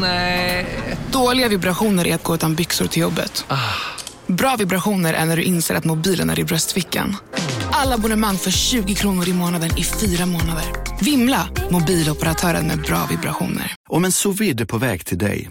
Nej. Dåliga vibrationer är att gå utan byxor till jobbet. Bra vibrationer är när du inser att mobilen är i bröstfickan. Alla abonnemang för 20 kronor i månaden i fyra månader. Vimla! Mobiloperatören med bra vibrationer. Om en sous på väg till dig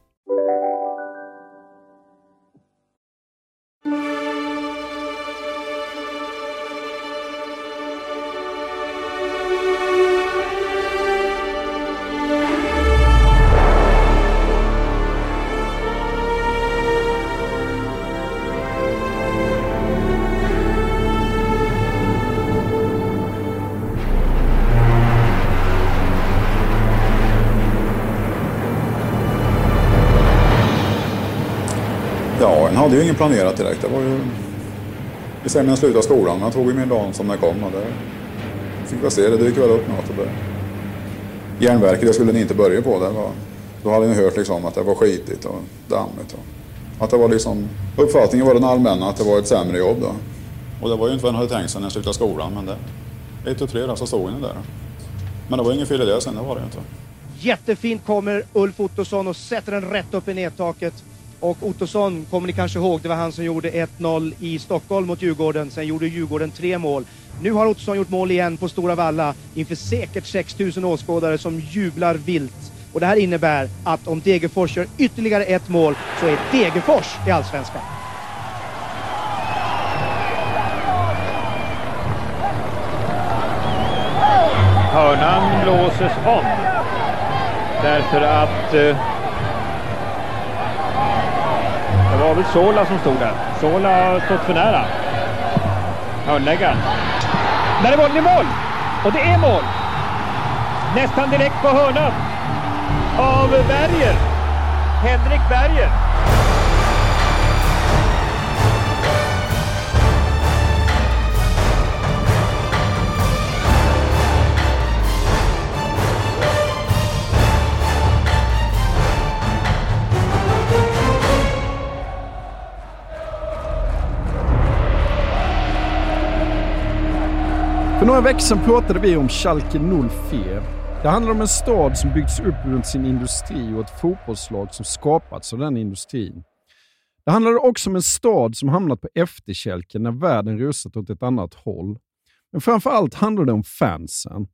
Inget planerat direkt. Det var ju... Vi säger när jag slutade skolan, men jag tog ju min dag som den kom och det fick väl se, det dyker väl upp något. Och det... Järnverket, det skulle ni inte börja på. Det var... Då hade ni hört liksom att det var skitigt och dammigt. Och... Att det var liksom... Uppfattningen var den allmänna att det var ett sämre jobb då. Och det var ju inte vad jag hade tänkt sig när jag slutade skolan, men det... Ett och tre då, så stod ni där. Men det var ingen fel i det sen, det var det ju inte. Jättefint kommer Ulf Ottosson och sätter den rätt upp i nedtaket. Och Ottosson kommer ni kanske ihåg, det var han som gjorde 1-0 i Stockholm mot Djurgården. Sen gjorde Djurgården tre mål. Nu har Ottosson gjort mål igen på Stora Valla inför säkert 6000 åskådare som jublar vilt. Och det här innebär att om Degerfors gör ytterligare ett mål så är Degerfors i Allsvenskan. Hörnan blåses om. Därför att... Eh, det var väl Sola som stod där. Sola har stått för nära. Hörnläggaren. Där är bollen i mål! Och det är mål! Nästan direkt på hörnan. Av Berger. Henrik Berger. Några veckor sedan pratade vi om Schalke 04. Det handlar om en stad som byggts upp runt sin industri och ett fotbollslag som skapats av den industrin. Det handlade också om en stad som hamnat på efterkälken när världen rusat åt ett annat håll. Men framför allt handlar det om fansen.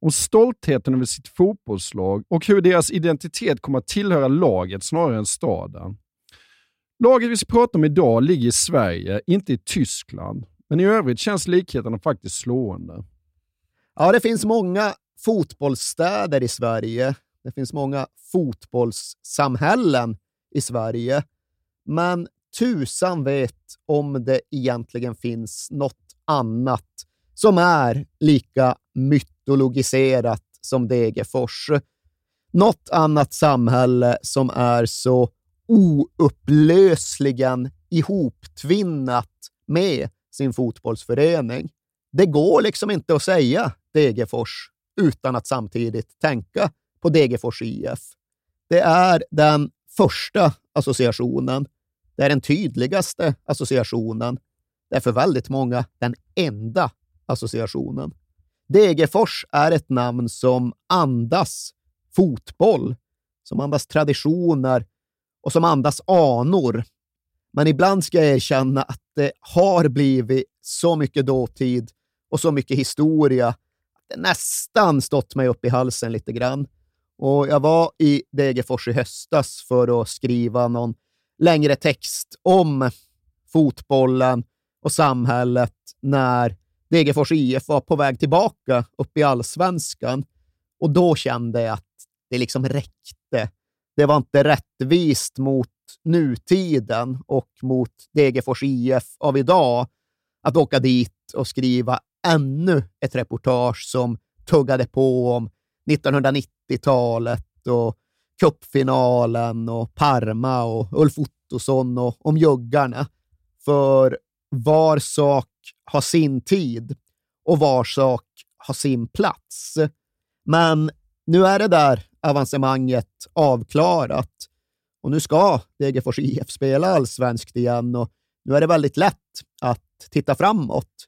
Om stoltheten över sitt fotbollslag och hur deras identitet kommer att tillhöra laget snarare än staden. Laget vi ska prata om idag ligger i Sverige, inte i Tyskland. Men i övrigt känns likheterna faktiskt slående. Ja, det finns många fotbollsstäder i Sverige. Det finns många fotbollssamhällen i Sverige. Men tusan vet om det egentligen finns något annat som är lika mytologiserat som Degerfors. Något annat samhälle som är så oupplösligen ihoptvinnat med sin fotbollsförening. Det går liksom inte att säga Degerfors utan att samtidigt tänka på Degerfors IF. Det är den första associationen. Det är den tydligaste associationen. Det är för väldigt många den enda associationen. Degerfors är ett namn som andas fotboll, som andas traditioner och som andas anor. Men ibland ska jag erkänna att det har blivit så mycket dåtid och så mycket historia att det nästan stått mig upp i halsen lite grann. Och jag var i Degerfors i höstas för att skriva någon längre text om fotbollen och samhället när Degerfors IF var på väg tillbaka upp i allsvenskan. Och då kände jag att det liksom räckte. Det var inte rättvist mot nutiden och mot Degerfors IF av idag att åka dit och skriva ännu ett reportage som tuggade på om 1990-talet och cupfinalen och Parma och Ulf Ottosson och om juggarna. För var sak har sin tid och var sak har sin plats. Men nu är det där avancemanget avklarat och nu ska Degerfors IF spela allsvenskt igen och nu är det väldigt lätt att titta framåt.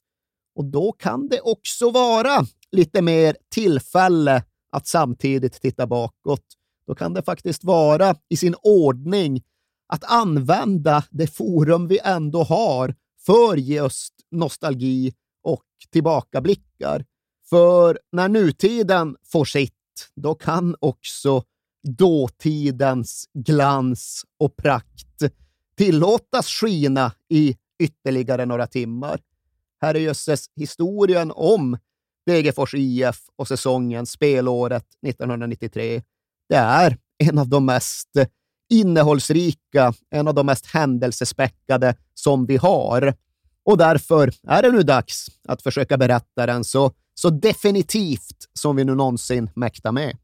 Och då kan det också vara lite mer tillfälle att samtidigt titta bakåt. Då kan det faktiskt vara i sin ordning att använda det forum vi ändå har för just nostalgi och tillbakablickar. För när nutiden får sitt, då kan också dåtidens glans och prakt tillåtas skina i ytterligare några timmar. Här är historien om Degerfors IF och säsongen, spelåret 1993. Det är en av de mest innehållsrika, en av de mest händelsespäckade som vi har. Och därför är det nu dags att försöka berätta den så, så definitivt som vi nu någonsin mäktar med.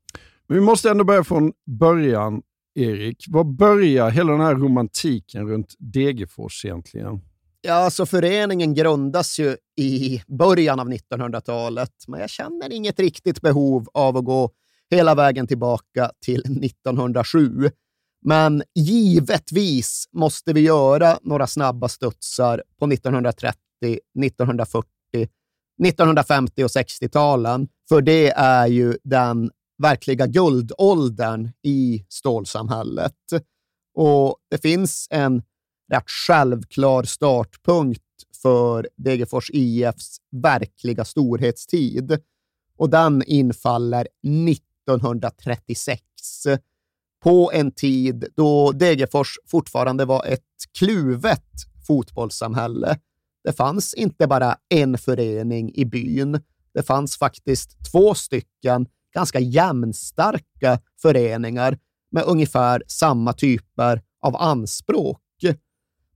Men vi måste ändå börja från början, Erik. Var börjar hela den här romantiken runt Degerfors egentligen? Ja, alltså föreningen grundas ju i början av 1900-talet, men jag känner inget riktigt behov av att gå hela vägen tillbaka till 1907. Men givetvis måste vi göra några snabba studsar på 1930, 1940, 1950 och 60-talen, för det är ju den verkliga guldåldern i stålsamhället. Och det finns en rätt självklar startpunkt för Degerfors IFs verkliga storhetstid. Och den infaller 1936 på en tid då Degerfors fortfarande var ett kluvet fotbollssamhälle. Det fanns inte bara en förening i byn. Det fanns faktiskt två stycken ganska jämnstarka föreningar med ungefär samma typer av anspråk.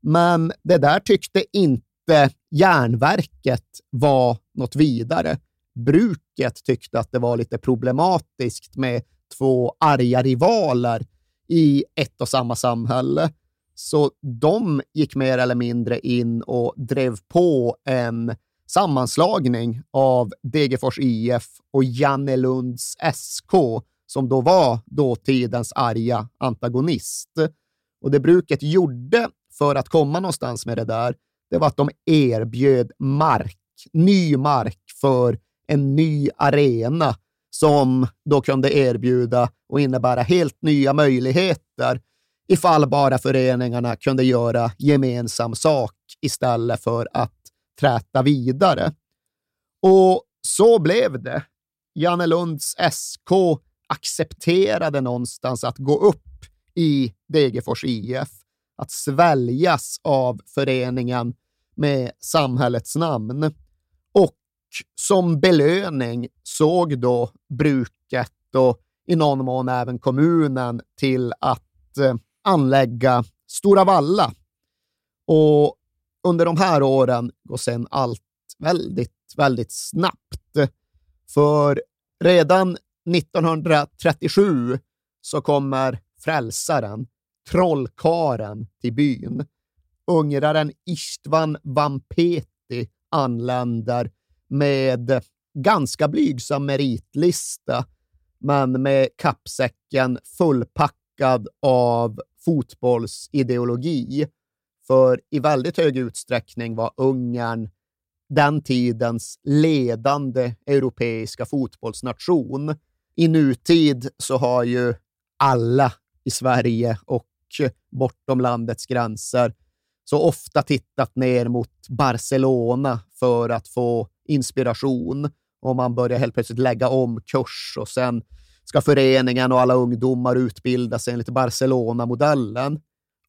Men det där tyckte inte järnverket var något vidare. Bruket tyckte att det var lite problematiskt med två arga rivaler i ett och samma samhälle. Så de gick mer eller mindre in och drev på en sammanslagning av Degerfors IF och Jannelunds SK, som då var dåtidens arga antagonist. Och det bruket gjorde för att komma någonstans med det där, det var att de erbjöd mark, ny mark för en ny arena som då kunde erbjuda och innebära helt nya möjligheter ifall bara föreningarna kunde göra gemensam sak istället för att träta vidare. Och så blev det. Jannelunds SK accepterade någonstans att gå upp i Degerfors IF, att sväljas av föreningen med samhällets namn. Och som belöning såg då bruket och i någon mån även kommunen till att eh, anlägga Stora Valla. Och under de här åren går sen allt väldigt, väldigt snabbt. För redan 1937 så kommer frälsaren, trollkaren till byn. Ungraren Istvan Vampeti anländer med ganska blygsam meritlista, men med kappsäcken fullpackad av fotbollsideologi. För i väldigt hög utsträckning var Ungern den tidens ledande europeiska fotbollsnation. I nutid så har ju alla i Sverige och bortom landets gränser så ofta tittat ner mot Barcelona för att få inspiration och man börjar helt plötsligt lägga om kurs och sen ska föreningen och alla ungdomar utbilda sig enligt Barcelona-modellen.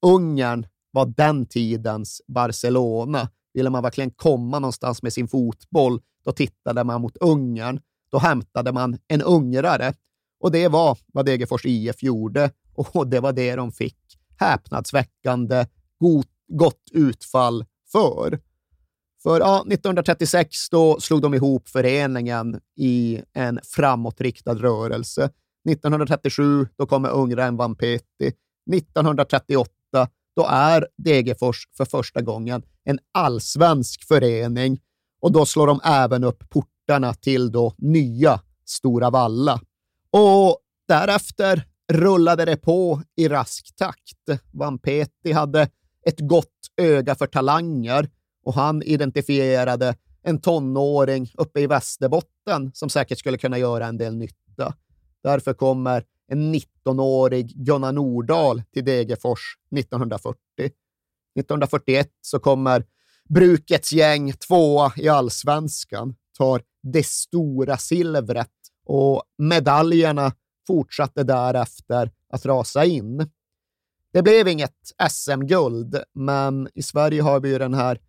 Ungern var den tidens Barcelona. Ville man verkligen komma någonstans med sin fotboll, då tittade man mot Ungern. Då hämtade man en ungrare. Och det var vad Degerfors IF gjorde och det var det de fick häpnadsväckande god, gott utfall för. För ja, 1936 då slog de ihop föreningen i en framåtriktad rörelse. 1937, då kommer van Vampeti. 1938, då är Degerfors för första gången en allsvensk förening och då slår de även upp portarna till då nya Stora Valla. Och därefter rullade det på i rask takt. Vampeti hade ett gott öga för talanger och han identifierade en tonåring uppe i Västerbotten som säkert skulle kunna göra en del nytta. Därför kommer en 19-årig Gunnar Nordahl till Degerfors 1940. 1941 så kommer brukets gäng tvåa i allsvenskan, tar det stora silvret och medaljerna fortsatte därefter att rasa in. Det blev inget SM-guld, men i Sverige har vi ju den här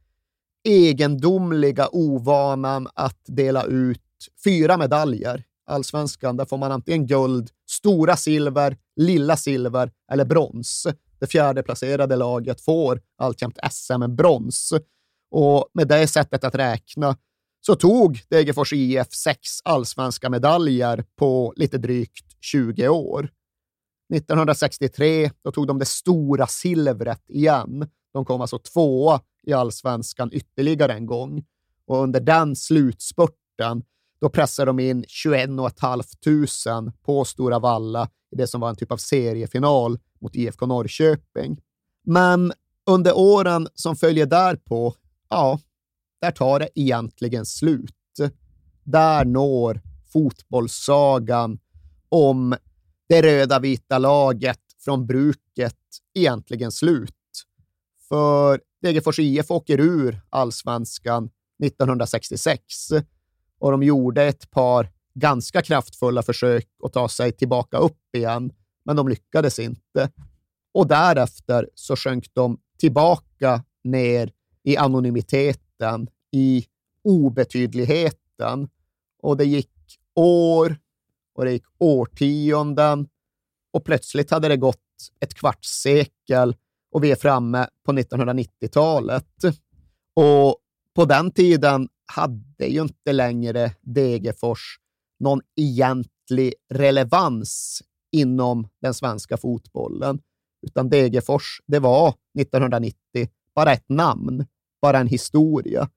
egendomliga ovanan att dela ut fyra medaljer. Allsvenskan, där får man antingen guld, stora silver, lilla silver eller brons. Det fjärde placerade laget får alltjämt SM-brons. Och med det sättet att räkna så tog Degerfors IF sex allsvenska medaljer på lite drygt 20 år. 1963 då tog de det stora silvret igen. De kom alltså tvåa i allsvenskan ytterligare en gång. Och under den slutspurten då pressade de in 21 500 på Stora Valla i det som var en typ av seriefinal mot IFK Norrköping. Men under åren som följer därpå, ja, där tar det egentligen slut. Där når fotbollssagan om det röda-vita laget från bruket egentligen slut. För Degerfors IF åker ur allsvenskan 1966 och de gjorde ett par ganska kraftfulla försök att ta sig tillbaka upp igen, men de lyckades inte. Och därefter så sjönk de tillbaka ner i anonymiteten, i obetydligheten. Och det gick år och det gick årtionden och plötsligt hade det gått ett kvartssekel och vi är framme på 1990-talet. Och på den tiden hade ju inte längre Degerfors någon egentlig relevans inom den svenska fotbollen, utan Degerfors, det var 1990 bara ett namn, bara en historia.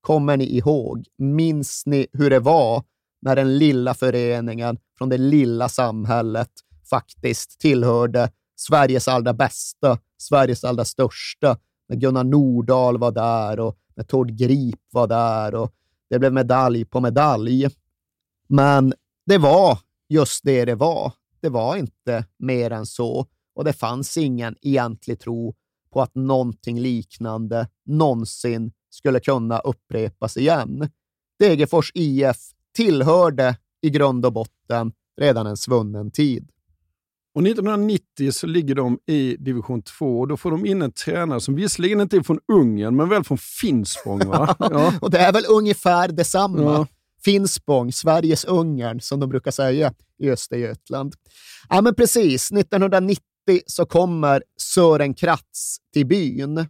Kommer ni ihåg? Minns ni hur det var när den lilla föreningen från det lilla samhället faktiskt tillhörde Sveriges allra bästa, Sveriges allra största, när Gunnar Nordahl var där och när Tord Grip var där och det blev medalj på medalj. Men det var just det det var. Det var inte mer än så och det fanns ingen egentlig tro på att någonting liknande någonsin skulle kunna upprepas igen. Degerfors IF tillhörde i grund och botten redan en svunnen tid. Och 1990 så ligger de i division 2 och då får de in en tränare som visserligen inte är från Ungern, men väl från Finspång. Va? Ja. och det är väl ungefär detsamma. Ja. Finspång, Sveriges Ungern, som de brukar säga i Östergötland. Ja, men precis. 1990 så kommer Sören Kratz till byn.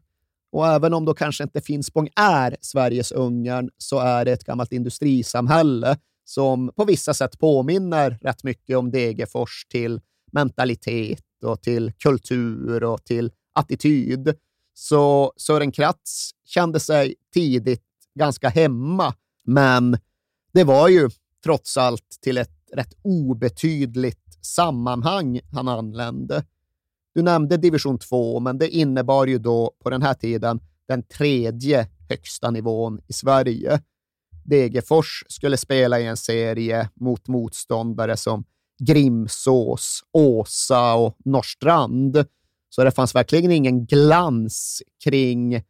Och även om då kanske inte Finspång är Sveriges Ungern så är det ett gammalt industrisamhälle som på vissa sätt påminner rätt mycket om Degerfors till mentalitet och till kultur och till attityd. Så Sören Kratz kände sig tidigt ganska hemma, men det var ju trots allt till ett rätt obetydligt sammanhang han anlände. Du nämnde division 2, men det innebar ju då på den här tiden den tredje högsta nivån i Sverige. Degerfors skulle spela i en serie mot motståndare som Grimsås, Åsa och Norrstrand. Så det fanns verkligen ingen glans kring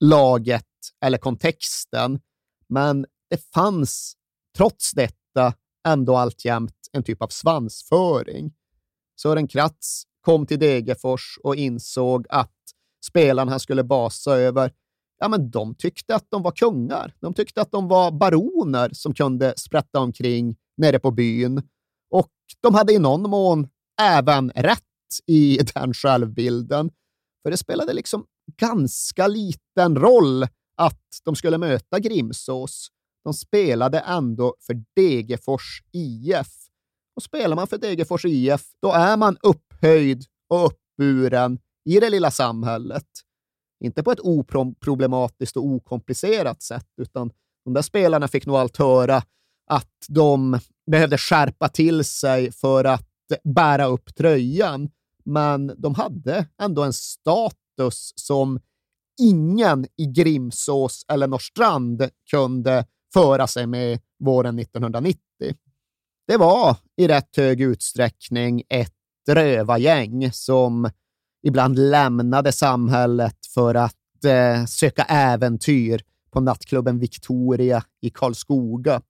laget eller kontexten. Men det fanns trots detta ändå alltjämt en typ av svansföring. Sören Kratz kom till Degerfors och insåg att spelarna han skulle basa över, ja, men de tyckte att de var kungar. De tyckte att de var baroner som kunde sprätta omkring nere på byn. De hade i någon mån även rätt i den självbilden. För det spelade liksom ganska liten roll att de skulle möta Grimsås. De spelade ändå för Degerfors IF Och spelar man för Degerfors IF, då är man upphöjd och uppburen i det lilla samhället. Inte på ett oproblematiskt och okomplicerat sätt, utan de där spelarna fick nog allt höra att de behövde skärpa till sig för att bära upp tröjan. Men de hade ändå en status som ingen i Grimsås eller Norrstrand kunde föra sig med våren 1990. Det var i rätt hög utsträckning ett rövargäng som ibland lämnade samhället för att eh, söka äventyr på nattklubben Victoria i Karlskoga.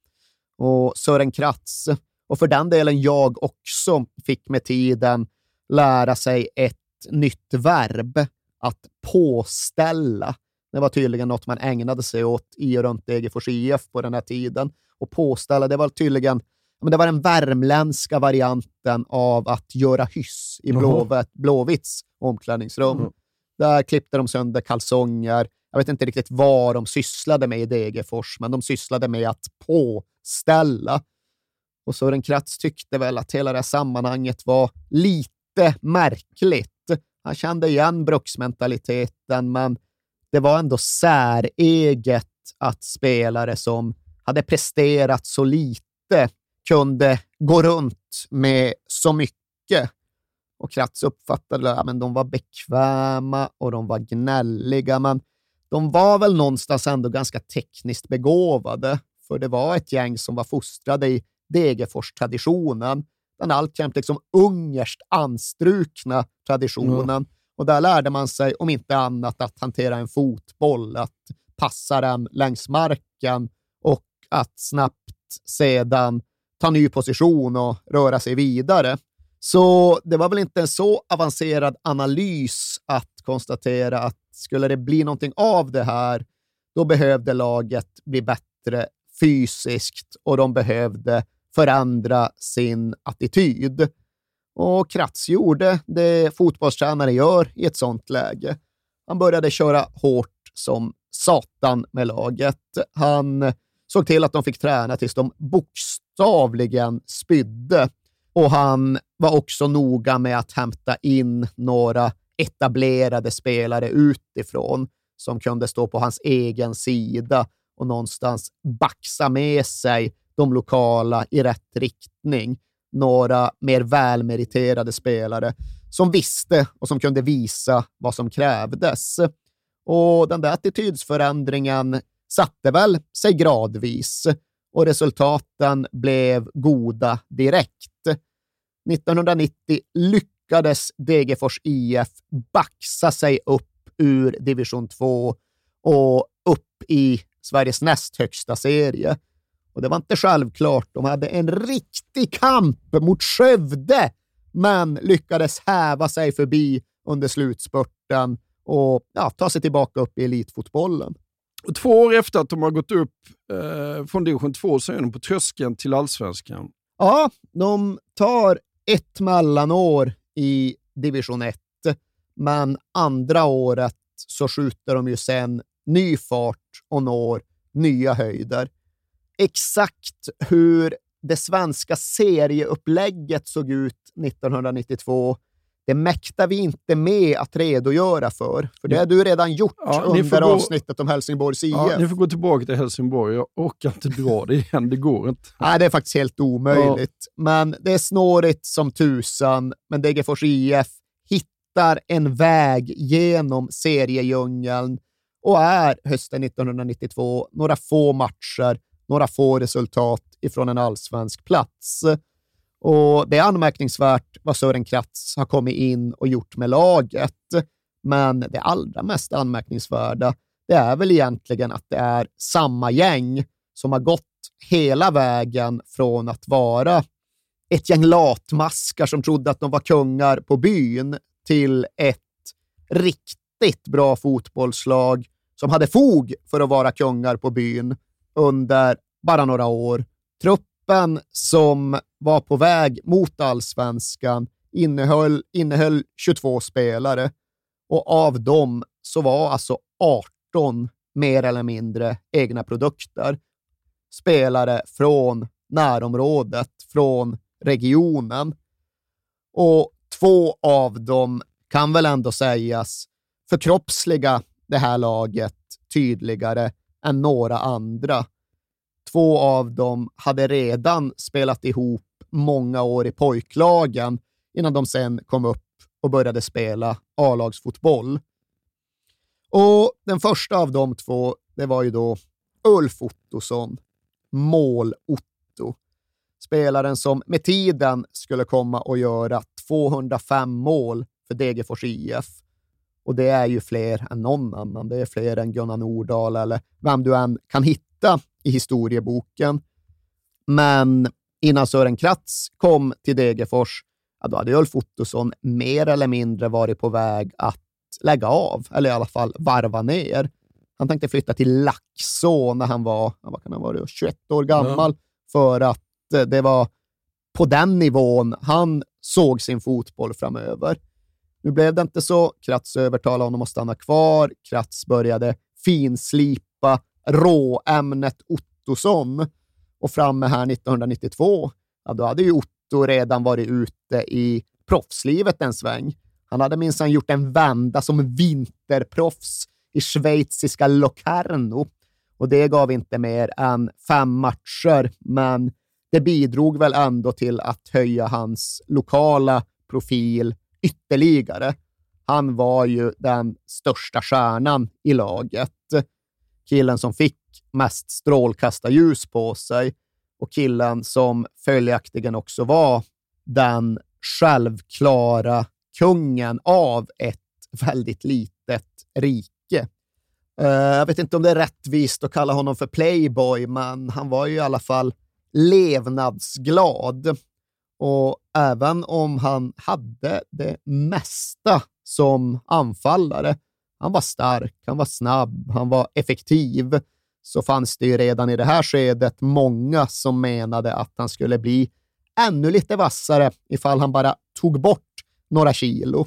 Och Sören Kratz, och för den delen jag också, fick med tiden lära sig ett nytt verb, att påställa. Det var tydligen något man ägnade sig åt i och runt Degerfors IF på den här tiden. Och påställa, det var tydligen men det var den värmländska varianten av att göra hyss i Blåvitt, Blåvitts omklädningsrum. Mm. Där klippte de sönder kalsonger. Jag vet inte riktigt vad de sysslade med i Degerfors, men de sysslade med att påställa. Och Sören Kratz tyckte väl att hela det här sammanhanget var lite märkligt. Han kände igen bruksmentaliteten, men det var ändå säreget att spelare som hade presterat så lite kunde gå runt med så mycket. Och Kratz uppfattade att ja, de var bekväma och de var gnälliga, men de var väl någonstans ändå ganska tekniskt begåvade, för det var ett gäng som var fostrade i Degerfors-traditionen, den alltjämt liksom ungerskt anstrukna traditionen. Mm. Och där lärde man sig, om inte annat, att hantera en fotboll, att passa den längs marken och att snabbt sedan ta ny position och röra sig vidare. Så det var väl inte en så avancerad analys att konstatera att skulle det bli någonting av det här, då behövde laget bli bättre fysiskt och de behövde förändra sin attityd. Och Kratz gjorde det fotbollstränare gör i ett sånt läge. Han började köra hårt som satan med laget. Han såg till att de fick träna tills de bokstavligen spydde. Och han var också noga med att hämta in några etablerade spelare utifrån som kunde stå på hans egen sida och någonstans baxa med sig de lokala i rätt riktning. Några mer välmeriterade spelare som visste och som kunde visa vad som krävdes. Och den där attitydsförändringen satte väl sig gradvis och resultaten blev goda direkt. 1990 lyckades Degerfors IF baxa sig upp ur division 2 och upp i Sveriges näst högsta serie. Och det var inte självklart. De hade en riktig kamp mot Skövde, men lyckades häva sig förbi under slutspurten och ja, ta sig tillbaka upp i elitfotbollen. Och två år efter att de har gått upp eh, från division 2 så är de på tröskeln till allsvenskan. Ja, de tar ett mellanår i division 1, men andra året så skjuter de ju sen ny fart och når nya höjder. Exakt hur det svenska serieupplägget såg ut 1992 det mäktar vi inte med att redogöra för, för det har du redan gjort ja, under avsnittet om Helsingborgs IF. Ja, ni får gå tillbaka till Helsingborg. Jag orkar inte dra det igen, det går inte. Nej, det är faktiskt helt omöjligt. Ja. Men det är snårigt som tusan, men Degerfors IF hittar en väg genom seriedjungeln och är hösten 1992 några få matcher, några få resultat ifrån en allsvensk plats. Och Det är anmärkningsvärt vad Sören Kratz har kommit in och gjort med laget. Men det allra mest anmärkningsvärda, det är väl egentligen att det är samma gäng som har gått hela vägen från att vara ett gäng latmaskar som trodde att de var kungar på byn till ett riktigt bra fotbollslag som hade fog för att vara kungar på byn under bara några år. Trupp truppen som var på väg mot allsvenskan innehöll, innehöll 22 spelare och av dem så var alltså 18 mer eller mindre egna produkter. Spelare från närområdet, från regionen. Och två av dem kan väl ändå sägas förkroppsliga det här laget tydligare än några andra. Två av dem hade redan spelat ihop många år i pojklagen innan de sen kom upp och började spela A-lagsfotboll. Och den första av de två, det var ju då Ulf Ottosson, Mål-Otto. Spelaren som med tiden skulle komma att göra 205 mål för Degerfors IF. Och det är ju fler än någon annan. Det är fler än Gunnar Nordahl eller vem du än kan hitta i historieboken. Men innan Sören Kratz kom till Degerfors, ja, då hade Ulf Ottosson mer eller mindre varit på väg att lägga av, eller i alla fall varva ner. Han tänkte flytta till Laxå när han var, vad kan han vara, 21 år gammal, ja. för att eh, det var på den nivån han såg sin fotboll framöver. Nu blev det inte så. Kratz övertalade honom att stanna kvar. Kratz började finslipa råämnet Ottosson och framme här 1992, ja, då hade ju Otto redan varit ute i proffslivet en sväng. Han hade minsann gjort en vända som vinterproffs i schweiziska Locarno och det gav inte mer än fem matcher, men det bidrog väl ändå till att höja hans lokala profil ytterligare. Han var ju den största stjärnan i laget. Killen som fick mest strålkastarljus på sig och killen som följaktligen också var den självklara kungen av ett väldigt litet rike. Eh, jag vet inte om det är rättvist att kalla honom för playboy, men han var ju i alla fall levnadsglad. Och även om han hade det mesta som anfallare, han var stark, han var snabb, han var effektiv, så fanns det ju redan i det här skedet många som menade att han skulle bli ännu lite vassare ifall han bara tog bort några kilo.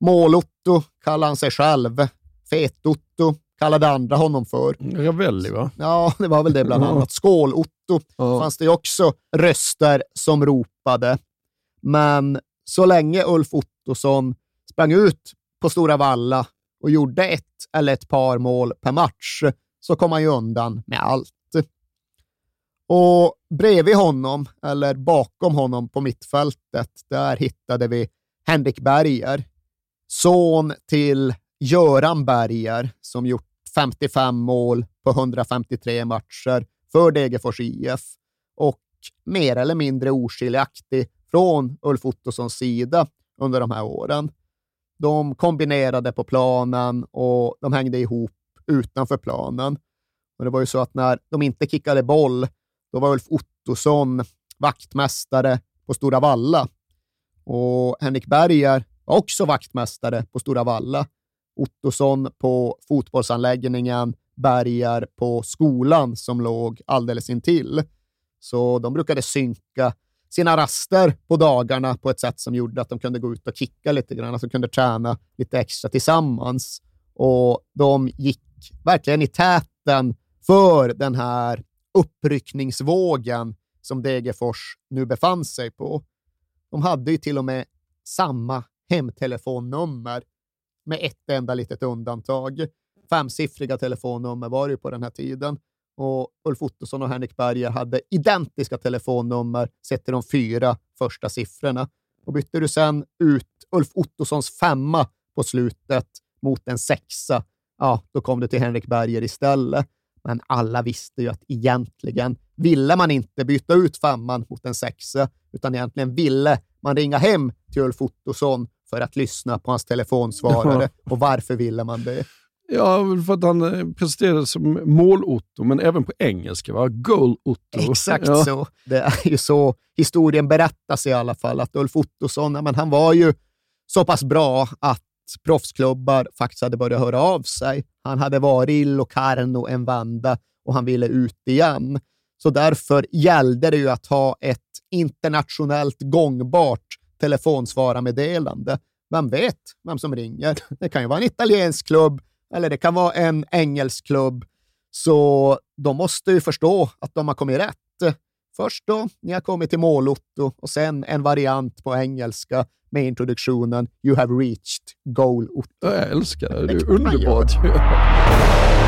Mål-Otto kallade han sig själv. Fet-Otto kallade andra honom för. Ravelli, va? Ja, det var väl det bland annat. Skål-Otto ja. fanns det också röster som ropade. Men så länge Ulf Ottosson sprang ut på Stora Valla och gjorde ett eller ett par mål per match så kom han ju undan med allt. Och bredvid honom, eller bakom honom på mittfältet, där hittade vi Henrik Berger, son till Göran Berger, som gjort 55 mål på 153 matcher för Degerfors IF och mer eller mindre oskiljaktig från Ulf Ottossons sida under de här åren. De kombinerade på planen och de hängde ihop utanför planen. Och det var ju så att när de inte kickade boll, då var Ulf Ottosson vaktmästare på Stora Valla. Och Henrik Berger var också vaktmästare på Stora Valla. Ottosson på fotbollsanläggningen, Berger på skolan som låg alldeles intill. Så de brukade synka sina raster på dagarna på ett sätt som gjorde att de kunde gå ut och kicka lite grann, alltså kunde träna lite extra tillsammans. Och de gick verkligen i täten för den här uppryckningsvågen som Degerfors nu befann sig på. De hade ju till och med samma hemtelefonnummer med ett enda litet undantag. Femsiffriga telefonnummer var det på den här tiden och Ulf Ottosson och Henrik Berger hade identiska telefonnummer sett till de fyra första siffrorna. Och bytte du sen ut Ulf Ottossons femma på slutet mot en sexa, ja, då kom du till Henrik Berger istället. Men alla visste ju att egentligen ville man inte byta ut femman mot en sexa, utan egentligen ville man ringa hem till Ulf Ottosson för att lyssna på hans telefonsvarare. Och varför ville man det? Ja, för att han eh, presenterades som mål-Otto, men även på engelska. Va? Goal-Otto. Exakt ja. så. Det är ju så historien berättas i alla fall, att Ulf Ottosson, men han var ju så pass bra att proffsklubbar faktiskt hade börjat höra av sig. Han hade varit i Locarno en vända och han ville ut igen. Så därför gällde det ju att ha ett internationellt gångbart telefonsvararmeddelande. Vem vet vem som ringer? Det kan ju vara en italiensk klubb eller det kan vara en engelsk klubb. Så de måste ju förstå att de har kommit rätt. Först då, ni har kommit till målotto och sen en variant på engelska med introduktionen You have reached goal Otto. Jag älskar det. Det är underbart.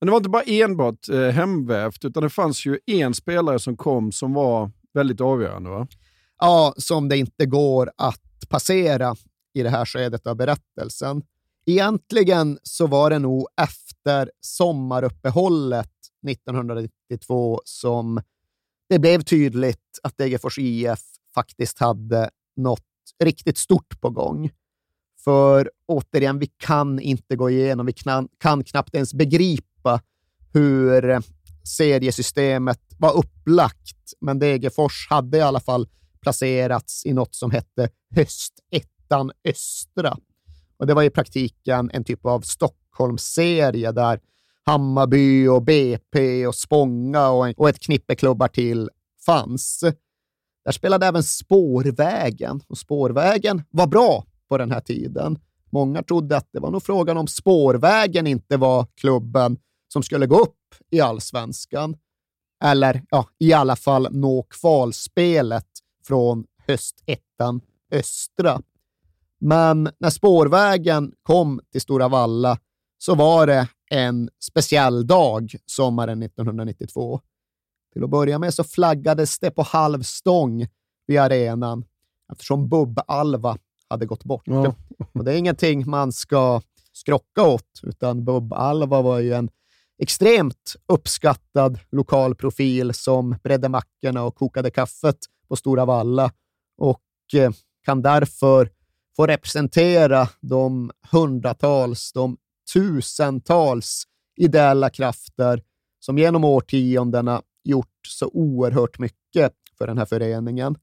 Men det var inte bara enbart eh, hemvävt, utan det fanns ju en spelare som kom som var väldigt avgörande. Va? ja, som det inte går att passera i det här skedet av berättelsen. Egentligen så var det nog efter sommaruppehållet 1992 som det blev tydligt att Degerfors IF faktiskt hade något riktigt stort på gång. För återigen, vi kan inte gå igenom, vi kan, kan knappt ens begripa hur seriesystemet var upplagt, men Degerfors hade i alla fall placerats i något som hette Höstettan Östra. Och det var i praktiken en typ av Stockholmsserie där Hammarby och BP och Spånga och, en, och ett knippe klubbar till fanns. Där spelade även Spårvägen och Spårvägen var bra på den här tiden. Många trodde att det var nog frågan om Spårvägen inte var klubben som skulle gå upp i allsvenskan. Eller ja, i alla fall nå kvalspelet från höstettan Östra. Men när spårvägen kom till Stora Valla så var det en speciell dag sommaren 1992. Till att börja med så flaggades det på halv stång vid arenan eftersom Bubb-Alva hade gått bort. Ja. Och det är ingenting man ska skrocka åt, utan Bubb-Alva var ju en extremt uppskattad lokal profil som bredde mackorna och kokade kaffet på Stora Valla och eh, kan därför få representera de hundratals, de tusentals ideella krafter som genom årtiondena gjort så oerhört mycket för den här föreningen.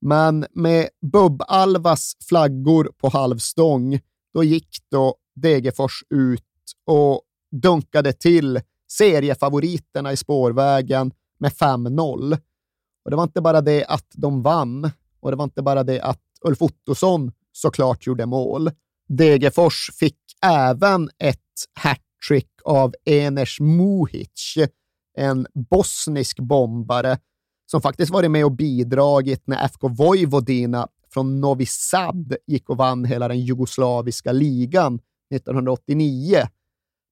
Men med Bubb-Alvas flaggor på halvstång, då gick då Degerfors ut och dunkade till seriefavoriterna i spårvägen med 5-0. Och det var inte bara det att de vann och det var inte bara det att Ulf Ottosson såklart gjorde mål. Degerfors fick även ett hattrick av Eners Muhic, en bosnisk bombare som faktiskt varit med och bidragit när FK Vojvodina från Novi Sad gick och vann hela den jugoslaviska ligan 1989.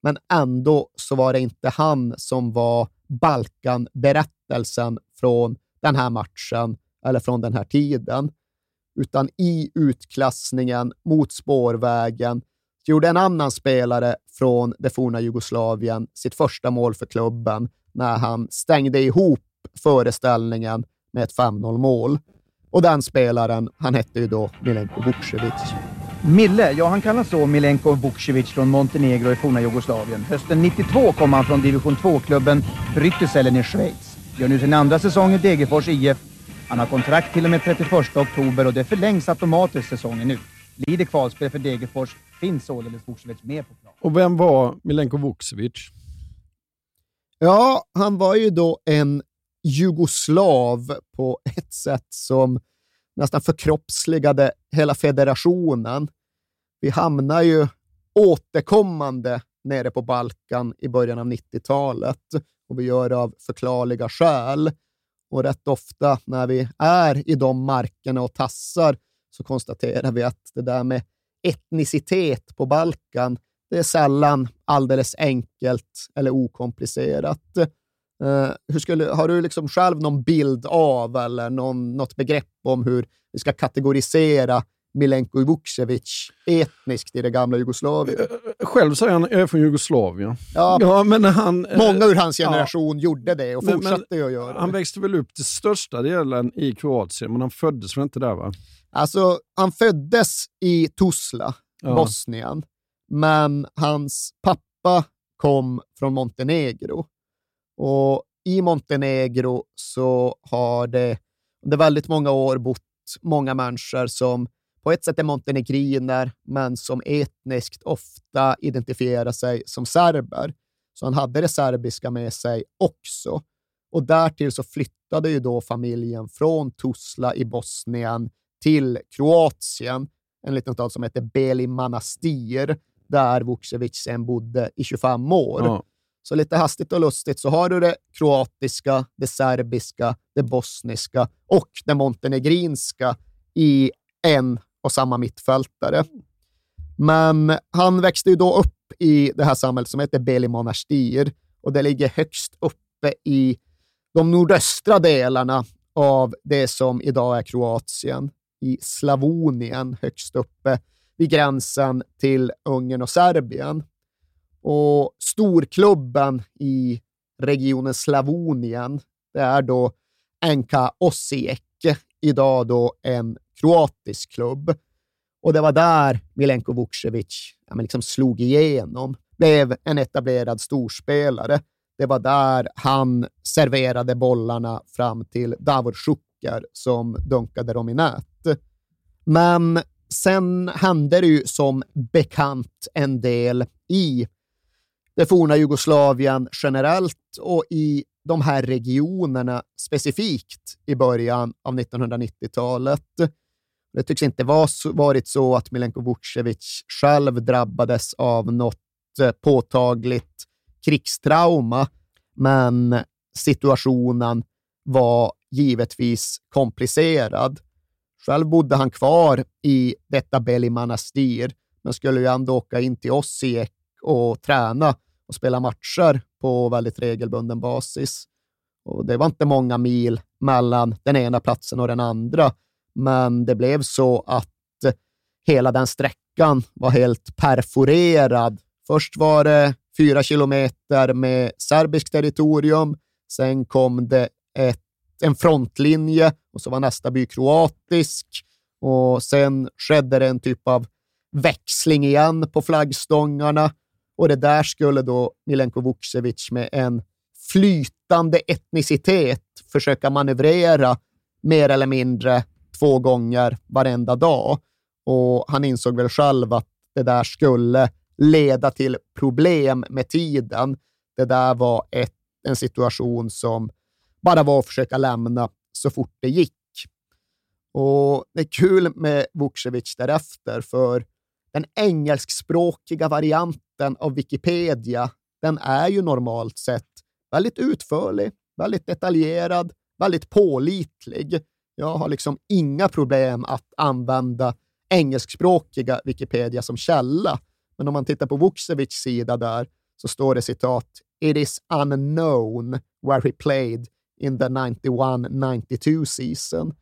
Men ändå så var det inte han som var Balkan-berättelsen från den här matchen eller från den här tiden. Utan i utklassningen mot spårvägen gjorde en annan spelare från det forna Jugoslavien sitt första mål för klubben när han stängde ihop föreställningen med ett 5-0-mål. Och den spelaren, han hette ju då Milenko Vukcevic. Mille, ja han kallas så, Milenko Vukcevic från Montenegro i forna Jugoslavien. Hösten 92 kom han från division 2-klubben Brüttesellen i Schweiz. Gör nu sin andra säsong i Degerfors IF. Han har kontrakt till och med 31 oktober och det förlängs automatiskt säsongen ut. Blir det kvalspel för Degerfors finns således Vukcevic med på plan. Och vem var Milenko Vukcevic? Ja, han var ju då en jugoslav på ett sätt som nästan förkroppsligade hela federationen. Vi hamnar ju återkommande nere på Balkan i början av 90-talet och vi gör det av förklarliga skäl. Och rätt ofta när vi är i de markerna och tassar så konstaterar vi att det där med etnicitet på Balkan, det är sällan alldeles enkelt eller okomplicerat. Uh, hur skulle, har du liksom själv någon bild av eller någon, något begrepp om hur vi ska kategorisera Milenko Vukcevic etniskt i det gamla Jugoslavien? Eh, själv säger han är från Jugoslavien. Ja, ja, men han, många ur hans generation ja, gjorde det och fortsatte men, att göra det. Han växte väl upp till största delen i Kroatien, men han föddes väl inte där? va? Alltså, han föddes i Tuzla, ja. Bosnien, men hans pappa kom från Montenegro. Och i Montenegro så har det under väldigt många år bott många människor som på ett sätt är montenegriner, men som etniskt ofta identifierar sig som serber. Så han hade det serbiska med sig också. Och därtill så flyttade ju då familjen från Tuzla i Bosnien till Kroatien, en liten stad som heter Beli Manastir, där Vukcevic sen bodde i 25 år. Ja. Så lite hastigt och lustigt så har du det kroatiska, det serbiska, det bosniska och det montenegrinska i en och samma mittfältare. Men han växte ju då upp i det här samhället som heter Beli Monastir och det ligger högst uppe i de nordöstra delarna av det som idag är Kroatien, i Slavonien högst uppe vid gränsen till Ungern och Serbien. Och storklubben i regionen Slavonien, det är då NK Osijek, idag då en kroatisk klubb. Och det var där Milenko Vukcevic ja, liksom slog igenom, blev en etablerad storspelare. Det var där han serverade bollarna fram till Davor Šuker som dunkade dem i nät. Men sen hände det ju som bekant en del i det forna Jugoslavien generellt och i de här regionerna specifikt i början av 1990-talet. Det tycks inte vara varit så att Milenko Vucevic själv drabbades av något eh, påtagligt krigstrauma, men situationen var givetvis komplicerad. Själv bodde han kvar i detta Beli Manastir, men skulle ju ändå åka in till Osijek och träna och spela matcher på väldigt regelbunden basis. Och det var inte många mil mellan den ena platsen och den andra, men det blev så att hela den sträckan var helt perforerad. Först var det fyra kilometer med serbiskt territorium, sen kom det ett, en frontlinje och så var nästa by kroatisk och sen skedde det en typ av växling igen på flaggstångarna och det där skulle då Milenko Vukcevic med en flytande etnicitet försöka manövrera mer eller mindre två gånger varenda dag. Och han insåg väl själv att det där skulle leda till problem med tiden. Det där var ett, en situation som bara var att försöka lämna så fort det gick. Och Det är kul med Vukcevic därefter, för den engelskspråkiga varianten av Wikipedia, den är ju normalt sett väldigt utförlig, väldigt detaljerad, väldigt pålitlig. Jag har liksom inga problem att använda engelskspråkiga Wikipedia som källa. Men om man tittar på Vukcevics sida där så står det citat “It is unknown where he played in the 91-92 season”.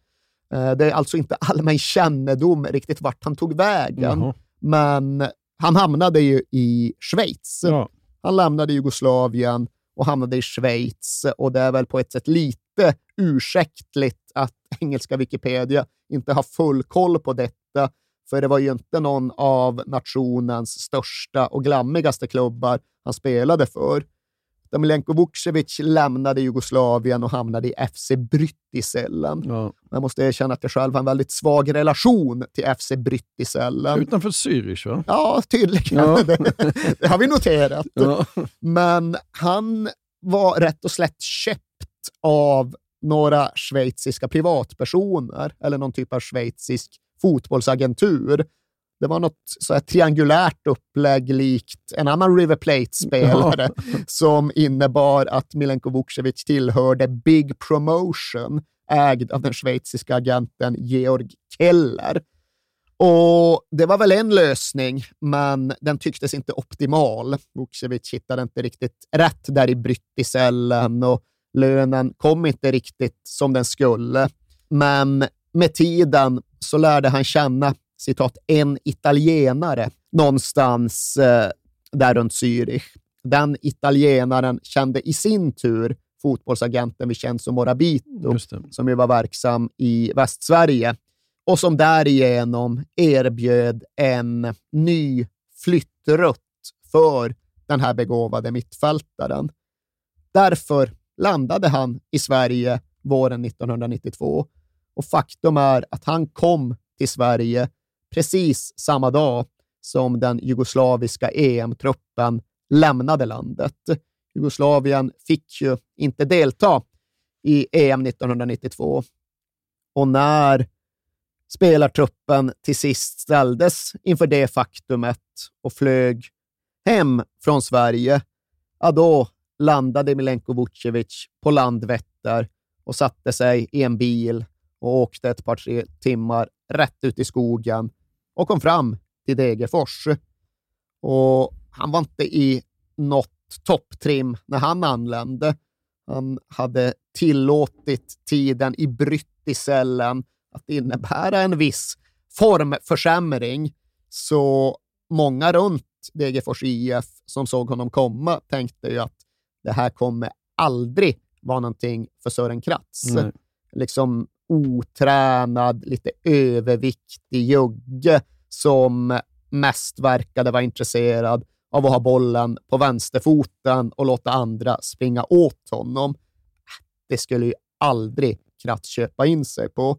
Eh, det är alltså inte allmän kännedom riktigt vart han tog vägen, Jaha. men han hamnade ju i Schweiz. Ja. Han lämnade Jugoslavien och hamnade i Schweiz och det är väl på ett sätt lite ursäktligt att engelska Wikipedia inte har full koll på detta, för det var ju inte någon av nationens största och glammigaste klubbar han spelade för. Milenko Vukcevic lämnade Jugoslavien och hamnade i FC Bryttisellen. Ja. Jag måste erkänna att jag själv har en väldigt svag relation till FC Bryttisellen. Utanför Zürich, va? Ja, tydligen. Ja. Det, det, har vi noterat. Ja. Men han var rätt och slätt köpt av några schweiziska privatpersoner eller någon typ av schweizisk fotbollsagentur det var något så här triangulärt upplägg likt en annan River Plate-spelare som innebar att Milenko Vukcevic tillhörde Big Promotion, ägd av den schweiziska agenten Georg Keller. Och Det var väl en lösning, men den tycktes inte optimal. Vukcevic hittade inte riktigt rätt där i Bryttisellen och lönen kom inte riktigt som den skulle. Men med tiden så lärde han känna citat, en italienare någonstans eh, där runt Zürich. Den italienaren kände i sin tur fotbollsagenten Vincenzo Morabito, som ju var verksam i Västsverige och som därigenom erbjöd en ny flyttrutt för den här begåvade mittfältaren. Därför landade han i Sverige våren 1992 och faktum är att han kom till Sverige precis samma dag som den jugoslaviska EM-truppen lämnade landet. Jugoslavien fick ju inte delta i EM 1992. Och när spelartruppen till sist ställdes inför det faktumet och flög hem från Sverige, ja då landade Milenko Vucevic på Landvetter och satte sig i en bil och åkte ett par tre timmar rätt ut i skogen och kom fram till Degerfors. Och han var inte i något topptrim när han anlände. Han hade tillåtit tiden i Bryttisellen att innebära en viss formförsämring. Så många runt Degerfors IF som såg honom komma tänkte ju att det här kommer aldrig vara någonting för Sören Kratz. Nej. Liksom otränad, lite överviktig jugge som mest verkade vara intresserad av att ha bollen på vänsterfoten och låta andra springa åt honom. Det skulle ju aldrig Kratz köpa in sig på.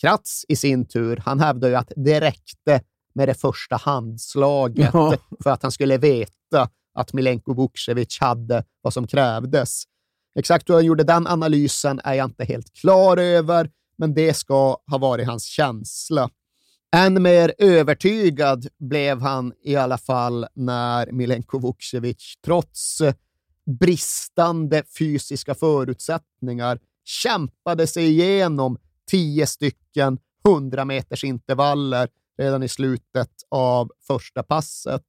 Kratz i sin tur, han hävdar ju att det räckte med det första handslaget ja. för att han skulle veta att Milenko Vukcevic hade vad som krävdes. Exakt hur han gjorde den analysen är jag inte helt klar över, men det ska ha varit hans känsla. Än mer övertygad blev han i alla fall när Milenko Vukcevic, trots bristande fysiska förutsättningar, kämpade sig igenom tio stycken 100 meters intervaller redan i slutet av första passet.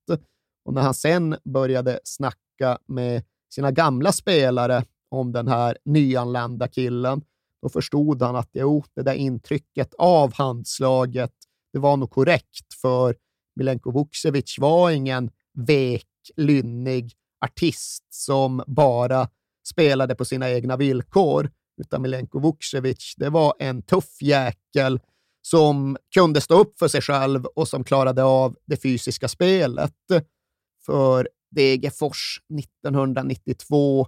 Och när han sen började snacka med sina gamla spelare om den här nyanlända killen, då förstod han att jo, det där intrycket av handslaget, det var nog korrekt, för Milenko Vukcevic var ingen vek, lynnig artist som bara spelade på sina egna villkor, utan Milenko Vukcevic, det var en tuff jäkel som kunde stå upp för sig själv och som klarade av det fysiska spelet. För Degerfors 1992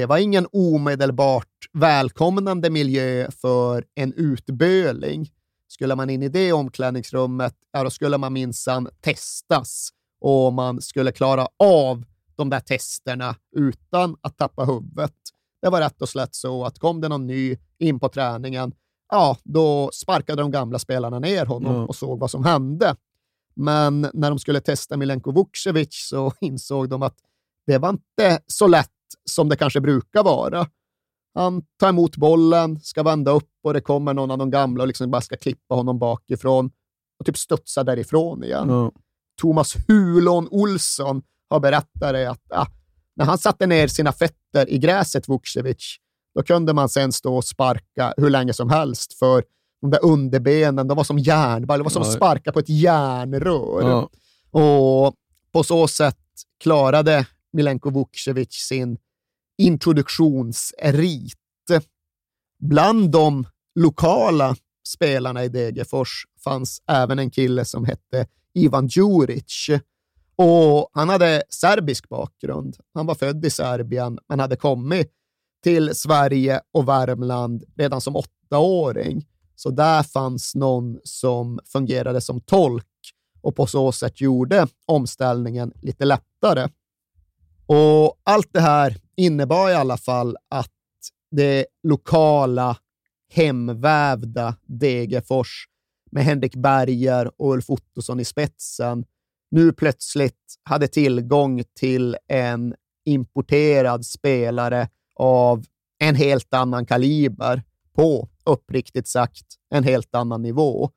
det var ingen omedelbart välkomnande miljö för en utböling. Skulle man in i det omklädningsrummet, då skulle man minsann testas och man skulle klara av de där testerna utan att tappa huvudet. Det var rätt och slätt så att kom det någon ny in på träningen, ja, då sparkade de gamla spelarna ner honom mm. och såg vad som hände. Men när de skulle testa Milenko Vukcevic så insåg de att det var inte så lätt som det kanske brukar vara. Han tar emot bollen, ska vända upp och det kommer någon av de gamla och liksom bara ska klippa honom bakifrån och typ studsa därifrån igen. Ja. Thomas Hulon Olsson har berättat det att ah, när han satte ner sina fötter i gräset, Vukcevic, då kunde man sen stå och sparka hur länge som helst för de där underbenen, de var som järnball, det var som att sparka på ett järnrör. Ja. Och på så sätt klarade Milenko Vukcevic sin introduktionsrit. Bland de lokala spelarna i Degerfors fanns även en kille som hette Ivan Djuric. Och han hade serbisk bakgrund. Han var född i Serbien, men hade kommit till Sverige och Värmland redan som åttaåring. Så där fanns någon som fungerade som tolk och på så sätt gjorde omställningen lite lättare. Och allt det här innebar i alla fall att det lokala hemvävda Degerfors med Henrik Berger och Ulf Ottosson i spetsen nu plötsligt hade tillgång till en importerad spelare av en helt annan kaliber på, uppriktigt sagt, en helt annan nivå.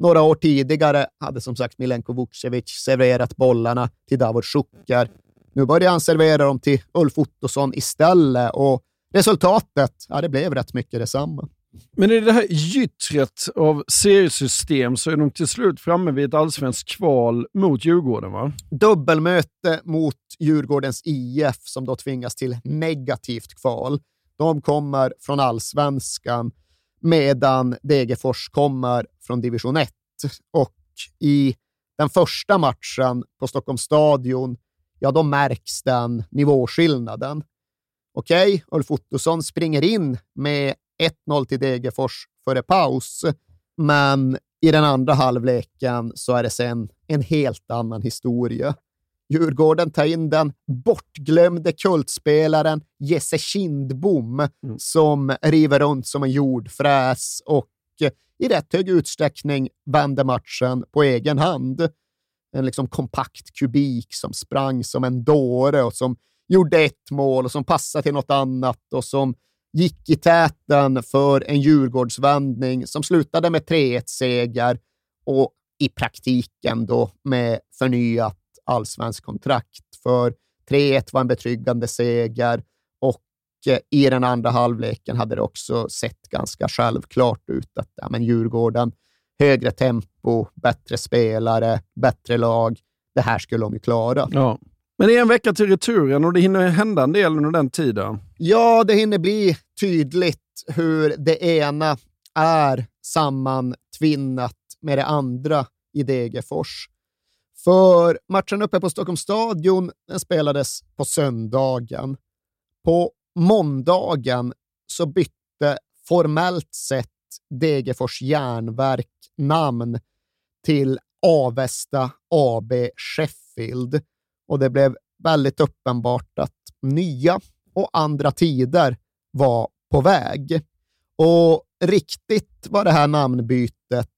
Några år tidigare hade som sagt Milenko Vukcevic serverat bollarna till Davor Sukar nu började han servera dem till Ulf Ottosson istället och resultatet, ja, det blev rätt mycket detsamma. Men i det här gyttret av seriesystem så är de till slut framme vid ett allsvenskt kval mot Djurgården, va? Dubbelmöte mot Djurgårdens IF som då tvingas till negativt kval. De kommer från allsvenskan medan Degerfors kommer från division 1. Och i den första matchen på Stockholms stadion, ja då märks den nivåskillnaden. Okej, Ulf Ottosson springer in med 1-0 till Degerfors före paus, men i den andra halvleken så är det sen en helt annan historia. Djurgården tar in den bortglömde kultspelaren Jesse Kindbom som river runt som en jordfräs och i rätt hög utsträckning vänder matchen på egen hand. En liksom kompakt kubik som sprang som en dåre och som gjorde ett mål och som passade till något annat och som gick i täten för en Djurgårdsvändning som slutade med 3-1-seger och i praktiken då med förnyat allsvensk kontrakt. För 3-1 var en betryggande seger och eh, i den andra halvleken hade det också sett ganska självklart ut att ja, men Djurgården, högre tempo, bättre spelare, bättre lag. Det här skulle de ju klara. Ja. Men det är en vecka till returen och det hinner hända en del under den tiden. Ja, det hinner bli tydligt hur det ena är sammantvinnat med det andra i Degerfors. För matchen uppe på Stockholms stadion den spelades på söndagen. På måndagen så bytte formellt sett Degerfors järnverk namn till Avesta AB Sheffield och det blev väldigt uppenbart att nya och andra tider var på väg. Och riktigt vad det här namnbytet,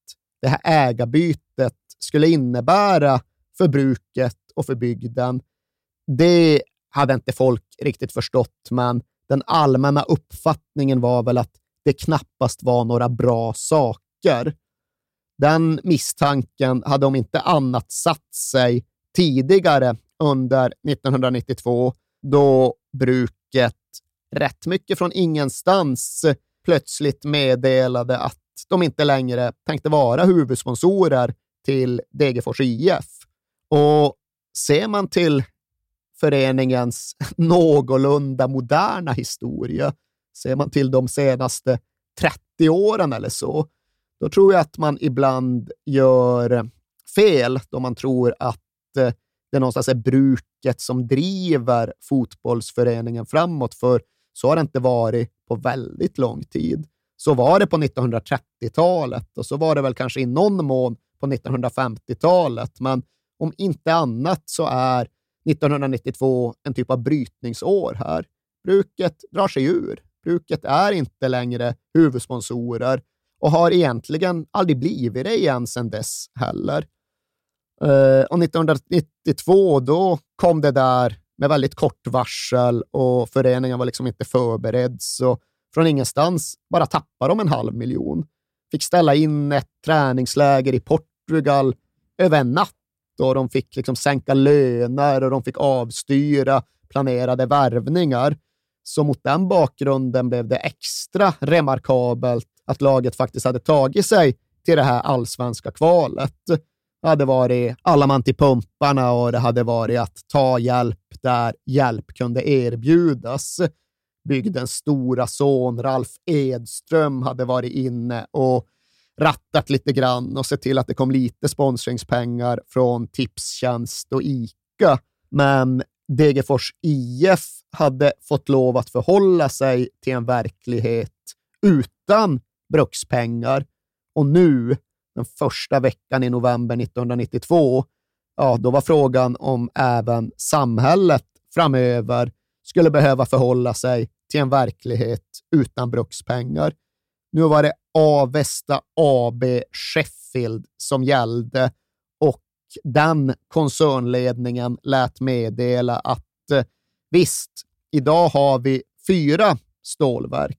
det här ägarbytet skulle innebära för bruket och för bygden, det hade inte folk riktigt förstått, men den allmänna uppfattningen var väl att det knappast var några bra saker. Den misstanken hade om inte annat satt sig tidigare under 1992 då bruket rätt mycket från ingenstans plötsligt meddelade att de inte längre tänkte vara huvudsponsorer till Degerfors IF. Och ser man till föreningens någorlunda moderna historia, ser man till de senaste 30 åren eller så, då tror jag att man ibland gör eh, fel då man tror att eh, det någonstans är bruket som driver fotbollsföreningen framåt, för så har det inte varit på väldigt lång tid. Så var det på 1930-talet och så var det väl kanske i någon mån på 1950-talet, men om inte annat så är 1992 en typ av brytningsår här. Bruket drar sig ur. Lantbruket är inte längre huvudsponsorer och har egentligen aldrig blivit det igen sedan dess heller. Eh, och 1992 då kom det där med väldigt kort varsel och föreningen var liksom inte förberedd. Så från ingenstans bara tappade de en halv miljon. Fick ställa in ett träningsläger i Portugal över en natt och de fick liksom sänka löner och de fick avstyra planerade värvningar. Så mot den bakgrunden blev det extra remarkabelt att laget faktiskt hade tagit sig till det här allsvenska kvalet. Det hade varit alla man till pumparna och det hade varit att ta hjälp där hjälp kunde erbjudas. Bygdens stora son Ralf Edström hade varit inne och rattat lite grann och sett till att det kom lite sponsringspengar från Tipstjänst och ICA. Men Degerfors IF hade fått lov att förhålla sig till en verklighet utan brukspengar. Och nu, den första veckan i november 1992, ja, då var frågan om även samhället framöver skulle behöva förhålla sig till en verklighet utan brukspengar. Nu var det Avesta AB Sheffield som gällde den koncernledningen lät meddela att eh, visst, idag har vi fyra stålverk.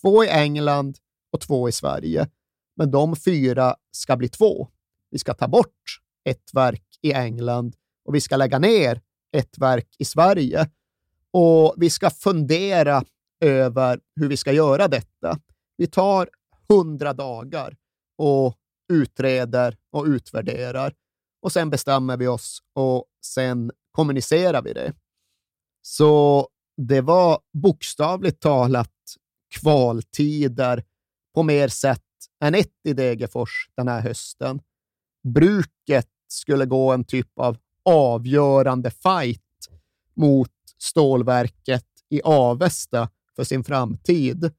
Två i England och två i Sverige. Men de fyra ska bli två. Vi ska ta bort ett verk i England och vi ska lägga ner ett verk i Sverige. Och vi ska fundera över hur vi ska göra detta. Vi tar hundra dagar och utreder och utvärderar och sen bestämmer vi oss och sen kommunicerar vi det. Så det var bokstavligt talat kvaltider på mer sätt än ett i Degerfors den här hösten. Bruket skulle gå en typ av avgörande fight mot stålverket i Avesta för sin framtid.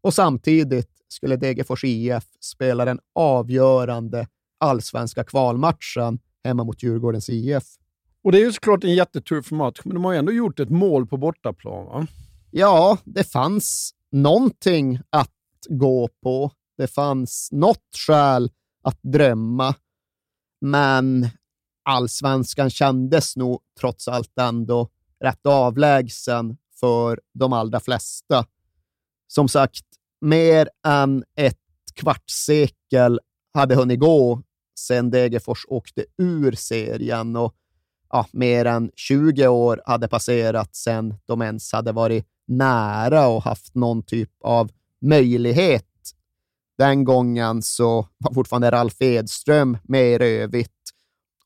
Och samtidigt skulle Degerfors IF spela den avgörande allsvenska kvalmatchen hemma mot Djurgårdens IF. Och det är ju såklart en jättetuff match, men de har ändå gjort ett mål på bortaplan, va? Ja, det fanns någonting att gå på. Det fanns något skäl att drömma, men allsvenskan kändes nog trots allt ändå rätt avlägsen för de allra flesta. Som sagt, mer än ett kvartssekel hade hunnit gå sen Degerfors åkte ur serien och ja, mer än 20 år hade passerat sen de ens hade varit nära och haft någon typ av möjlighet. Den gången så var fortfarande Ralf Edström med i Rövitt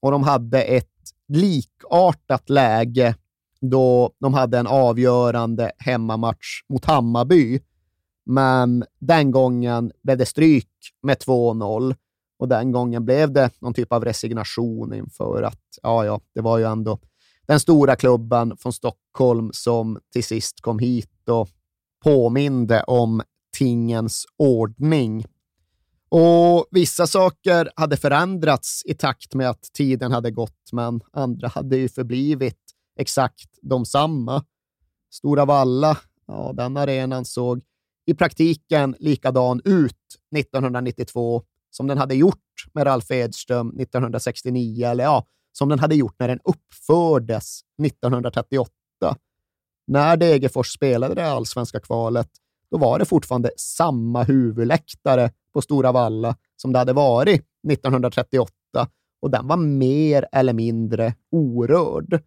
och de hade ett likartat läge då de hade en avgörande hemmamatch mot Hammarby. Men den gången blev det stryk med 2-0 och den gången blev det någon typ av resignation inför att, ja, ja, det var ju ändå den stora klubben från Stockholm som till sist kom hit och påminde om tingens ordning. Och Vissa saker hade förändrats i takt med att tiden hade gått, men andra hade ju förblivit exakt de samma. Stora Valla, ja, den arenan såg i praktiken likadan ut 1992 som den hade gjort med Ralf Edström 1969, eller ja, som den hade gjort när den uppfördes 1938. När Degerfors spelade det allsvenska kvalet, då var det fortfarande samma huvudläktare på Stora Valla som det hade varit 1938 och den var mer eller mindre orörd.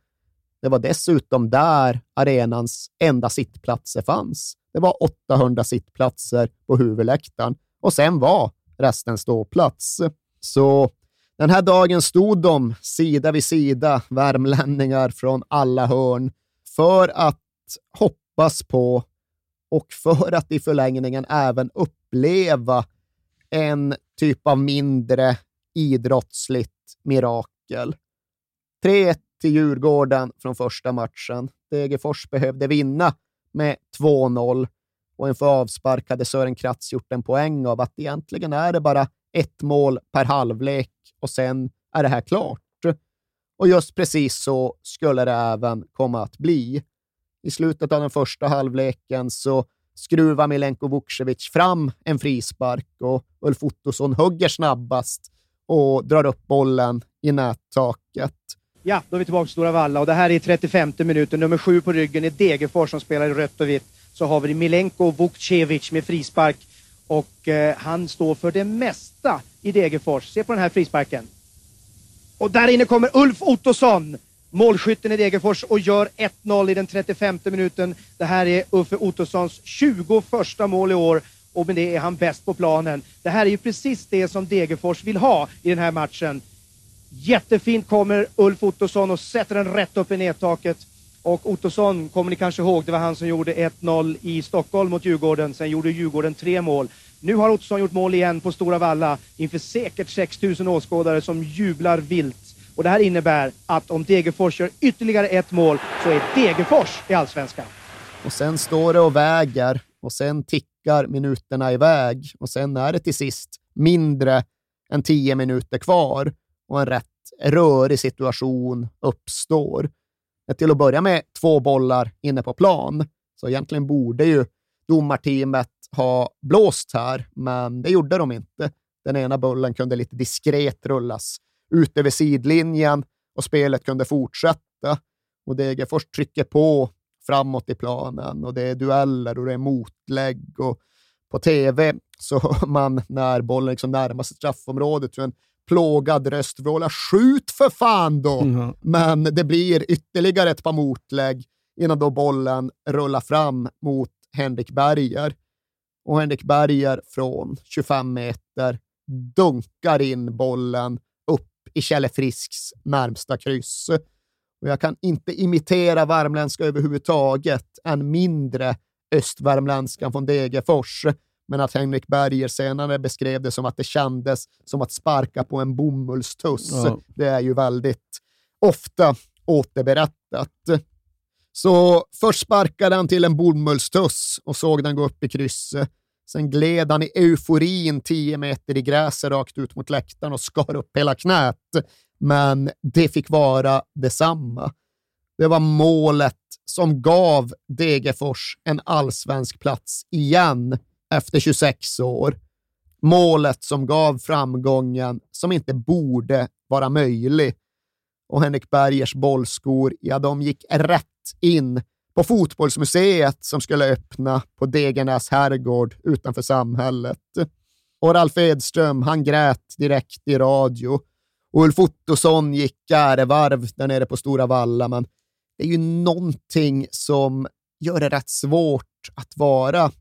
Det var dessutom där arenans enda sittplatser fanns. Det var 800 sittplatser på huvudläktaren och sen var resten ståplats. Så den här dagen stod de sida vid sida, värmlänningar från alla hörn, för att hoppas på och för att i förlängningen även uppleva en typ av mindre idrottsligt mirakel. 3-1 till Djurgården från första matchen. Degerfors behövde vinna med 2-0 och inför avspark hade Sören Kratz gjort en poäng av att egentligen är det bara ett mål per halvlek och sen är det här klart. Och just precis så skulle det även komma att bli. I slutet av den första halvleken så skruvar Milenko Vukcevic fram en frispark och Ulf Ottosson hugger snabbast och drar upp bollen i nättaket. Ja, då är vi tillbaka på Stora Valla och det här är 35 minuten. Nummer sju på ryggen är Degerfors som spelar i rött och vitt. Så har vi Milenko Vukcevic med frispark och eh, han står för det mesta i Degerfors. Se på den här frisparken. Och där inne kommer Ulf Ottosson, målskytten i Degerfors och gör 1-0 i den 35 minuten. Det här är Uffe Ottossons 21 mål i år och med det är han bäst på planen. Det här är ju precis det som Degerfors vill ha i den här matchen. Jättefint kommer Ulf Ottosson och sätter den rätt upp i nedtaket. Och Ottosson kommer ni kanske ihåg, det var han som gjorde 1-0 i Stockholm mot Djurgården. Sen gjorde Djurgården tre mål. Nu har Ottosson gjort mål igen på Stora Valla inför säkert 6000 åskådare som jublar vilt. Och det här innebär att om Degerfors gör ytterligare ett mål så är Degerfors i Allsvenskan. Och sen står det och väger och sen tickar minuterna iväg och sen är det till sist mindre än tio minuter kvar och en rätt rörig situation uppstår. Till att börja med två bollar inne på plan, så egentligen borde ju domarteamet ha blåst här, men det gjorde de inte. Den ena bollen kunde lite diskret rullas ut över sidlinjen och spelet kunde fortsätta. Och Degerfors trycker på framåt i planen och det är dueller och det är motlägg. Och på tv så hör man när bollen liksom närmar sig straffområdet hur en plågad röst vrålar “Skjut för fan då!” mm. Men det blir ytterligare ett par motlägg innan då bollen rullar fram mot Henrik Berger. Och Henrik Berger från 25 meter dunkar in bollen upp i Kjelle Frisks närmsta kryss. Och jag kan inte imitera värmländska överhuvudtaget, än mindre östvärmländskan från Degerfors men att Henrik Berger senare beskrev det som att det kändes som att sparka på en bomullstuss. Ja. Det är ju väldigt ofta återberättat. Så först sparkade han till en bomullstuss och såg den gå upp i krysset. Sen gled han i euforin tio meter i gräset rakt ut mot läktaren och skar upp hela knät. Men det fick vara detsamma. Det var målet som gav Degerfors en allsvensk plats igen efter 26 år. Målet som gav framgången som inte borde vara möjlig. Och Henrik Bergers bollskor, ja, de gick rätt in på fotbollsmuseet som skulle öppna på Degernäs herrgård utanför samhället. Och Ralf Edström, han grät direkt i radio. Och Ulf Ottosson gick ärevarv där nere på Stora Valla, men det är ju någonting som gör det rätt svårt att vara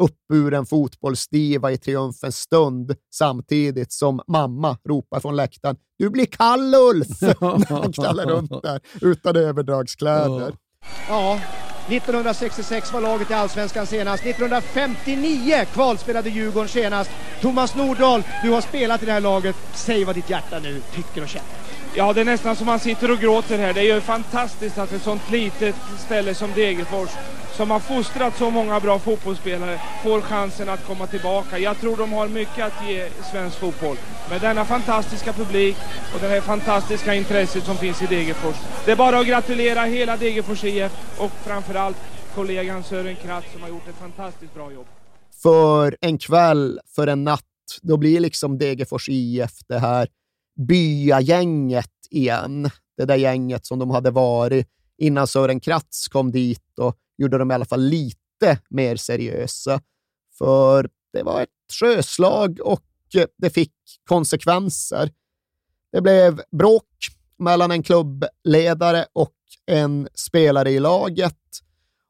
uppburen fotbollsdiva i triumfens stund samtidigt som mamma ropar från läktaren “Du blir kall Ulf!” när han knallar runt där utan överdragskläder. Ja, 1966 var laget i Allsvenskan senast. 1959 kvalspelade Djurgården senast. Thomas Nordahl, du har spelat i det här laget. Säg vad ditt hjärta nu tycker och känner. Ja, det är nästan som man sitter och gråter här. Det är ju fantastiskt att ett sånt litet ställe som Degerfors som har fostrat så många bra fotbollsspelare får chansen att komma tillbaka. Jag tror de har mycket att ge svensk fotboll. Med denna fantastiska publik och det här fantastiska intresset som finns i Degerfors. Det är bara att gratulera hela Degerfors IF och framförallt kollegan Sören Kratt som har gjort ett fantastiskt bra jobb. För en kväll, för en natt, då blir liksom Degerfors IF det här byagänget igen. Det där gänget som de hade varit innan Sören Kratz kom dit och gjorde dem i alla fall lite mer seriösa. För det var ett sjöslag och eh, det fick konsekvenser. Det blev bråk mellan en klubbledare och en spelare i laget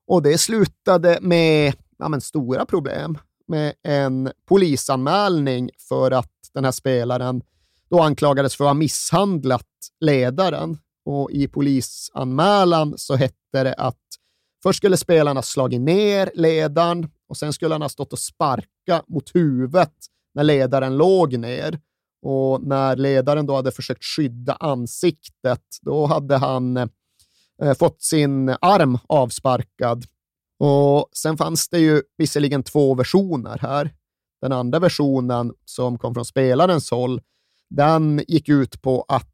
och det slutade med ja, men, stora problem med en polisanmälning för att den här spelaren då anklagades för att ha misshandlat ledaren. Och I polisanmälan så hette det att Först skulle spelarna slagit ner ledaren och sen skulle han ha stått och sparka mot huvudet när ledaren låg ner. Och när ledaren då hade försökt skydda ansiktet, då hade han eh, fått sin arm avsparkad. Och Sen fanns det ju visserligen två versioner här. Den andra versionen som kom från spelarens håll, den gick ut på att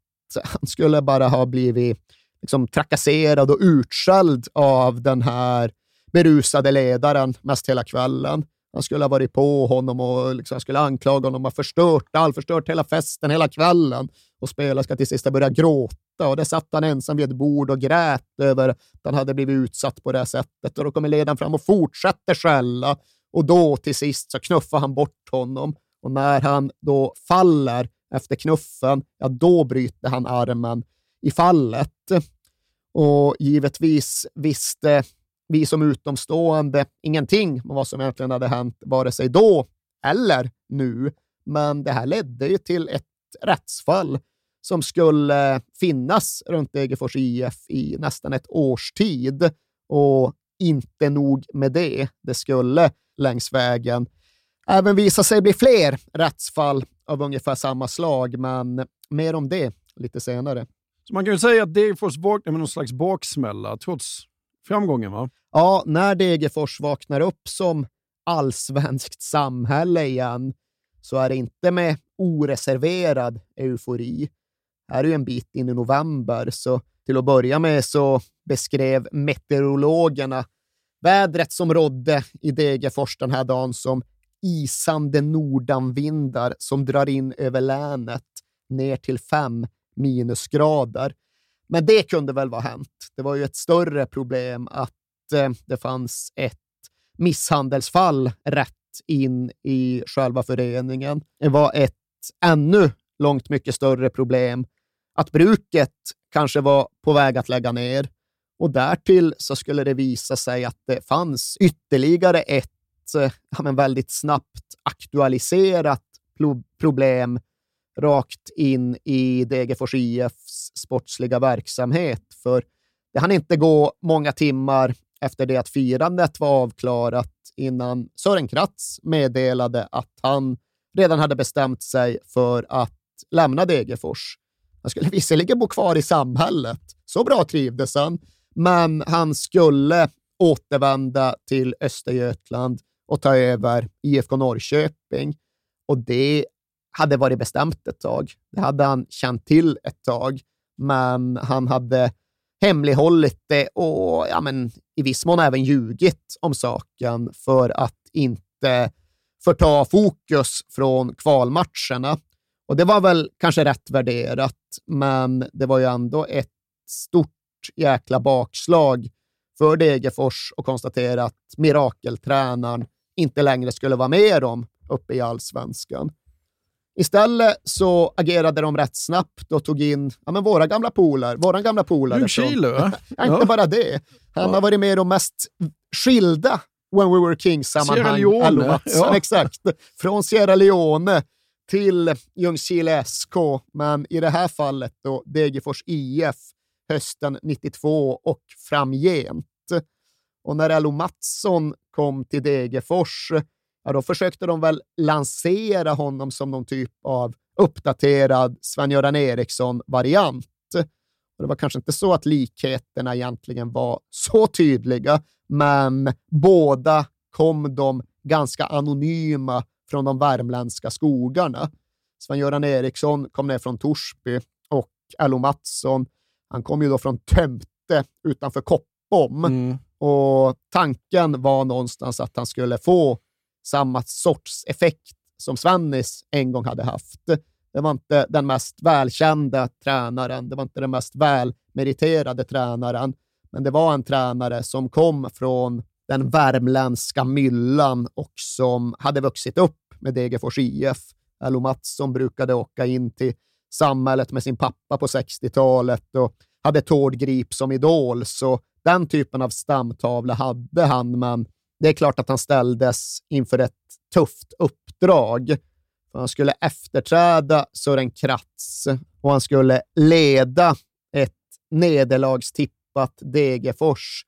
han skulle bara ha blivit liksom trakasserad och utskälld av den här berusade ledaren mest hela kvällen. Han skulle ha varit på honom och liksom skulle anklaga honom och förstört allt, förstört hela festen, hela kvällen. och spelaren ska till sist börja gråta och där satt han ensam vid ett bord och grät över att han hade blivit utsatt på det här sättet och då kommer ledaren fram och fortsätter skälla och då till sist så knuffar han bort honom och när han då faller efter knuffen, ja då bryter han armen i fallet. Och givetvis visste vi som utomstående ingenting om vad som egentligen hade hänt, vare sig då eller nu. Men det här ledde ju till ett rättsfall som skulle finnas runt Degerfors IF i nästan ett års tid. Och inte nog med det, det skulle längs vägen även visa sig bli fler rättsfall av ungefär samma slag, men mer om det lite senare. Så man kan ju säga att Degerfors vaknar med någon slags baksmälla trots framgången, va? Ja, när Degerfors vaknar upp som allsvenskt samhälle igen så är det inte med oreserverad eufori. Här är ju en bit in i november, så till att börja med så beskrev meteorologerna vädret som rådde i Degerfors den här dagen som isande nordanvindar som drar in över länet ner till fem minusgrader. Men det kunde väl vara hänt. Det var ju ett större problem att eh, det fanns ett misshandelsfall rätt in i själva föreningen. Det var ett ännu långt mycket större problem att bruket kanske var på väg att lägga ner. Och därtill så skulle det visa sig att det fanns ytterligare ett Eh, ja, men väldigt snabbt aktualiserat problem rakt in i Degerfors IFs sportsliga verksamhet. För det hann inte gå många timmar efter det att firandet var avklarat innan Sören Kratz meddelade att han redan hade bestämt sig för att lämna Degerfors. Han skulle visserligen bo kvar i samhället, så bra trivdes han, men han skulle återvända till Östergötland och ta över IFK Norrköping. Och det hade varit bestämt ett tag. Det hade han känt till ett tag, men han hade hemlighållit det och ja, men, i viss mån även ljugit om saken för att inte förta fokus från kvalmatcherna. Och det var väl kanske rätt värderat, men det var ju ändå ett stort jäkla bakslag för Degerfors att konstatera att mirakeltränaren inte längre skulle vara med dem uppe i allsvenskan. Istället så agerade de rätt snabbt och tog in ja, men våra gamla polare. Våra gamla polare. Ljungskile, va? ja, inte bara det. Han ja. har varit med i de mest skilda When We Were Kings-sammanhang. Sierra Leone. Ja. Exakt. Från Sierra Leone till Ljungskile SK, men i det här fallet då Degerfors IF hösten 92 och framgent. Och när Elo Mattsson kom till Degerfors, ja, då försökte de väl lansera honom som någon typ av uppdaterad Sven-Göran Eriksson-variant. Det var kanske inte så att likheterna egentligen var så tydliga, men båda kom de ganska anonyma från de värmländska skogarna. Sven-Göran Eriksson kom ner från Torsby och Elo Mattsson, han kom ju då från Tömte utanför Koppom. Mm. Och tanken var någonstans att han skulle få samma sorts effekt som Svennis en gång hade haft. Det var inte den mest välkända tränaren, det var inte den mest välmeriterade tränaren, men det var en tränare som kom från den värmländska myllan och som hade vuxit upp med Degerfors IF. Erlo Mattsson brukade åka in till samhället med sin pappa på 60-talet och hade Tord Grip som idol, så den typen av stamtavla hade han, men det är klart att han ställdes inför ett tufft uppdrag. Han skulle efterträda Sören Kratz och han skulle leda ett nederlagstippat Degerfors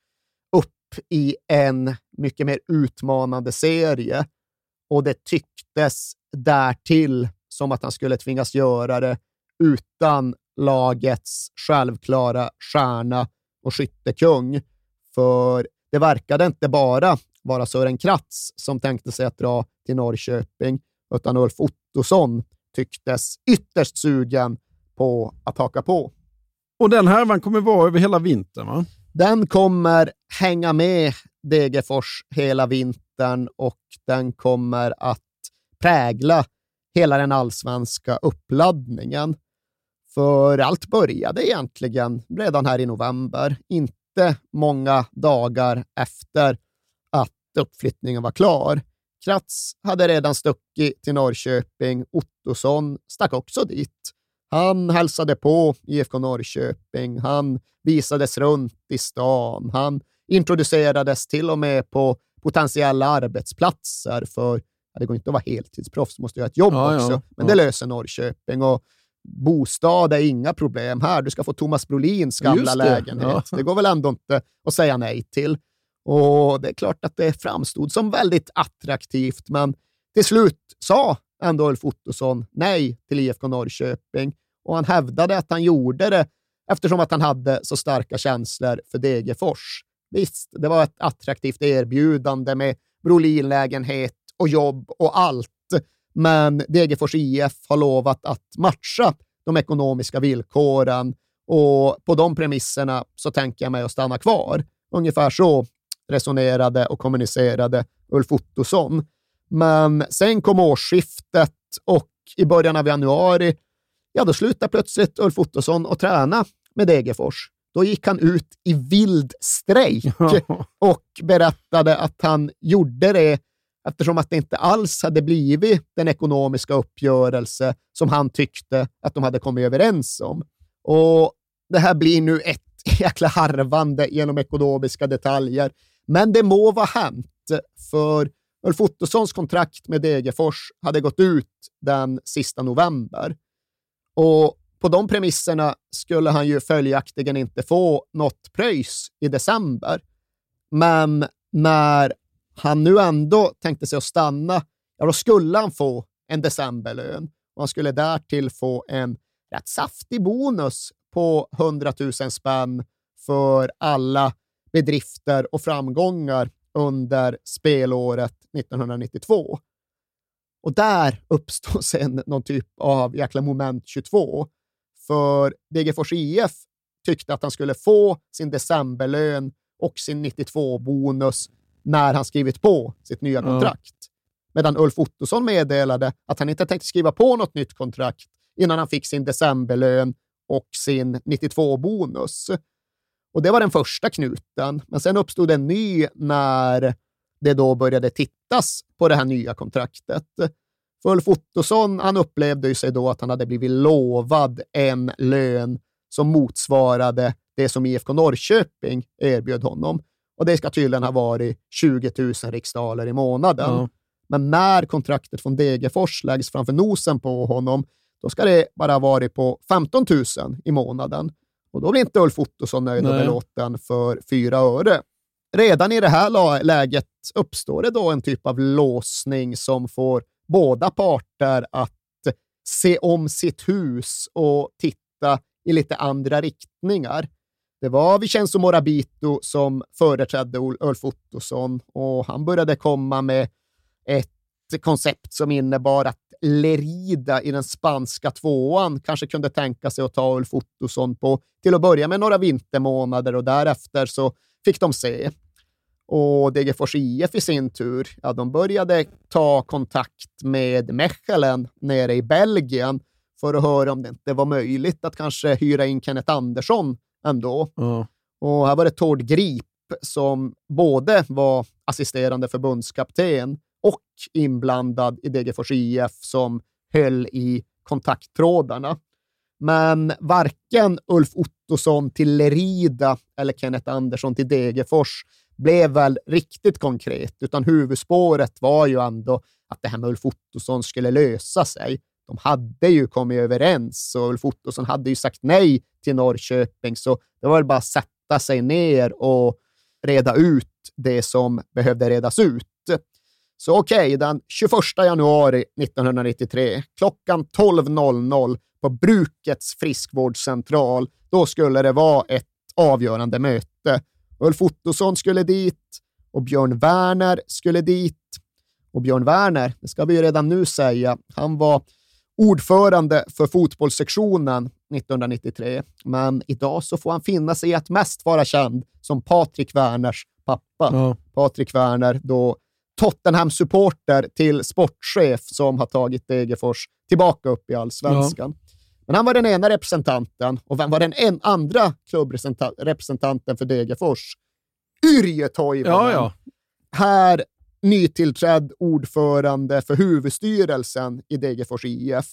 upp i en mycket mer utmanande serie. Och det tycktes därtill som att han skulle tvingas göra det utan lagets självklara stjärna och skyttekung. För det verkade inte bara vara Sören Kratz som tänkte sig att dra till Norrköping, utan Ulf Ottosson tycktes ytterst sugen på att haka på. Och den härvan kommer vara över hela vintern, va? Den kommer hänga med Degerfors hela vintern och den kommer att prägla hela den allsvenska uppladdningen. För allt började egentligen redan här i november, inte många dagar efter att uppflyttningen var klar. Kratz hade redan stuckit till Norrköping. Ottosson stack också dit. Han hälsade på IFK Norrköping. Han visades runt i stan. Han introducerades till och med på potentiella arbetsplatser. För det går inte att vara heltidsproffs, måste göra ett jobb Ja, ja, också. Men ja. det löser Norrköping. Och bostad är inga problem här. Du ska få Thomas Brolins gamla det, lägenhet. ja. Det går väl ändå inte att säga nej till. Och det är klart att det framstod som väldigt attraktivt, men till slut sa ändå Ulf Ottosson nej till IFK Norrköping och han hävdade att han gjorde det eftersom att han hade så starka känslor för Degerfors. Visst, det var ett attraktivt erbjudande med Brolin-lägenhet och jobb och allt, men Degerfors IF har lovat att matcha de ekonomiska villkoren och på de premisserna så tänker jag mig att stanna kvar. Ungefär så resonerade och kommunicerade Ulf Ottosson. Men sen kom årsskiftet och i början av januari, ja då slutade plötsligt Ulf Ottosson att träna med Degerfors. Då gick han ut i vild strejk och berättade att han gjorde det eftersom att det inte alls hade blivit den ekonomiska uppgörelse som han tyckte att de hade kommit överens om. Och det här blir nu ett jäkla harvande genom ekonomiska detaljer. Men det må vara hänt, för Ulf Ottossons kontrakt med Degerfors hade gått ut den sista november. Och på de premisserna skulle han ju följaktligen inte få något pröjs i december. Men när han nu ändå tänkte sig att stanna, ja då skulle han få en decemberlön och han skulle därtill få en rätt saftig bonus på 100 000 spänn för alla bedrifter och framgångar under spelåret 1992. Och där uppstår sen någon typ av jäkla moment 22. För Degerfors IF tyckte att han skulle få sin decemberlön och sin 92-bonus när han skrivit på sitt nya kontrakt. Medan Ulf Ottosson meddelade att han inte tänkte skriva på något nytt kontrakt innan han fick sin decemberlön och sin 92-bonus. Och det var den första knuten. Men sen uppstod en ny när det då började tittas på det här nya kontraktet. För Ulf Ottosson, han upplevde ju sig då att han hade blivit lovad en lön som motsvarade det som IFK Norrköping erbjöd honom. Och det ska tydligen ha varit 20 000 riksdaler i månaden. Ja. Men när kontraktet från Degerfors läggs framför nosen på honom, då ska det bara ha varit på 15 000 i månaden. Och då blir inte Ulf Ottosson nöjd och belåten för fyra öre. Redan i det här läget uppstår det då en typ av låsning som får båda parter att se om sitt hus och titta i lite andra riktningar. Det var Vincenzo Morabito som företrädde Ulf Ottosson och han började komma med ett koncept som innebar att Lerida i den spanska tvåan kanske kunde tänka sig att ta Ulf Ottosson på till att börja med några vintermånader och därefter så fick de se. Och Degerfors IF i sin tur, ja, de började ta kontakt med Mechelen nere i Belgien för att höra om det inte var möjligt att kanske hyra in Kenneth Andersson ändå. Ja. Och här var det Tord Grip som både var assisterande förbundskapten och inblandad i Degerfors IF som höll i kontakttrådarna. Men varken Ulf Ottosson till Lerida eller Kenneth Andersson till Degerfors blev väl riktigt konkret, utan huvudspåret var ju ändå att det här med Ulf Ottosson skulle lösa sig. De hade ju kommit överens och Ulf Ottosson hade ju sagt nej till Norrköping, så det var väl bara att sätta sig ner och reda ut det som behövde redas ut. Så okej, den 21 januari 1993, klockan 12.00 på Brukets friskvårdscentral, då skulle det vara ett avgörande möte. Ulf Ottosson skulle dit och Björn Werner skulle dit. Och Björn Werner, det ska vi ju redan nu säga, han var ordförande för fotbollssektionen 1993, men idag så får han finna sig i att mest vara känd som Patrik Werners pappa. Ja. Patrik Werner, då Tottenham-supporter till sportchef som har tagit Degerfors tillbaka upp i allsvenskan. Men han var den ena representanten och vem var den en andra klubbrepresentanten för Degerfors? Yrjö Toivonen. Ja, ja. Här nytillträdd ordförande för huvudstyrelsen i Degerfors IF.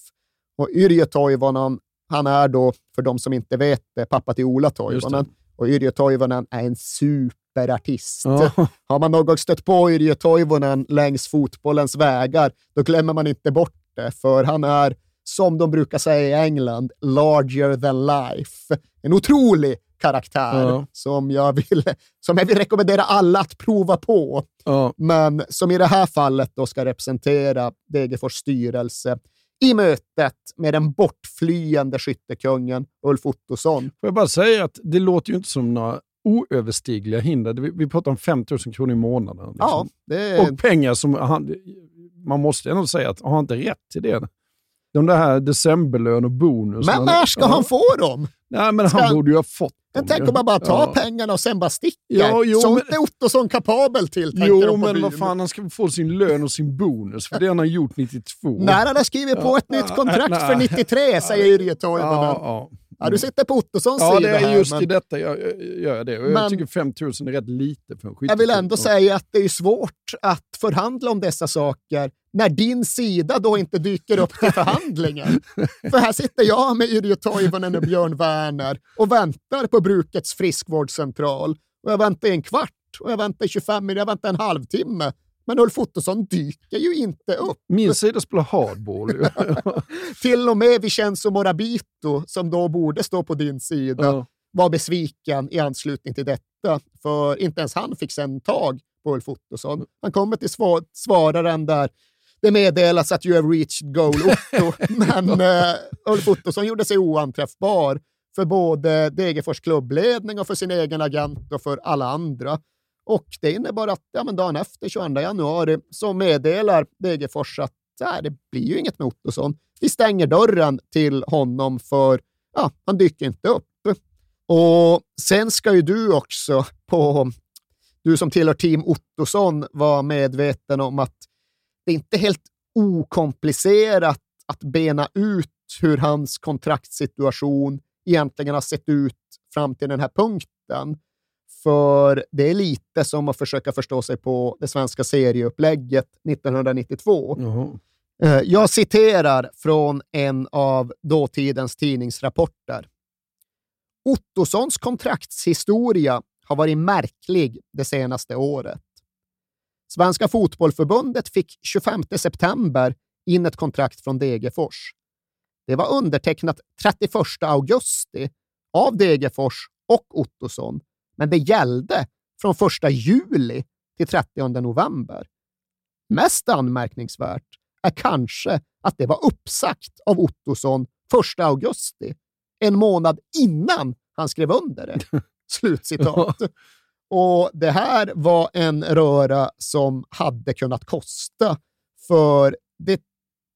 Och Yrjö Toivonen, han är då, för de som inte vet det, pappa till Ola Toivonen. Och Yrjö Toivonen är en superartist. Ja. Har man någon gång stött på Yrjö Toivonen längs fotbollens vägar, då glömmer man inte bort det, för han är, som de brukar säga i England, larger than life. En otrolig karaktär Ja. som, jag vill, som jag vill rekommendera alla att prova på, Ja. men som i det här fallet då ska representera Degerfors styrelse i mötet med den bortflyende skyttekungen Ulf Ottosson. Får jag bara säga att det låter ju inte som några oöverstigliga hinder. Vi, vi pratar om 5 000 kronor i månaden. Liksom. Ja, det Och pengar som han, man måste ändå säga att har han inte rätt till det? De där decemberlön och bonus. Men när ska han få dem? Nej, men han han- borde ju ha fått Men dem. tänk ju. om man bara tar Ja. pengarna och sen bara sticker. Ja, jo, Sånt men- är Ottosson kapabel till, Jo, men vad fan, han ska få sin lön och sin bonus för det han har gjort 92. När han har skrivit på ett nytt kontrakt nej. för 93, säger Yrjö Toivonen. Ja, Ja, ja. du sitter på Ottossons ja, sida det är här, just men i detta jag jag gör jag det. Men- jag tycker 5 000 är rätt lite för en jag vill ändå säga att det är svårt att förhandla om dessa saker när din sida då inte dyker upp till förhandlingen. För här sitter jag med Yrjö Toivonen och Björn Werner och väntar på brukets friskvårdscentral. Och jag väntar i en kvart och jag väntar i 25 minuter, jag väntar en halvtimme. Men Ulf Ottosson dyker ju inte upp. Min sida spelar hardball. Till och med Vincenzo Morabito, som då borde stå på din sida, Ja. var besviken i anslutning till detta. För inte ens han fick sen tag på Ulf Ottosson. Han kommer till svar svararen där det meddelas att you have reached goal Otto, men eh, Ulf Ottosson gjorde sig oanträffbar för både Degerfors klubbledning och för sin egen agent och för alla andra. Och det innebar att ja, men dagen efter, 22 januari, så meddelar Degerfors att nej, det blir ju inget med Ottosson. Vi stänger dörren till honom för ja, han dyker inte upp. Och sen ska ju du också, på, du som tillhör team Ottosson, vara medveten om att det är inte helt okomplicerat att bena ut hur hans kontraktssituation egentligen har sett ut fram till den här punkten. För det är lite som att försöka förstå sig på det svenska serieupplägget 1992. Jaha. Eh, Jag citerar från en av dåtidens tidningsrapporter. Ottossons kontraktshistoria har varit märklig det senaste året. Svenska fotbollförbundet fick 25 september in ett kontrakt från Degerfors. Det var undertecknat 31 augusti av Degerfors och Ottosson, men det gällde från 1 juli till 30 november. Mest anmärkningsvärt är kanske att det var uppsagt av Ottosson 1 augusti, en månad innan han skrev under det. Slutcitat. Och det här var en röra som hade kunnat kosta, för det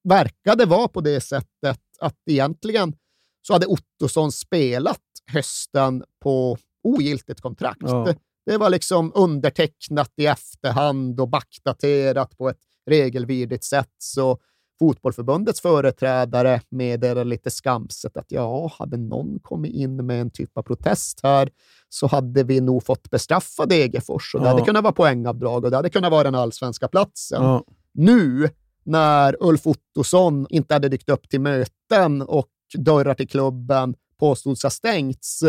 verkade vara på det sättet att egentligen så hade Ottosson spelat hösten på ogiltigt kontrakt. Ja. Det, var liksom undertecknat i efterhand och backdaterat på ett regelvidrigt sätt. Så fotbollförbundets företrädare meddelade lite skamset att ja, hade någon kommit in med en typ av protest här så hade vi nog fått bestraffa Degerfors och det Ja. hade kunnat vara poängavdrag och det hade kunnat vara den allsvenska platsen. Ja. Nu när Ulf Ottosson inte hade dykt upp till möten och dörrar till klubben påstods ha stängts,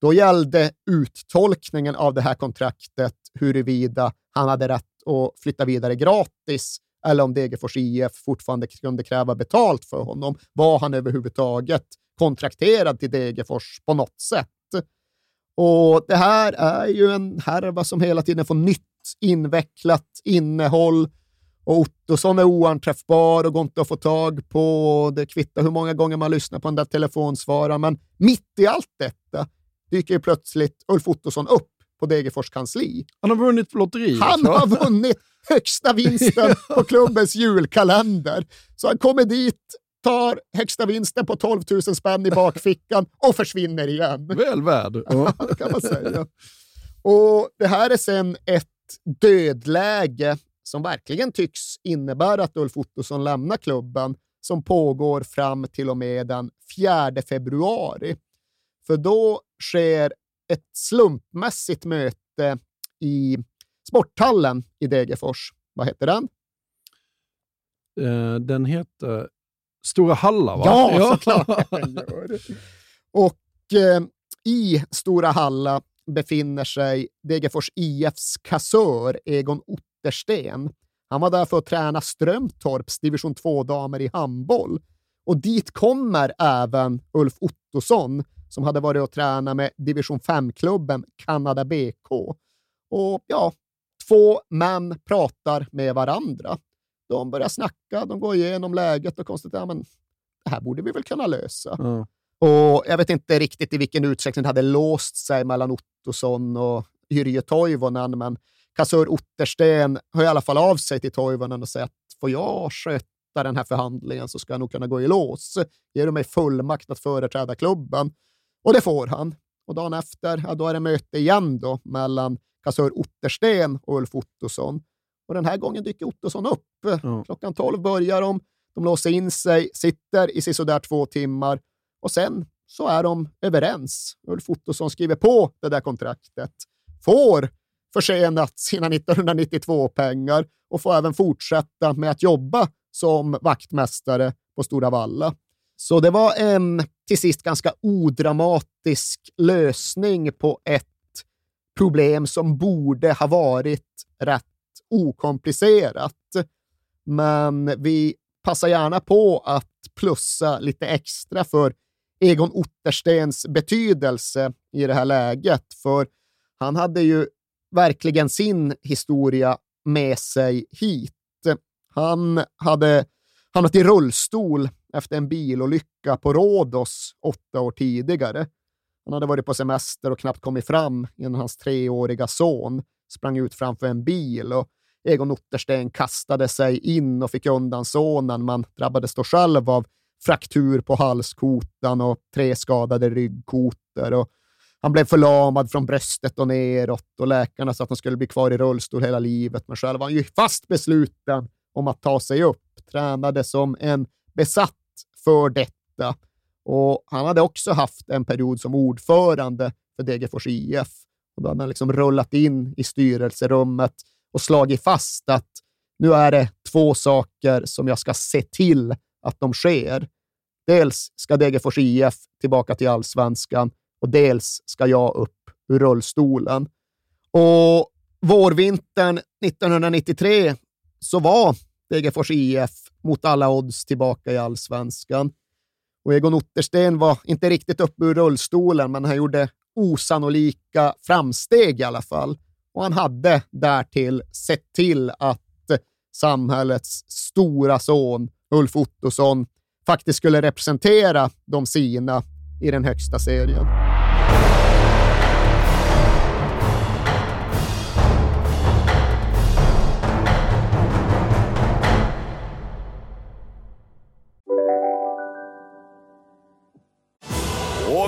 då gällde uttolkningen av det här kontraktet huruvida han hade rätt att flytta vidare gratis eller om Degerfors IF fortfarande kunde kräva betalt för honom. Var han överhuvudtaget kontrakterad till Degerfors på något sätt? Och det här är ju en härva som hela tiden får nytt invecklat innehåll och Ottosson är oanträffbar och går inte att få tag på. Det kvittar hur många gånger man lyssnar på den där telefonsvararen, men mitt i allt detta dyker ju plötsligt Ulf Ottosson upp på Degerfors kansli. Han har vunnit lotteriet. Han har vunnit högsta vinsten på klubbens julkalender. Så han kommer dit, tar högsta vinsten på 12 000 spänn i bakfickan och försvinner igen. Väl värd. Ja. det kan man säga. Och det här är sen ett dödläge som verkligen tycks innebära att Ulf Ottosson lämnar klubben som pågår fram till och med den 4 februari. För då sker ett slumpmässigt möte i Sporthallen i Degerfors. Vad heter den? Eh, den heter Stora Halla, va? Ja, såklart den gör. Och eh, i Stora Halla befinner sig Degerfors IFs kassör Egon Ottersten. Han var där för att träna Strömtorps division 2-damer i handboll. Och dit kommer även Ulf Ottosson som hade varit och tränat med division 5-klubben Kanada BK. Och ja, två män pratar med varandra. De börjar snacka, de går igenom läget och konstaterar att det här borde vi väl kunna lösa. Mm. Och Jag vet inte riktigt i vilken utsträckning det hade låst sig mellan Ottosson och Yrje Toivonen, men kassör Ottersten hör i alla fall av sig till Toivonen och säger att får jag sköta den här förhandlingen så ska jag nog kunna gå i lås. Ger du mig fullmakt att företräda klubben? Och det får han. Och dagen efter, ja, då är det möte igen då mellan kassör Ottersten och Ulf Ottosson. Och den här gången dyker Ottosson upp. Mm. Klockan 12 börjar de. De låser in sig, sitter i sådär två timmar och sen så är de överens. Ulf Ottosson skriver på det där kontraktet, får försenat sina 1992-pengar och får även fortsätta med att jobba som vaktmästare på Stora Valla. Så det var en till sist ganska odramatisk lösning på ett problem som borde ha varit rätt okomplicerat. Men vi passar gärna på att plussa lite extra för Egon Otterstens betydelse i det här läget, för han hade ju verkligen sin historia med sig hit. Han hade hamnat i rullstol efter en bilolycka på Rhodos åtta år tidigare. Han hade varit på semester och knappt kommit fram innan hans treåriga son sprang ut framför en bil och Egon Ottersten kastade sig in och fick undan sonen, men drabbades då själv av fraktur på halskotan och tre skadade ryggkotor. Och han blev förlamad från bröstet och neråt och läkarna sa att han skulle bli kvar i rullstol hela livet, men själv var han ju fast besluten om att ta sig upp. Tränade som en besatt för detta. Och han hade också haft en period som ordförande för Degerfors IF. Och då hade han liksom rullat in i styrelserummet och slagit fast att nu är det två saker som jag ska se till att de sker. Dels ska Degerfors IF tillbaka till allsvenskan och dels ska jag upp ur rullstolen. Och vårvintern 1993 så var Degerfors IF mot alla odds tillbaka i allsvenskan. Och Egon Ottersten var inte riktigt uppe ur rullstolen, men han gjorde osannolika framsteg i alla fall. Och han hade därtill sett till att samhällets stora son Ulf Ottosson faktiskt skulle representera de sina i den högsta serien.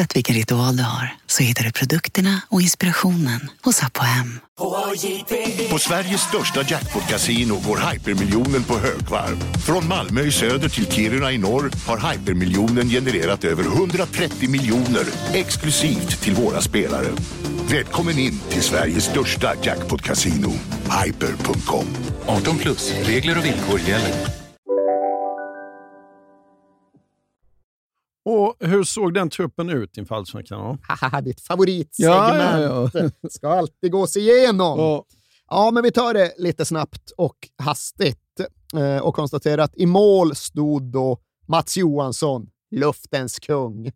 Oavsett vilken ritual du har så hittar du produkterna och inspirationen hos Apohem. På Sveriges största jackpot-kasino går hypermiljonen på högvarv. Från Malmö i söder till Kiruna i norr har hypermiljonen genererat över 130 miljoner exklusivt till våra spelare. Välkommen in till Sveriges största jackpot-kasino, hyper.com. 18 plus, regler och villkor gäller. Och hur såg den truppen ut inför Allsvenskan? Haha, ditt favoritsegment. Ja, ja, Ska alltid gås igenom. Ja. Ja, men vi tar det lite snabbt och hastigt eh, och konstaterar att i mål stod då Mats Johansson, luftens kung.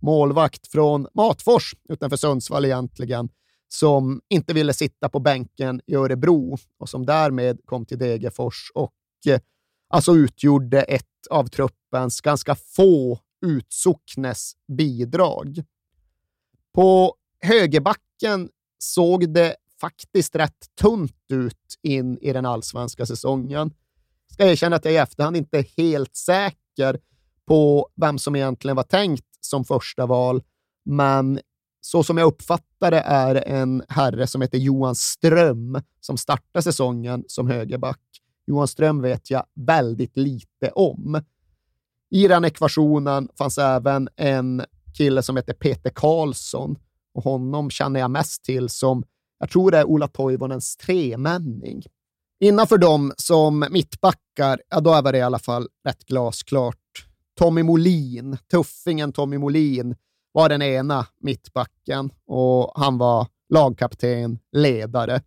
Målvakt från Matfors utanför Sundsvall egentligen. som inte ville sitta på bänken i Örebro och som därmed kom till Degerfors och eh, alltså utgjorde ett av truppens ganska få utsocknes bidrag. På högerbacken såg det faktiskt rätt tunt ut in i den allsvenska säsongen. Jag Ska erkänna att jag i efterhand inte är helt säker på vem som egentligen var tänkt som första val, men så som jag uppfattar det är en herre som heter Johan Ström som startar säsongen som högerback. Johan Ström vet jag väldigt lite om. I den ekvationen fanns även en kille som heter Peter Karlsson och honom känner jag mest till som, jag tror det är Ola Toivonens tremänning. Innanför dem som mittbackar, ja då är det i alla fall rätt glasklart. Tommy Molin, tuffingen Tommy Molin, var den ena mittbacken och han var lagkapten, ledare.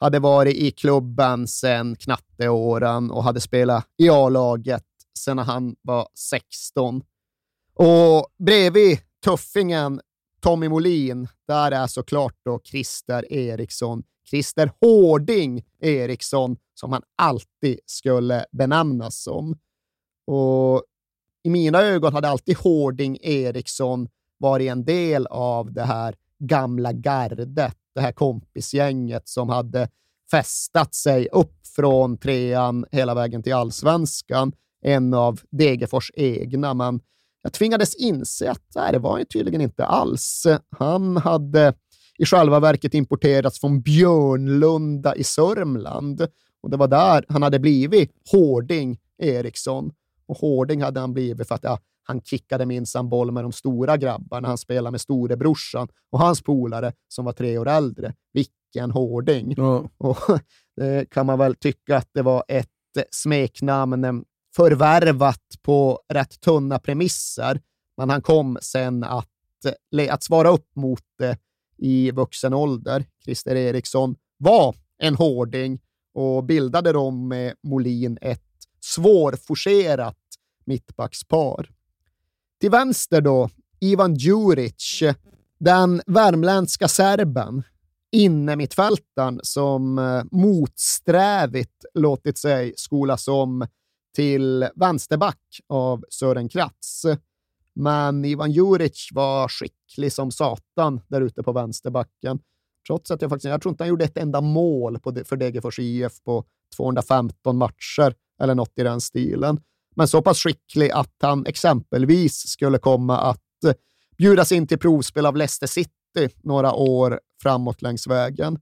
Hade varit i klubben sedan knatteåren och hade spelat i A-laget sedan han var 16. Och bredvid tuffingen Tommy Molin, där är såklart då Christer Eriksson. Christer Hårding Eriksson, som han alltid skulle benämnas som. Och i mina ögon hade alltid Hårding Eriksson varit en del av det här gamla gardet, det här kompisgänget som hade festat sig upp från trean hela vägen till allsvenskan. En av Degerfors egna, men jag tvingades inse att nej, det var tydligen inte alls. Han hade i själva verket importerats från Björnlunda i Sörmland och det var där han hade blivit Hårding Eriksson. Och Hårding hade han blivit för att ja, han kickade minsann boll med de stora grabbarna. Han spelade med storebrorsan och hans polare som var tre år äldre. Vilken hårding! Ja. Och det kan man väl tycka att det var ett smeknamn förvärvat på rätt tunna premisser, men han kom sen att, att svara upp mot det i vuxen ålder. Christer Eriksson var en hårding och bildade då med Molin ett svårforcerat mittbackspar. Till vänster då, Ivan Djuric, den värmländska serben, innermittfältaren som eh, motsträvigt låtit sig skolas om till vänsterback av Sören Kratz. Men Ivan Juric var skicklig som satan där ute på vänsterbacken. Trots att jag faktiskt, jag tror inte han gjorde ett enda mål på, för Degerfors IF på 215 matcher eller något i den stilen men så pass skicklig att han exempelvis skulle komma att bjudas in till provspel av Leicester City några år framåt längs vägen.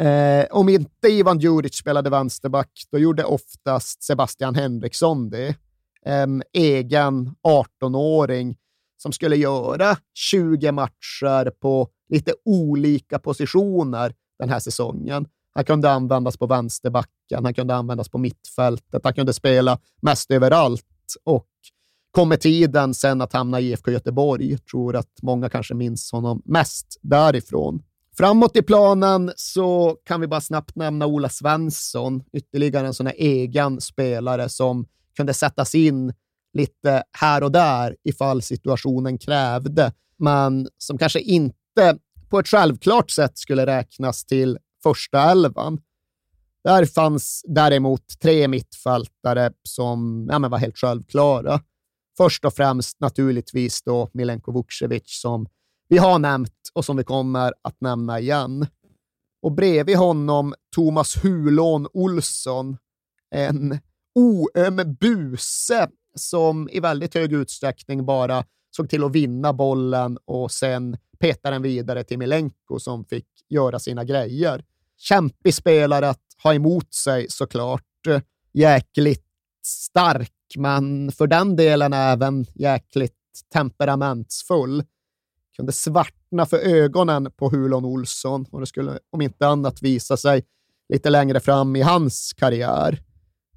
Eh, om inte Ivan Djuric spelade vänsterback, då gjorde oftast Sebastian Henriksson det. En egen 18-åring som skulle göra 20 matcher på lite olika positioner den här säsongen. Han kunde användas på vänsterbacken, han kunde användas på mittfältet, han kunde spela mest överallt och kom med tiden sen att hamna i IFK Göteborg. Jag tror att många kanske minns honom mest därifrån. Framåt i planen så kan vi bara snabbt nämna Ola Svensson, ytterligare en sån här egen spelare som kunde sättas in lite här och där ifall situationen krävde, men som kanske inte på ett självklart sätt skulle räknas till första elvan. Där fanns däremot tre mittfältare som ja, men var helt självklara. Först och främst naturligtvis då Milenko Vukcevic som vi har nämnt och som vi kommer att nämna igen. Och bredvid honom Thomas Hulån Olsson, en oöm buse som i väldigt hög utsträckning bara såg till att vinna bollen och sen peta den vidare till Milenko som fick göra sina grejer. Kämpig spelare att ha emot sig såklart. Jäkligt stark, men för den delen även jäkligt temperamentsfull. Kunde svartna för ögonen på Hulon Olsson och det skulle om inte annat visa sig lite längre fram i hans karriär.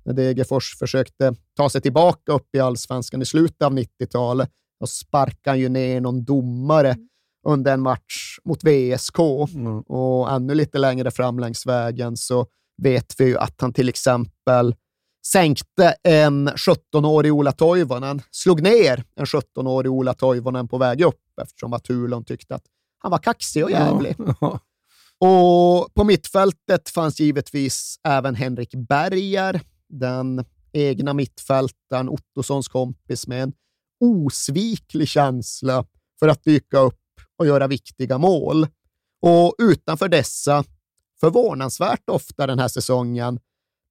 När Degerfors försökte ta sig tillbaka upp i allsvenskan i slutet av 90-talet, då sparkade han ju ner någon domare under en match mot VSK. Mm. Och ännu lite längre fram längs vägen så vet vi ju att han till exempel sänkte en 17-årig Ola Toivonen, slog ner en 17-årig Ola Toivonen på väg upp eftersom att Hulon tyckte att han var kaxig och jävlig. Ja. Och på mittfältet fanns givetvis även Henrik Berger, den egna mittfältaren, Ottossons kompis med en osviklig känsla för att dyka upp och göra viktiga mål. Och utanför dessa, förvånansvärt ofta den här säsongen,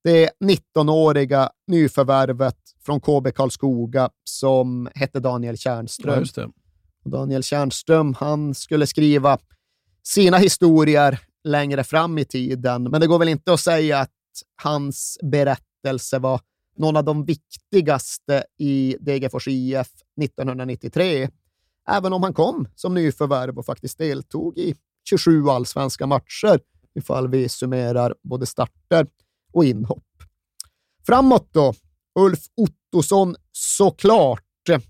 det 19-åriga nyförvärvet från KB Karlskoga som hette Daniel Tjärnström. Ja. Och Daniel Tjernström han skulle skriva sina historier längre fram i tiden, men det går väl inte att säga att hans berättelse var någon av de viktigaste i Degerfors IF 1993, även om han kom som nyförvärv och faktiskt deltog i 27 allsvenska matcher, ifall vi summerar både starter och inhopp. Framåt då, Ulf Ottosson såklart,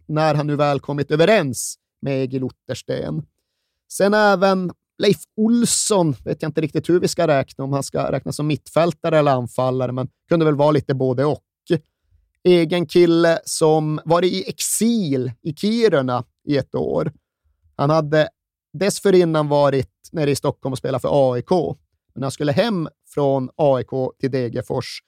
när han nu väl kommit överens med Egil Ottersten. Sen även Leif Olsson, vet jag inte riktigt hur vi ska räkna, om han ska räknas som mittfältare eller anfallare, men kunde väl vara lite både och. Egen kille som varit i exil i Kiruna i ett år. Han hade dessförinnan varit nere i Stockholm och spelat för AIK. Men när han skulle hem från AIK till Degerfors,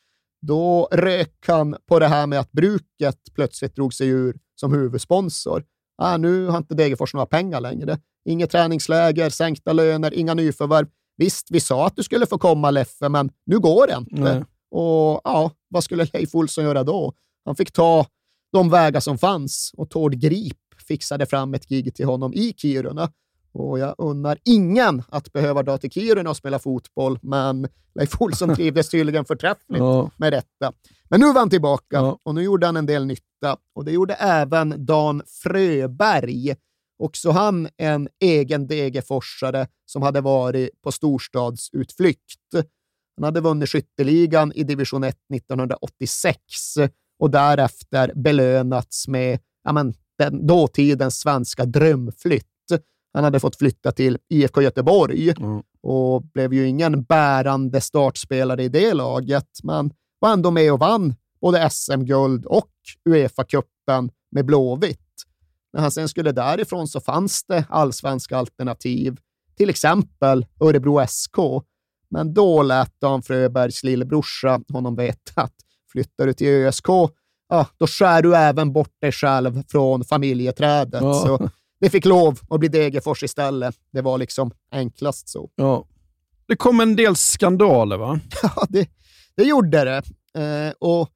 då rök han på det här med att bruket plötsligt drog sig ur som huvudsponsor. Ah, nu har inte Degerfors några pengar längre. Inget träningsläger, sänkta löner, inga nyförvärv. Visst, vi sa att du skulle få komma Leffe, men nu går det inte. Nej. Och ja, vad skulle Leif Olsson göra då? Han fick ta de vägar som fanns och Tord Grip fixade fram ett gig till honom i Kiruna. Och jag unnar ingen att behöva dra till Kiruna och spela fotboll, men Leif Olsson trivdes tydligen förträffligt Ja. med detta. Men nu var han tillbaka och nu gjorde han en del nytta. Och det gjorde även Dan Fröberg. Också han en egen Degerforsare som hade varit på storstadsutflykt. Han hade vunnit skytteligan i division 1 1986 och därefter belönats med ja, men, den dåtidens svenska drömflytt. Han hade fått flytta till IFK Göteborg och blev ju ingen bärande startspelare i det laget, men var ändå med och vann både SM-guld och Uefa-cupen med Blåvitt. När han sen skulle därifrån så fanns det allsvenska alternativ, till exempel Örebro SK. Men då lät Dan Fröbergs lillebrorsa honom veta att flyttar du till ÖSK, ja, då skär du även bort dig själv från familjeträdet. Ja. Så det fick lov att bli Degerfors istället. Det var liksom enklast så. Ja. Det kom en del skandaler, va? Ja, det, det gjorde det. Eh, och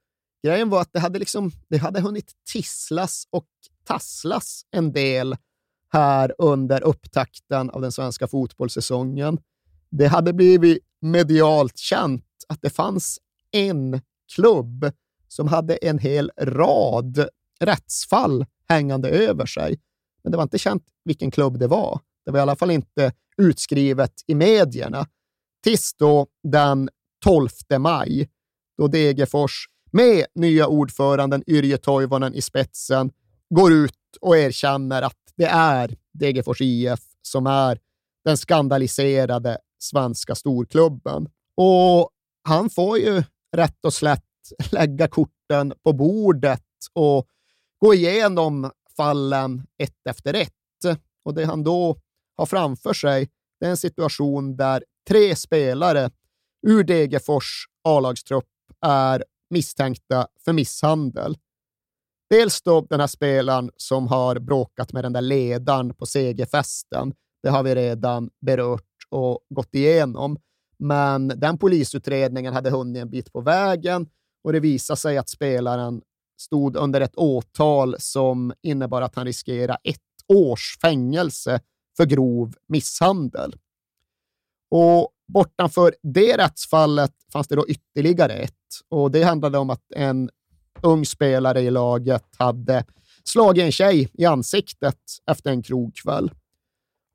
grejen var att det hade, liksom, det hade hunnit tisslas och tasslas en del här under upptakten av den svenska fotbollssäsongen. Det hade blivit medialt känt att det fanns en klubb som en en hel rad rättsfall hängande över sig. Men det var inte känt vilken klubb det var. Det var i alla fall inte utskrivet i medierna. Tills då den 12 maj, då Degerfors med nya ordföranden Yrje Toivonen i spetsen går ut och erkänner att det är Degerfors IF som är den skandaliserade svenska storklubben. Och han får ju rätt och slätt lägga korten på bordet och gå igenom fallen ett efter ett. Och det han då har framför sig det är en situation där tre spelare ur Degerfors A-lagstrupp är misstänkta för misshandel. Dels då den här spelaren som har bråkat med den där ledaren på segerfesten. Det har vi redan berört och gått igenom. Men den polisutredningen hade hunnit en bit på vägen och det visade sig att spelaren stod under ett åtal som innebar att han riskerar ett års fängelse för grov misshandel. Och bortanför det rättsfallet fanns det då ytterligare ett och det handlade om att en ung spelare i laget hade slagit en tjej i ansiktet efter en krogkväll.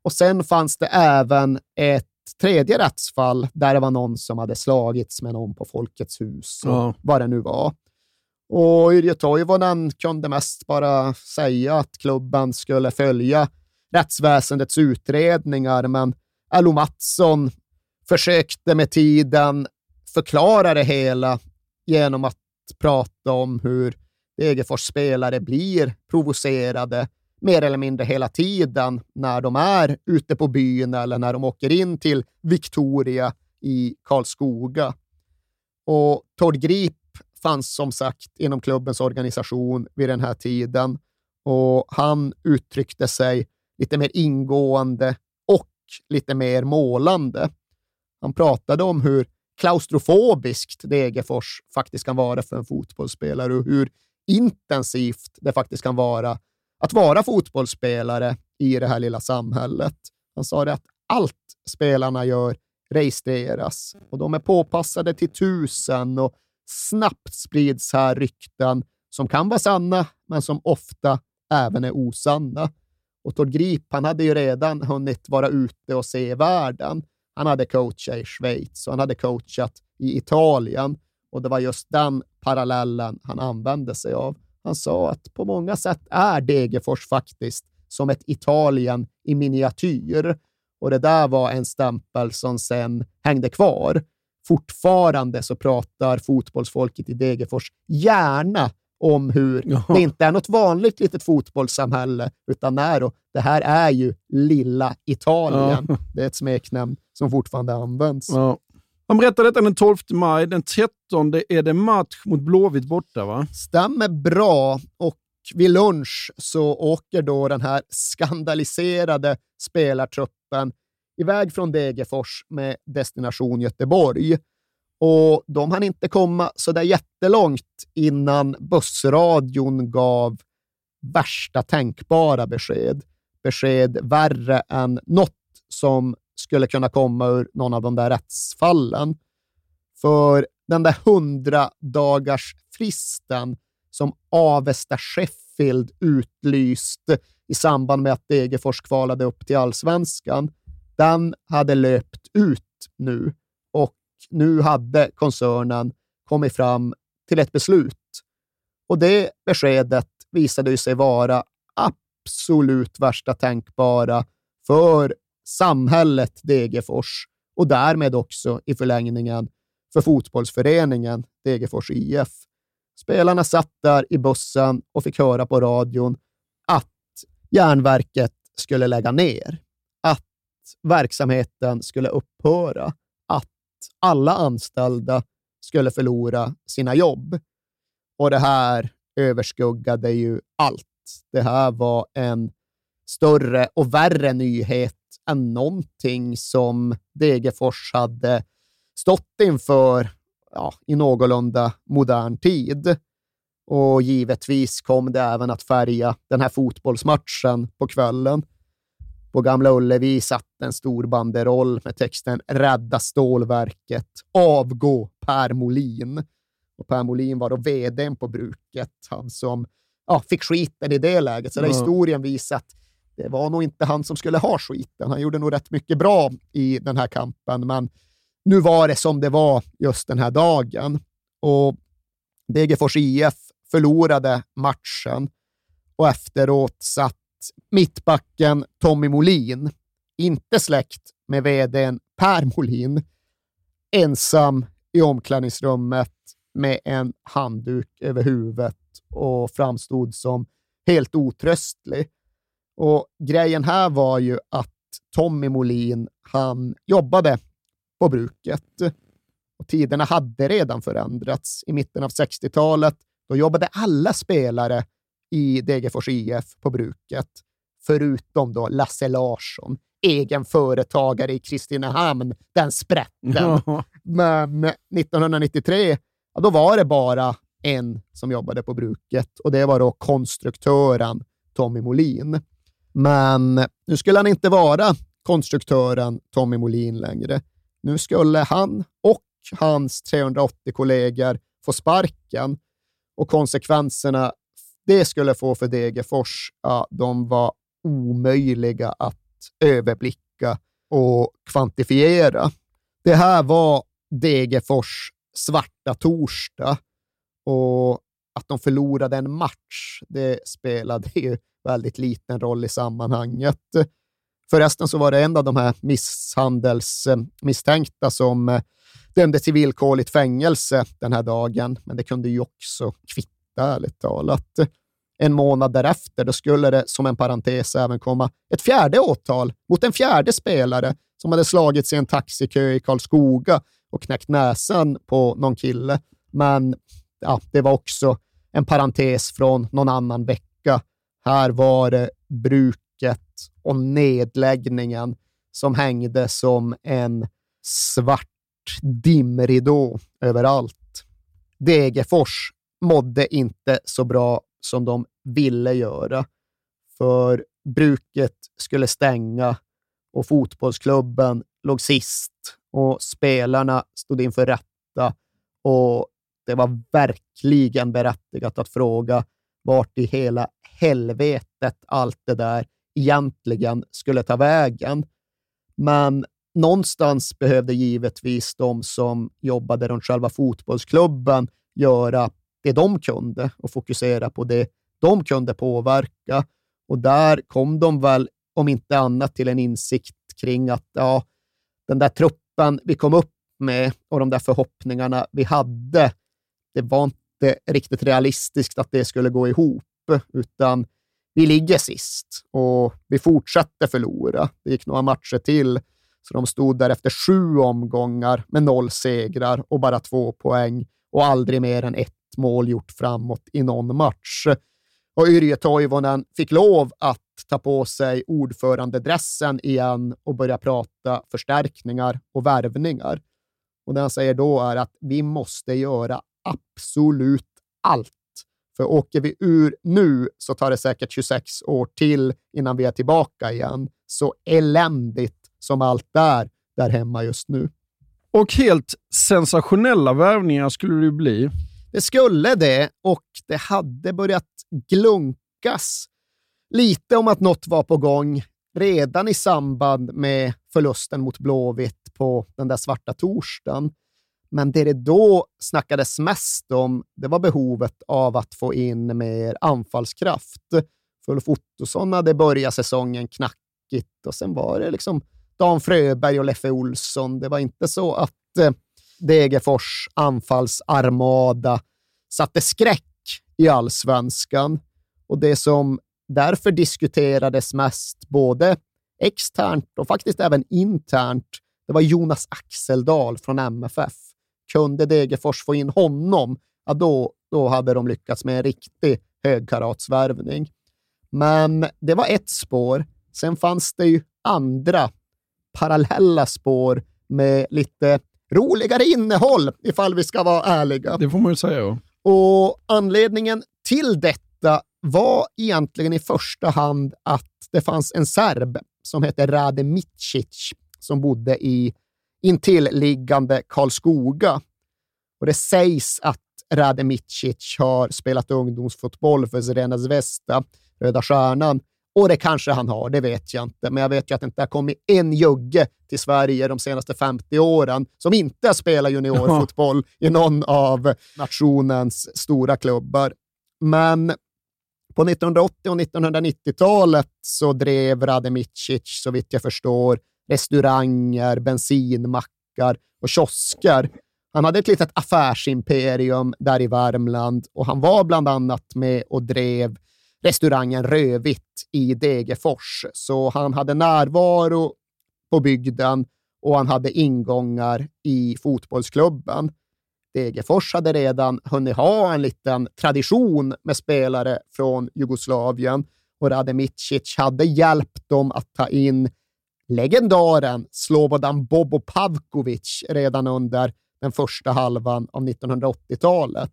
Och sen fanns det även ett tredje rättsfall där det var någon som hade slagits med någon på Folkets hus och Ja. vad det nu var. Och Yrje Toivonen kunde mest bara säga att klubben skulle följa rättsväsendets utredningar, men Alo Mattsson försökte med tiden förklara det hela genom att prata om hur Degerfors spelare blir provocerade mer eller mindre hela tiden när de är ute på byn eller när de åker in till Victoria i Karlskoga. Och Tord Grip fanns som sagt inom klubbens organisation vid den här tiden och han uttryckte sig lite mer ingående och lite mer målande. Han pratade om hur klaustrofobiskt Degerfors faktiskt kan vara för en fotbollsspelare och hur intensivt det faktiskt kan vara att vara fotbollsspelare i det här lilla samhället. Han sa det att allt spelarna gör registreras och de är påpassade till tusen och snabbt sprids här rykten som kan vara sanna, men som ofta även är osanna. Och Tord Grip, han hade ju redan hunnit vara ute och se världen. Han hade coachat i Schweiz och han hade coachat i Italien och det var just den parallellen han använde sig av. Han sa att på många sätt är Degerfors faktiskt som ett Italien i miniatyr och det där var en stämpel som sen hängde kvar. Fortfarande så pratar fotbollsfolket i Degerfors gärna om hur ja. det inte är något vanligt litet fotbollssamhälle, utan är det här är ju lilla Italien. Ja. Det är ett smeknamn som fortfarande används. Ja. Han berättar detta den 12 maj. Den 13 är det match mot Blåvitt borta, va? Stämmer bra. Och vid lunch så åker då den här skandaliserade spelartruppen iväg från Degerfors med destination Göteborg. Och de hann inte komma så där jättelångt innan bussradion gav värsta tänkbara besked. Besked värre än något som skulle kunna komma ur någon av de där rättsfallen. För den där hundradagars fristen som Avesta Sheffield utlyste i samband med att Degerfors kvalade upp till allsvenskan, den hade löpt ut nu och nu hade koncernen kommit fram till ett beslut. Och det beskedet visade sig vara absolut värsta tänkbara för samhället Degerfors och därmed också i förlängningen för fotbollsföreningen Degerfors IF. Spelarna satt där i bussen och fick höra på radion att järnverket skulle lägga ner, verksamheten skulle upphöra, att alla anställda skulle förlora sina jobb. Och det här överskuggade ju allt. Det här var en större och värre nyhet än någonting som Degerfors hade stått inför ja, i någorlunda modern tid. Och givetvis kom det även att färga den här fotbollsmatchen på kvällen. På Gamla Ullevi satt en stor banderoll med texten “Rädda stålverket, avgå Per Molin”. Och Per Molin var då vdn på bruket, han som ja, fick skiten i det läget. Så mm. historien visar att det var nog inte han som skulle ha skiten. Han gjorde nog rätt mycket bra i den här kampen, men nu var det som det var just den här dagen. Och Degerfors IF förlorade matchen och efteråt satt mittbacken Tommy Molin, inte släkt med vdn Per Molin, ensam i omklädningsrummet med en handduk över huvudet och framstod som helt otröstlig. Och grejen här var ju att Tommy Molin, han jobbade på bruket. Och tiderna hade redan förändrats. I mitten av 60-talet då jobbade alla spelare i Degerfors IF på bruket, förutom då Lasse Larsson, egen företagare i Kristinehamn, den sprätten. Men 1993, ja, då var det bara en som jobbade på bruket och det var då konstruktören Tommy Molin. Men nu skulle han inte vara konstruktören Tommy Molin längre. Nu skulle han och hans 380 kollegor få sparken och konsekvenserna det skulle få för Degerfors, ja, de var omöjliga att överblicka och kvantifiera. Det här var Degerfors svarta torsdag och att de förlorade en match, det spelade ju väldigt liten roll i sammanhanget. Förresten så var det en av de här misshandelsmisstänkta eh, som eh, dömdes till villkorligt fängelse den här dagen, men det kunde ju också kvitta, ärligt talat. Eh, en månad därefter, då skulle det som en parentes även komma ett fjärde åtal mot en fjärde spelare som hade slagits i en taxikö i Karlskoga och knäckt näsan på någon kille. Men ja, det var också en parentes från någon annan vecka. Här var det bruket och nedläggningen som hängde som en svart dimridå överallt. Degerfors mådde inte så bra som de ville göra, för bruket skulle stänga och fotbollsklubben låg sist och spelarna stod inför rätta och det var verkligen berättigat att fråga vart i hela helvetet allt det där egentligen skulle ta vägen. Men någonstans behövde givetvis de som jobbade runt själva fotbollsklubben göra det de kunde och fokusera på det de kunde påverka. Och där kom de väl, om inte annat, till en insikt kring att ja, den där truppen vi kom upp med och de där förhoppningarna vi hade, det var inte riktigt realistiskt att det skulle gå ihop, utan vi ligger sist och vi fortsätter förlora. Det gick några matcher till, så de stod där efter sju omgångar med noll segrar och bara två poäng och aldrig mer än ett mål gjort framåt i någon match. Och Yrje Toivonen fick lov att ta på sig ordförandedressen igen och börja prata förstärkningar och värvningar. Och det han säger då är att vi måste göra absolut allt. För åker vi ur nu så tar det säkert 26 år till innan vi är tillbaka igen. Så eländigt som allt är där hemma just nu. Och helt sensationella värvningar skulle det bli. Det skulle det och det hade börjat glunkas lite om att något var på gång redan i samband med förlusten mot Blåvitt på den där svarta torsdagen. Men det det då snackades mest om, det var behovet av att få in mer anfallskraft. För Ulf Ottosson hade börjat säsongen knackigt och sen var det liksom Dan Fröberg och Leffe Olsson. Det var inte så att eh, Degerfors anfallsarmada satte skräck i allsvenskan. Och det som därför diskuterades mest, både externt och faktiskt även internt, det var Jonas Axeldal från MFF. Kunde Degerfors få in honom, ja då, då hade de lyckats med en riktig högkaratsvärvning. Men det var ett spår. Sen fanns det ju andra parallella spår med lite roligare innehåll, ifall vi ska vara ärliga. Det får man ju säga. Och anledningen till detta var egentligen i första hand att det fanns en serb som hette Rade Micic som bodde i intilliggande Karlskoga. Och det sägs att Rade Micic har spelat ungdomsfotboll för Zrena Zvezda, Röda Stjärnan, och det kanske han har, det vet jag inte. Men jag vet ju att det inte har kommit en jugge till Sverige de senaste 50 åren som inte har spelat juniorfotboll i någon av nationens stora klubbar. Men på 1980 och 1990-talet så drev Rademicic, så vitt jag förstår, restauranger, bensinmackar och kiosker. Han hade ett litet affärsimperium där i Värmland och han var bland annat med och drev restaurangen Rövitt i Degerfors. Så han hade närvaro på bygden och han hade ingångar i fotbollsklubben. Degerfors hade redan hunnit ha en liten tradition med spelare från Jugoslavien och Rademicic hade hjälpt dem att ta in legendaren Slobodan Bobo Pavkovic redan under den första halvan av 1980-talet.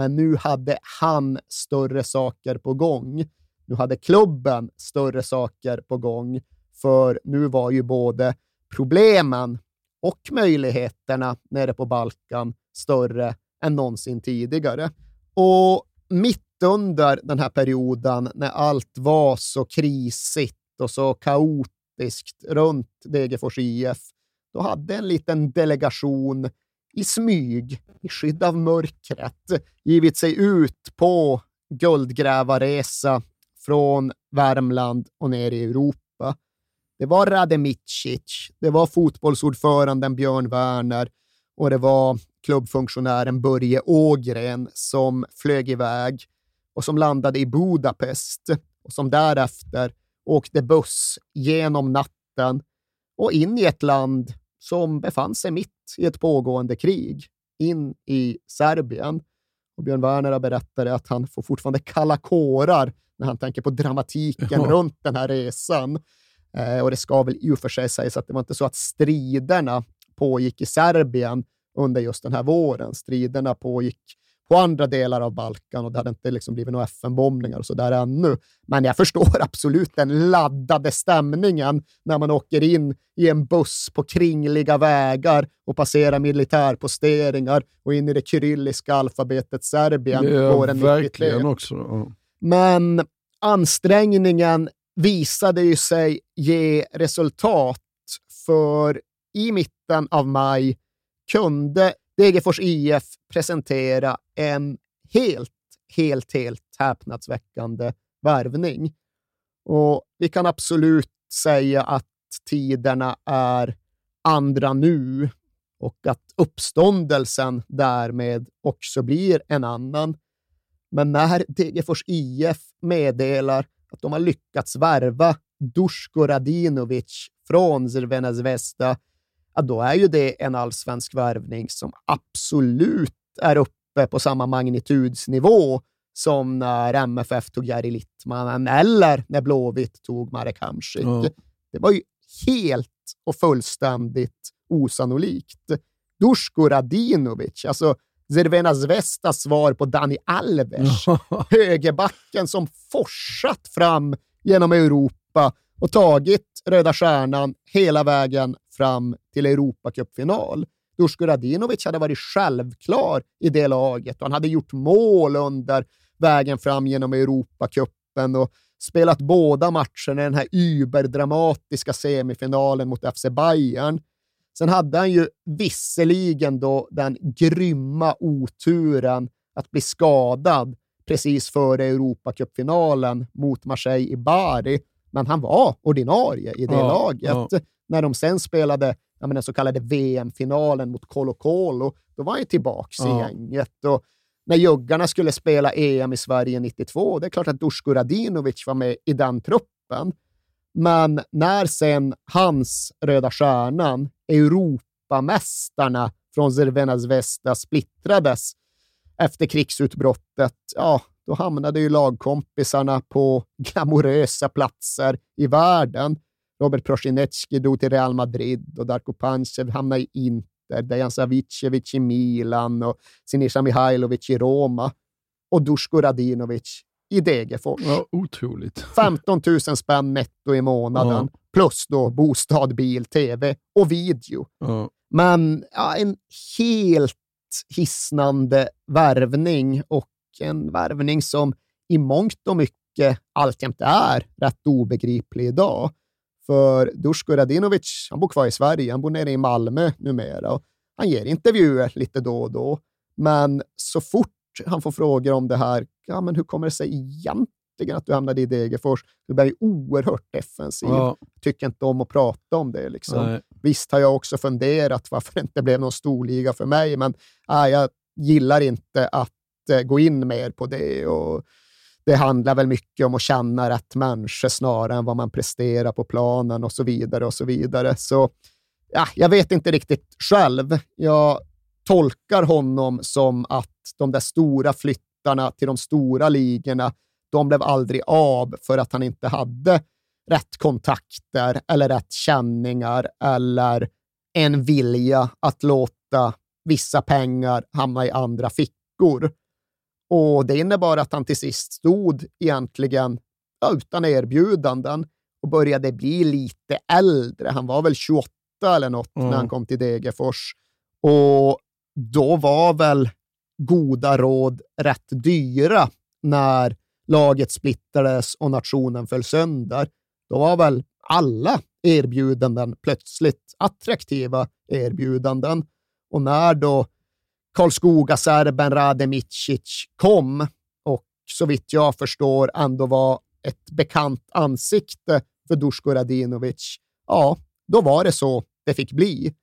Men nu hade han större saker på gång. Nu hade klubben större saker på gång, för nu var ju både problemen och möjligheterna nere på Balkan större än någonsin tidigare. Och mitt under den här perioden när allt var så krisigt och så kaotiskt runt Degerfors IF, då hade en liten delegation i smyg, i skydd av mörkret, givit sig ut på guldgrävarresa från Värmland och ner i Europa. Det var Rademicic, det var fotbollsordföranden Björn Werner och det var klubbfunktionären Börje Ågren som flög iväg och som landade i Budapest och som därefter åkte buss genom natten och in i ett land som befann sig mitt i ett pågående krig, in i Serbien. Och Björn Werner berättade att han får fortfarande kalla kårar när han tänker på dramatiken ja. runt den här resan. Eh, och det ska väl i och för sig sägas att det var inte så att striderna pågick i Serbien under just den här våren. Striderna pågick på andra delar av Balkan och det hade inte liksom blivit några FN-bombningar och så där ännu. Men jag förstår absolut den laddade stämningen när man åker in i en buss på kringliga vägar och passerar militärposteringar och in i det kyrilliska alfabetet Serbien ja, våren verkligen också. Ja. Men ansträngningen visade ju sig ge resultat, för i mitten av maj kunde Degerfors IF presentera en helt, helt, helt häpnadsväckande värvning. Och vi kan absolut säga att tiderna är andra nu och att uppståndelsen därmed också blir en annan. Men när Degerfors IF meddelar att de har lyckats värva Dusko Radinovic från Zervena Zvezda ja, då är ju det en allsvensk värvning som absolut är uppe på samma magnitudsnivå som när MFF tog Jari Littmanen eller när Blåvitt tog Marek Hamsik. Ja. Det var ju helt och fullständigt osannolikt. Dusko Radinovic, alltså Zervena Zvestas svar på Dani Alves, högerbacken som forsat fram genom Europa och tagit Röda Stjärnan hela vägen fram till Europacupfinal. Dusko Radinovic hade varit självklar i det laget och han hade gjort mål under vägen fram genom Europacupen och spelat båda matcherna i den här überdramatiska semifinalen mot FC Bayern. Sen hade han ju visserligen då den grymma oturen att bli skadad precis före Europacupfinalen mot Marseille i Bari, men han var ordinarie i det ja, laget. Ja. När de sen spelade ja, den så kallade VM-finalen mot Colo Colo, då var han tillbaka i gänget. Och när juggarna skulle spela EM i Sverige 92, det är klart att Dusko Radinovic var med i den truppen. Men när sen hans Röda Stjärnan, Europamästarna från Zervena Zvezda, splittrades efter krigsutbrottet, ja, då hamnade ju lagkompisarna på glamorösa platser i världen. Robert Prosinecki drog till Real Madrid och Darko Pancev hamnade i Inter, Dejan Savicevic i Milan och Sinisa Mihailovic i Roma och Dusko Radinovic i Degerfors. Ja, otroligt. 15 000 spänn netto i månaden, ja. plus då bostad, bil, tv och video. Ja. Men ja, en helt hisnande värvning och en värvning som i mångt och mycket alltjämt är rätt obegriplig idag. För Dusko Radinovic, han bor kvar i Sverige, han bor nere i Malmö numera. Och han ger intervjuer lite då och då, men så fort han får frågor om det här, ja, men hur kommer det sig egentligen att du hamnade i Degerfors? Du blir oerhört defensiv. Ja. Tycker inte om att prata om det. Liksom. Visst har jag också funderat varför det inte blev någon storliga för mig, men äh, jag gillar inte att Eh, gå in mer på det. Och det handlar väl mycket om att känna rätt människor snarare än vad man presterar på planen och så vidare. och så vidare. Så ja, jag vet inte riktigt själv. Jag tolkar honom som att de där stora flyttarna till de stora ligorna, de blev aldrig av för att han inte hade rätt kontakter eller rätt känningar eller en vilja att låta vissa pengar hamna i andra fickor. Och Det innebar att han till sist stod egentligen utan erbjudanden och började bli lite äldre. Han var väl 28 eller något mm. när han kom till Degerfors. Och då var väl goda råd rätt dyra när laget splittrades och nationen föll sönder. Då var väl alla erbjudanden plötsligt attraktiva erbjudanden. Och när då Karlskoga-serben Rade Micic kom och så vitt jag förstår ändå var ett bekant ansikte för Dusko Radinovic, ja, då var det så det fick bli.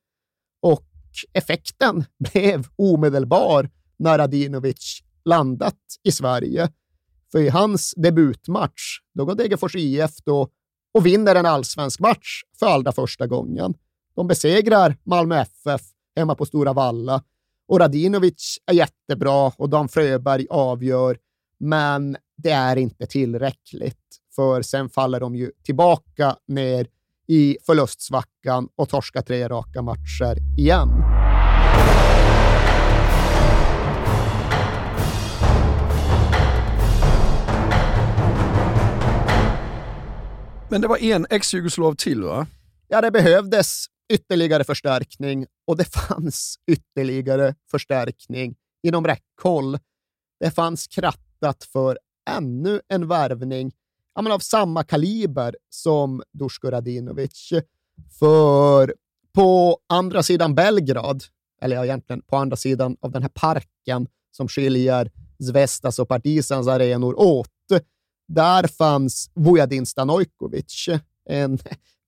Och effekten blev omedelbar när Radinovic landat i Sverige. För i hans debutmatch, då går Degerfors IF då och vinner en allsvensk match för allra första gången. De besegrar Malmö FF hemma på Stora Valla och Radinovic är jättebra och Dan Fröberg avgör, men det är inte tillräckligt. För sen faller de ju tillbaka ner i förlustsvackan och torskar tre raka matcher igen. Men det var en ex-jugoslav till, va? Ja, det behövdes ytterligare förstärkning och det fanns ytterligare förstärkning inom räckhåll. Det fanns krattat för ännu en värvning ja, men av samma kaliber som Dusko Radinovic. För på andra sidan Belgrad, eller ja, egentligen på andra sidan av den här parken som skiljer Zvestas och Partisans arenor åt, där fanns Vujadin Stanojkovic, en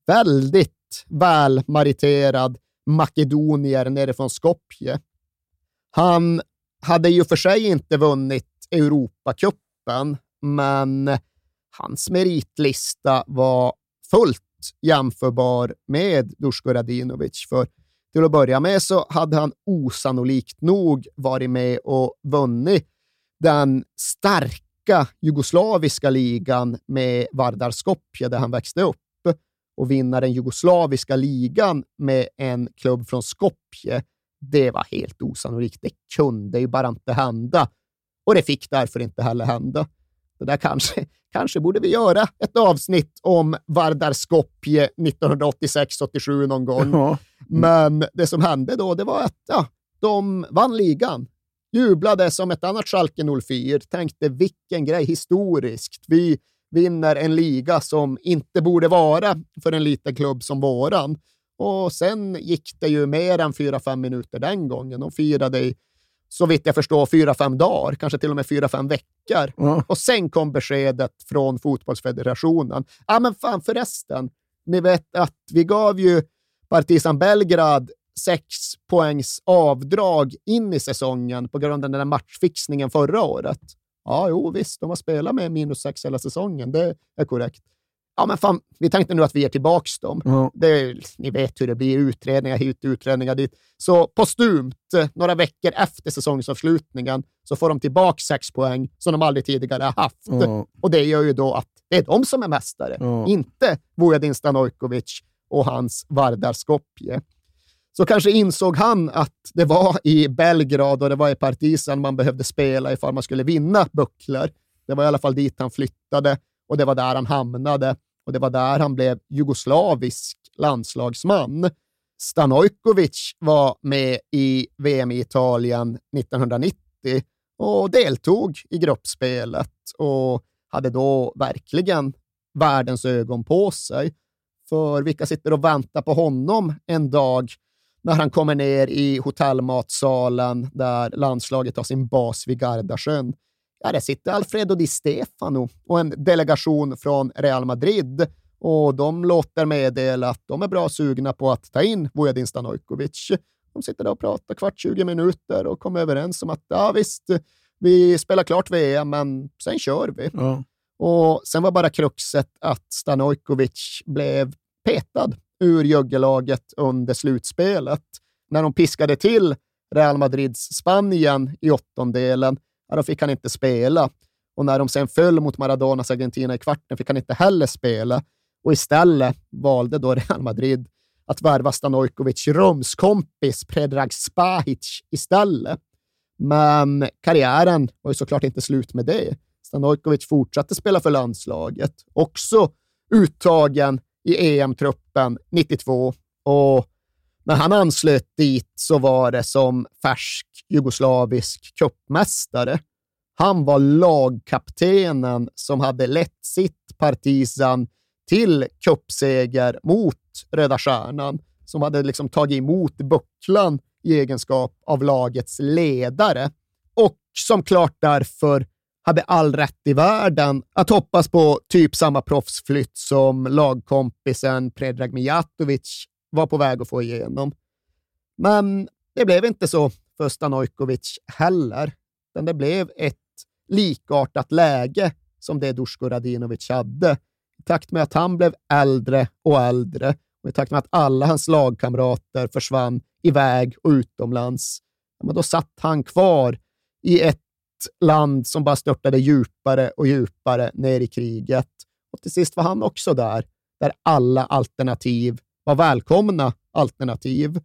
väldigt välmariterad makedonier nerifrån Skopje. Han hade ju för sig inte vunnit Europacupen, men hans meritlista var fullt jämförbar med Dusko Radinovic. För till att börja med så hade han osannolikt nog varit med och vunnit den starka jugoslaviska ligan med Vardar Skopje där han växte upp och vinna den jugoslaviska ligan med en klubb från Skopje, det var helt osannolikt. Det kunde ju bara inte hända. Och det fick därför inte heller hända. Det där kanske, kanske borde vi göra ett avsnitt om Vardar Skopje 1986-87 någon gång. Ja. Men det som hände då, det var att ja, de vann ligan. Jublade som ett annat Schalke 04. Tänkte vilken grej historiskt. Vi vinner en liga som inte borde vara för en liten klubb som våran. Och sen gick det ju mer än fyra fem minuter den gången. De firade i, så vitt jag förstår, fyra fem dagar, kanske till och med fyra fem veckor. Mm. Och sen kom beskedet från fotbollsfederationen. Ja, ah, men fan förresten, ni vet att vi gav ju Partizan Belgrad sex poängs avdrag in i säsongen på grund av den där matchfixningen förra året. Ja, jo visst, de har spelat med minus sex hela säsongen. Det är korrekt. Ja, men fan, vi tänkte nu att vi ger tillbaka dem. Mm. Det, ni vet hur det blir, utredningar hit, utredningar dit. Så postumt, några veckor efter säsongsavslutningen, så får de tillbaka sex poäng som de aldrig tidigare har haft. Mm. Och det gör ju då att det är de som är mästare, mm. inte Vujadin Stanojkovic och hans Vardar Skopje så kanske insåg han att det var i Belgrad och det var i Partizan man behövde spela ifall man skulle vinna bucklor. Det var i alla fall dit han flyttade och det var där han hamnade och det var där han blev jugoslavisk landslagsman. Stanojkovic var med i VM i Italien 1990 och deltog i gruppspelet och hade då verkligen världens ögon på sig. För vilka sitter och väntar på honom en dag när han kommer ner i hotellmatsalen där landslaget har sin bas vid Gardasjön. Ja, där sitter Alfredo Di Stefano och en delegation från Real Madrid och de låter meddela att de är bra sugna på att ta in Vujadin Stanojkovic. De sitter där och pratar kvart, 20 minuter och kommer överens om att ja, visst, vi spelar klart VM, men sen kör vi. Ja. Och sen var bara kruxet att Stanojkovic blev petad ur juggelaget under slutspelet. När de piskade till Real Madrids Spanien i åttondelen, ja, då fick han inte spela. Och när de sen föll mot Maradonas Argentina i kvarten fick han inte heller spela. Och istället valde då Real Madrid att värva Stanojkovic rumskompis Predrag Spahic istället. Men karriären var ju såklart inte slut med det. Stanojkovic fortsatte spela för landslaget, också uttagen i EM-truppen 92 och när han anslöt dit så var det som färsk jugoslavisk cupmästare. Han var lagkaptenen som hade lett sitt Partizan till cupseger mot Röda Stjärnan, som hade liksom tagit emot bucklan i egenskap av lagets ledare och som klart därför hade all rätt i världen att hoppas på typ samma proffsflytt som lagkompisen Predrag Mijatovic var på väg att få igenom. Men det blev inte så för Stanojkovic heller. Men det blev ett likartat läge som det Dusko Radinovic hade. I takt med att han blev äldre och äldre och i takt med att alla hans lagkamrater försvann iväg och utomlands, men då satt han kvar i ett land som bara störtade djupare och djupare ner i kriget. Och till sist var han också där, där alla alternativ var välkomna alternativ.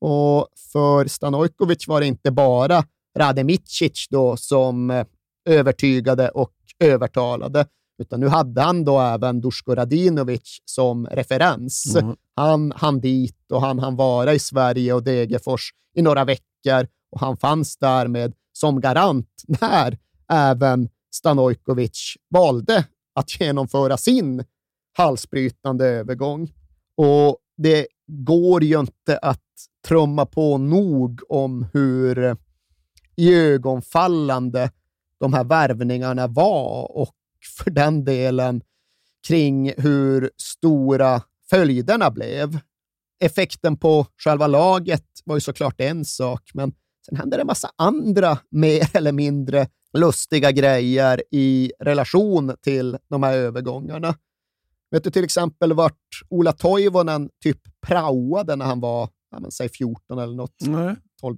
Och för Stanojkovic var det inte bara Rade Micic då som eh, övertygade och övertalade, utan nu hade han då även Dusko Radinovic som referens. Mm. Han han dit och han han vara i Sverige och Degerfors i några veckor och han fanns därmed som garant när även Stanojkovic valde att genomföra sin halsbrytande övergång. Och det går ju inte att trumma på nog om hur iögonfallande de här värvningarna var och för den delen kring hur stora följderna blev. Effekten på själva laget var ju såklart en sak, men sen hände det en massa andra mer eller mindre lustiga grejer i relation till de här övergångarna. Vet du till exempel vart Ola Toivonen typ praoade när han var, ja, men, säg 14 eller något? Nej. 12.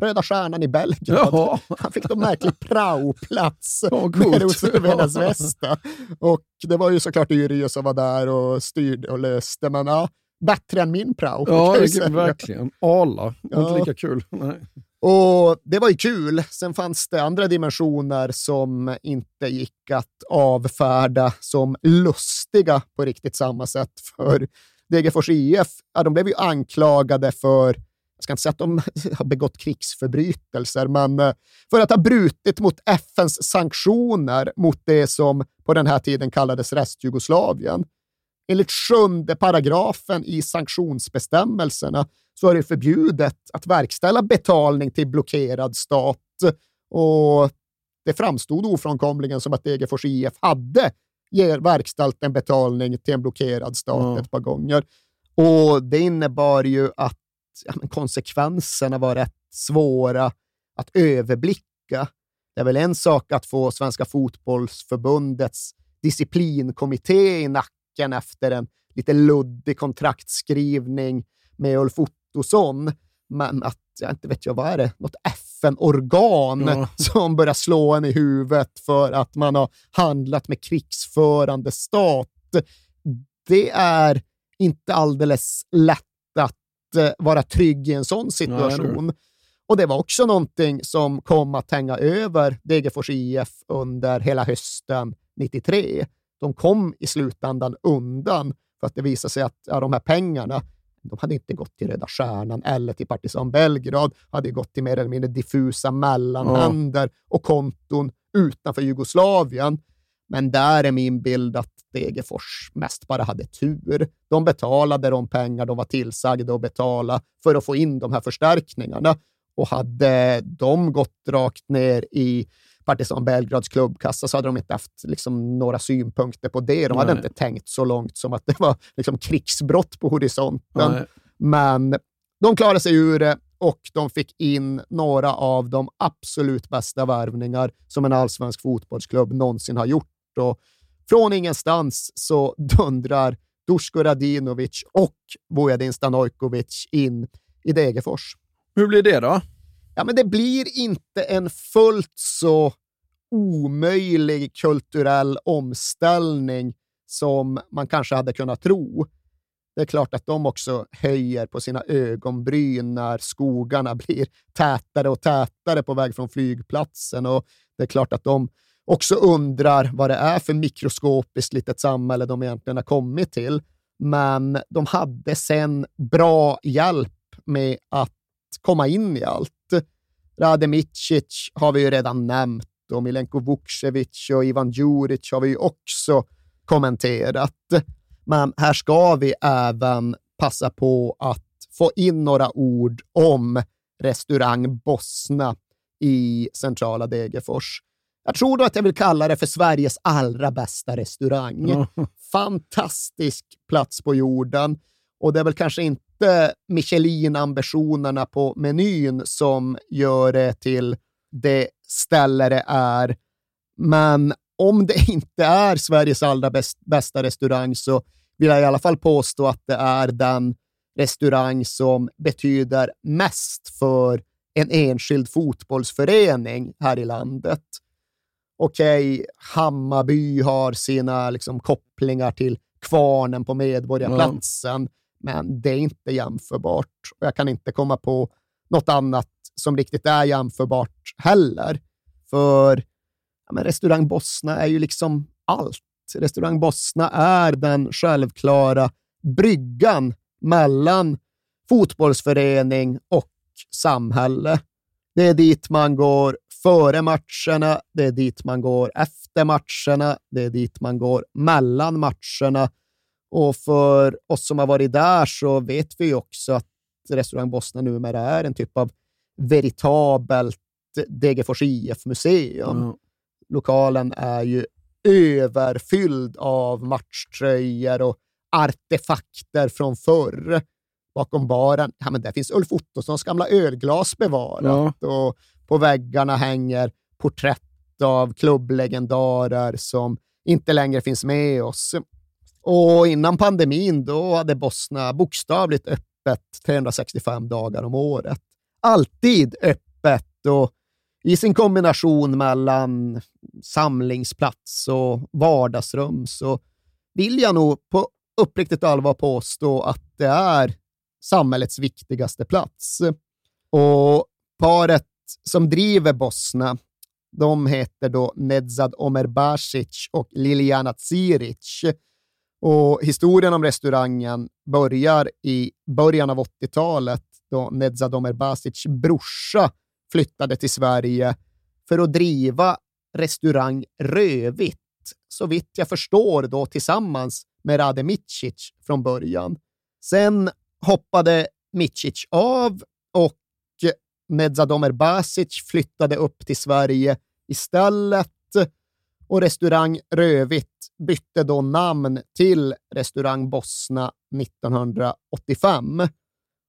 Röda Stjärnan i Belgrad. Jaha. Han fick en märklig praoplats med coolt. Rosenvedas Västa. Och det var ju såklart Yrjö som var där och styrde och löste, men ja, bättre än min prao. Ja, verkligen. Ala. Var inte Ja. lika kul. Nej. Och det var ju kul. Sen fanns det andra dimensioner som inte gick att avfärda som lustiga på riktigt samma sätt. För Degerfors IF, ja, de blev ju anklagade för, jag ska inte säga att de har begått krigsförbrytelser, men eh, för att ha brutit mot FNs sanktioner mot det som på den här tiden kallades Restjugoslavien. Enligt sjunde paragrafen i sanktionsbestämmelserna så är det förbjudet att verkställa betalning till blockerad stat. Och det framstod ofrånkomligen som att Degerfors IF hade verkställt en betalning till en blockerad stat Ja. ett par gånger. Och det innebar ju att ja, konsekvenserna var rätt svåra att överblicka. Det är väl en sak att få Svenska fotbollsförbundets disciplinkommitté i nacken efter en lite luddig kontraktskrivning med Ulf Ottosson, men att, jag inte vet jag, vad är det, något FN-organ Ja. som börjar slå en i huvudet för att man har handlat med krigsförande stat. Det är inte alldeles lätt att eh, vara trygg i en sån situation. Och det var också någonting som kom att hänga över Degerfors IF under hela hösten 93. De kom i slutändan undan för att det visade sig att ja, de här pengarna de hade inte gått till Röda Stjärnan eller till Partizan Belgrad, hade gått till mer eller mindre diffusa mellanhänder och konton utanför Jugoslavien. Men där är min bild att Degerfors mest bara hade tur. De betalade de pengar de var tillsagda att betala för att få in de här förstärkningarna. Och hade de gått rakt ner i Partizan Belgrads klubbkassa så hade de inte haft liksom, några synpunkter på det. De hade Nej. inte tänkt så långt som att det var liksom, krigsbrott på horisonten. Nej. Men de klarade sig ur det och de fick in några av de absolut bästa värvningar som en allsvensk fotbollsklubb någonsin har gjort. Och från ingenstans så dundrar Dusko Radinovic och Vujadin Stanojkovic in i Degerfors. Hur blir det då? Ja, men det blir inte en fullt så omöjlig kulturell omställning som man kanske hade kunnat tro. Det är klart att de också höjer på sina ögonbryn när skogarna blir tätare och tätare på väg från flygplatsen. Och det är klart att de också undrar vad det är för mikroskopiskt litet samhälle de egentligen har kommit till. Men de hade sen bra hjälp med att komma in i allt. Rade Micic har vi ju redan nämnt och Milenko Vukcevic och Ivan Djuric har vi ju också kommenterat. Men här ska vi även passa på att få in några ord om restaurang Bosna i centrala Degerfors. Jag tror då att jag vill kalla det för Sveriges allra bästa restaurang. Fantastisk plats på jorden och det är väl kanske inte Michelin-ambitionerna på menyn som gör det till det ställe det är, Men om det inte är Sveriges allra bäst, bästa restaurang så vill jag i alla fall påstå att det är den restaurang som betyder mest för en enskild fotbollsförening här i landet. Okej, okay, Hammarby har sina liksom, kopplingar till kvarnen på Medborgarplatsen, ja men det är inte jämförbart. Och jag kan inte komma på något annat som riktigt är jämförbart heller. För ja, men restaurang Bosna är ju liksom allt. Restaurang Bosna är den självklara bryggan mellan fotbollsförening och samhälle. Det är dit man går före matcherna, det är dit man går efter matcherna, det är dit man går mellan matcherna. Och för oss som har varit där så vet vi också att restaurang Bosna numera är en typ av veritabelt Degerfors IF-museum. Mm. Lokalen är ju överfylld av matchtröjor och artefakter från förr. Bakom baren, ja, men där finns Ulf Ottossons gamla ölglas bevarat ja. och på väggarna hänger porträtt av klubblegendarer som inte längre finns med oss. Och innan pandemin då hade Bosna bokstavligt öppet 365 dagar om året. Alltid öppet och i sin kombination mellan samlingsplats och vardagsrum så vill jag nog på uppriktigt allvar påstå att det är samhällets viktigaste plats. Och paret som driver Bosna, de heter då Nedzad Omerbasic och Liliana Ciric. Och historien om restaurangen börjar i början av 80-talet då Nedzadomer Basics brorsa flyttade till Sverige för att driva restaurang Rövitt, så vitt jag förstår då tillsammans med Rade Micic från början. Sen hoppade Micic av och Nedzadomer Basic flyttade upp till Sverige istället restaurang Rövitt bytte då namn till restaurang Bosna 1985.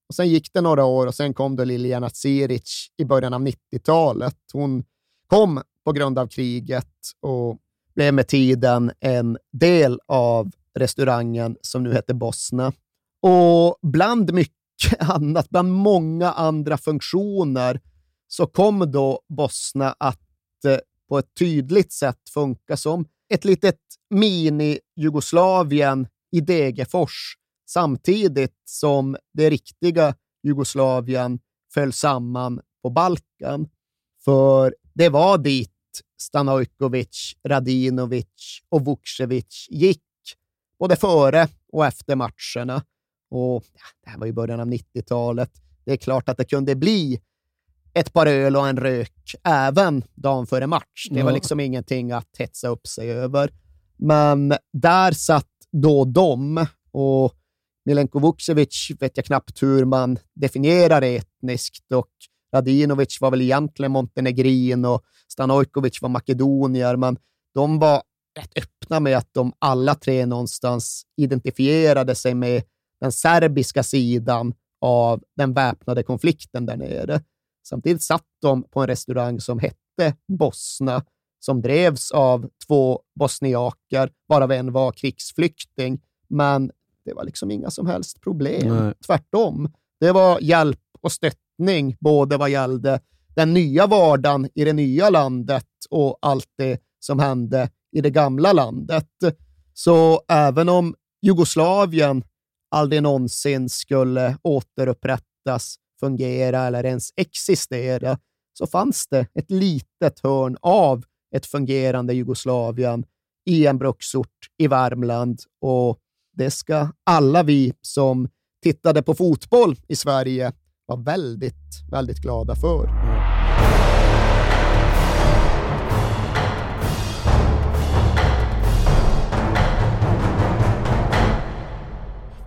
Och sen gick det några år och sen kom då Liliana Tsiric i början av 90-talet. Hon kom på grund av kriget och blev med tiden en del av restaurangen som nu heter Bosna. Och bland mycket annat, bland många andra funktioner, så kom då Bosna att eh, på ett tydligt sätt funka som ett litet mini-Jugoslavien i Degerfors, samtidigt som det riktiga Jugoslavien föll samman på Balkan. För det var dit Stanojkovic, Radinovic och Vukcevic gick, både före och efter matcherna. Och ja, Det här var i början av 90-talet. Det är klart att det kunde bli ett par öl och en rök även dagen före match. Det var liksom ingenting att hetsa upp sig över. Men där satt då de och Milenko Vukcevic vet jag knappt hur man definierar etniskt och Radinovic var väl egentligen montenegrin och Stanojkovic var makedonier, men de var rätt öppna med att de alla tre någonstans identifierade sig med den serbiska sidan av den väpnade konflikten där nere. Samtidigt satt de på en restaurang som hette Bosna, som drevs av två bosniaker, varav en var krigsflykting. Men det var liksom inga som helst problem. Nej. Tvärtom. Det var hjälp och stöttning, både vad gällde den nya vardagen i det nya landet och allt det som hände i det gamla landet. Så även om Jugoslavien aldrig någonsin skulle återupprättas, fungera eller ens existera, så fanns det ett litet hörn av ett fungerande Jugoslavien i en bruksort i Värmland och det ska alla vi som tittade på fotboll i Sverige vara väldigt, väldigt glada för.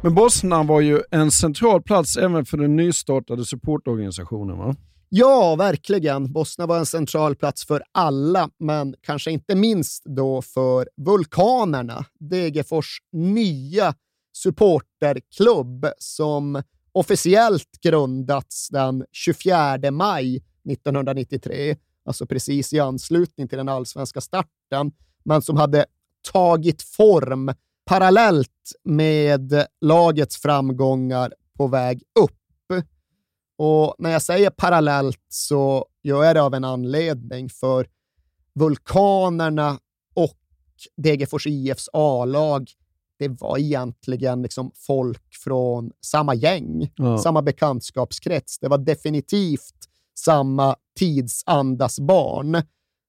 Men Bosnien var ju en central plats även för den nystartade supportorganisationen, va? Ja, verkligen. Bosnien var en central plats för alla, men kanske inte minst då för Vulkanerna, Degerfors nya supporterklubb som officiellt grundats den 24 maj 1993 alltså precis i anslutning till den allsvenska starten, men som hade tagit form parallellt med lagets framgångar på väg upp. Och när jag säger parallellt så gör jag det av en anledning, för Vulkanerna och Degerfors IFs A-lag, det var egentligen liksom folk från samma gäng, Ja. samma bekantskapskrets. Det var definitivt samma tidsandas barn.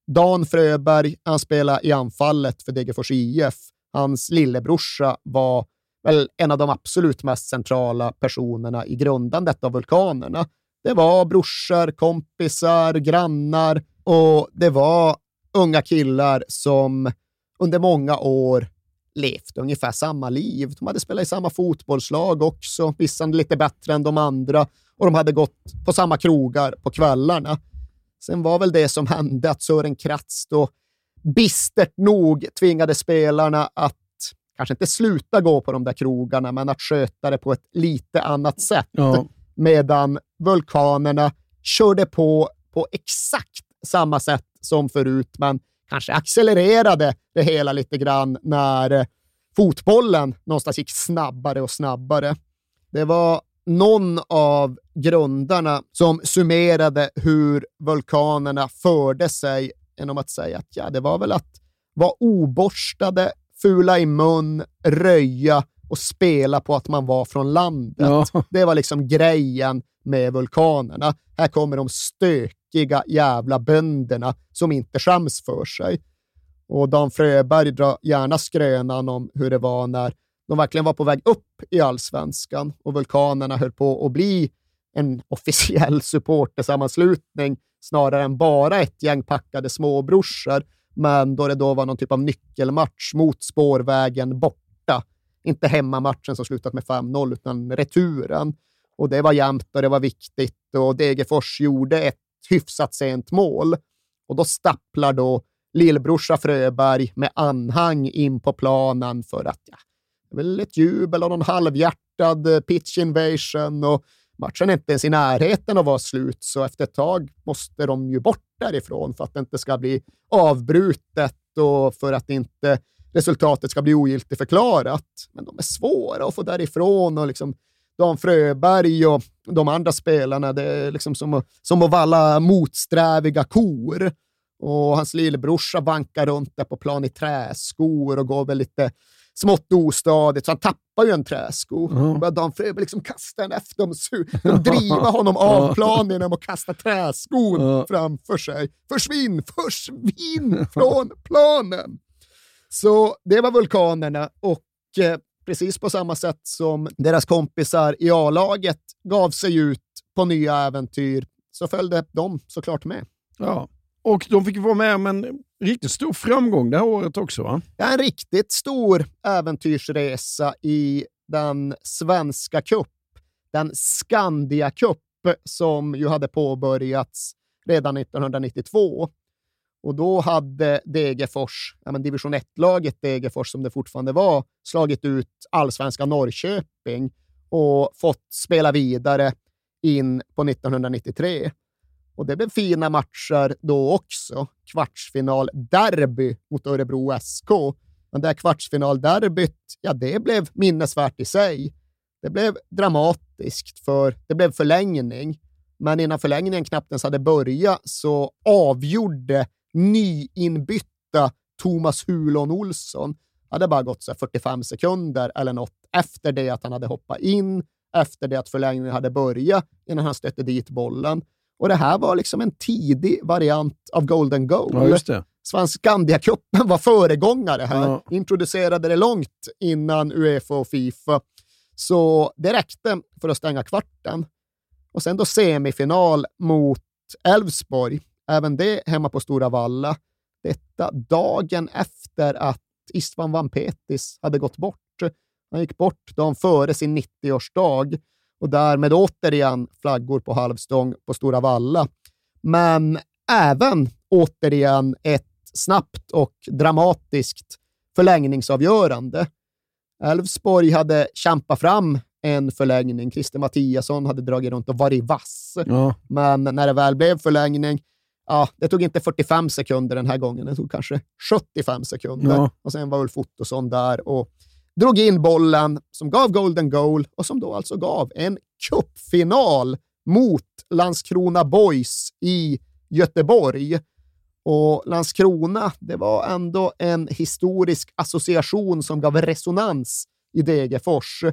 Dan Fröberg, han spelade i anfallet för Degerfors IF. Hans lillebrorsa var väl en av de absolut mest centrala personerna i grundandet av Vulkanerna. Det var brorsor, kompisar, grannar och det var unga killar som under många år levt ungefär samma liv. De hade spelat i samma fotbollslag också, vissa lite bättre än de andra och de hade gått på samma krogar på kvällarna. Sen var väl det som hände att Sören Kratz då bistert nog tvingade spelarna att kanske inte sluta gå på de där krogarna, men att sköta det på ett lite annat sätt. Ja. Medan vulkanerna körde på på exakt samma sätt som förut, men kanske accelererade det hela lite grann när eh, fotbollen någonstans gick snabbare och snabbare. Det var någon av grundarna som summerade hur vulkanerna förde sig genom att säga att ja, det var väl att vara oborstade, fula i mun, röja och spela på att man var från landet. Ja. Det var liksom grejen med vulkanerna. Här kommer de stökiga jävla bönderna som inte skäms för sig. Och Dan Fröberg drar gärna skrönan om hur det var när de verkligen var på väg upp i allsvenskan och vulkanerna höll på att bli en officiell supportersammanslutning snarare än bara ett gäng packade småbrorsor. Men då det då var någon typ av nyckelmatch mot spårvägen borta. Inte hemmamatchen som slutat med 5-0, utan returen. Och det var jämnt och det var viktigt och Degerfors gjorde ett hyfsat sent mål. Och då stapplar då lillbrorsa Fröberg med anhang in på planen för att ja, det väl ett jubel och någon halvhjärtad pitch invasion och matchen är inte ens i närheten av att vara slut, så efter ett tag måste de ju bort därifrån för att det inte ska bli avbrutet och för att inte resultatet ska bli ogiltigt förklarat. Men de är svåra att få därifrån och liksom Dan Fröberg och de andra spelarna, det är liksom som, att- som att valla motsträviga kor. Och hans lillebrorsa vankar runt där på plan i träskor och går väl lite smått ostadigt, så han tappar ju en träsko. Och börjar Dan Fröberg liksom kasta den efter dem, och driva honom av planen genom att kasta träskon Ja. framför sig. Försvinn, försvinn från planen! Så det var vulkanerna och eh, precis på samma sätt som deras kompisar i A-laget gav sig ut på nya äventyr så följde de såklart med. Ja. Och de fick vara med om en riktigt stor framgång det här året också va? Ja, en riktigt stor äventyrsresa i den svenska cup, den Skandia Cup som ju hade påbörjats redan 1992. Och då hade Degerfors, ja, men division 1-laget Degerfors som det fortfarande var, slagit ut allsvenska Norrköping och fått spela vidare in på 1993. Och det blev fina matcher då också. Kvartsfinal-derby mot Örebro SK. Men det här kvartsfinalderbyt, ja, det blev minnesvärt i sig. Det blev dramatiskt, för det blev förlängning. Men innan förlängningen knappt ens hade börjat så avgjorde nyinbytta Thomas Hulon Olsson. hade bara gått så 45 sekunder eller något efter det att han hade hoppat in, efter det att förlängningen hade börjat, innan han stötte dit bollen. Och det här var liksom en tidig variant av Golden Goal. Ja, just det. Skandia-cupen var föregångare här. Ja. Introducerade det långt innan Uefa och Fifa. Så det räckte för att stänga kvarten. Och sen då semifinal mot Elfsborg, även det hemma på Stora Valla. Detta dagen efter att Istvan Vampetis hade gått bort. Han gick bort dagen före sin 90-årsdag och därmed återigen flaggor på halvstång på Stora Valla. Men även återigen ett snabbt och dramatiskt förlängningsavgörande. Elfsborg hade kämpat fram en förlängning. Christer Mattiasson hade dragit runt och varit vass. Ja. Men när det väl blev förlängning, ja, det tog inte 45 sekunder den här gången, det tog kanske 75 sekunder. Ja. Och sen var Ulf Ottosson där och drog in bollen som gav golden goal och som då alltså gav en cupfinal mot Landskrona Boys i Göteborg. Och Landskrona, det var ändå en historisk association som gav resonans i Degerfors.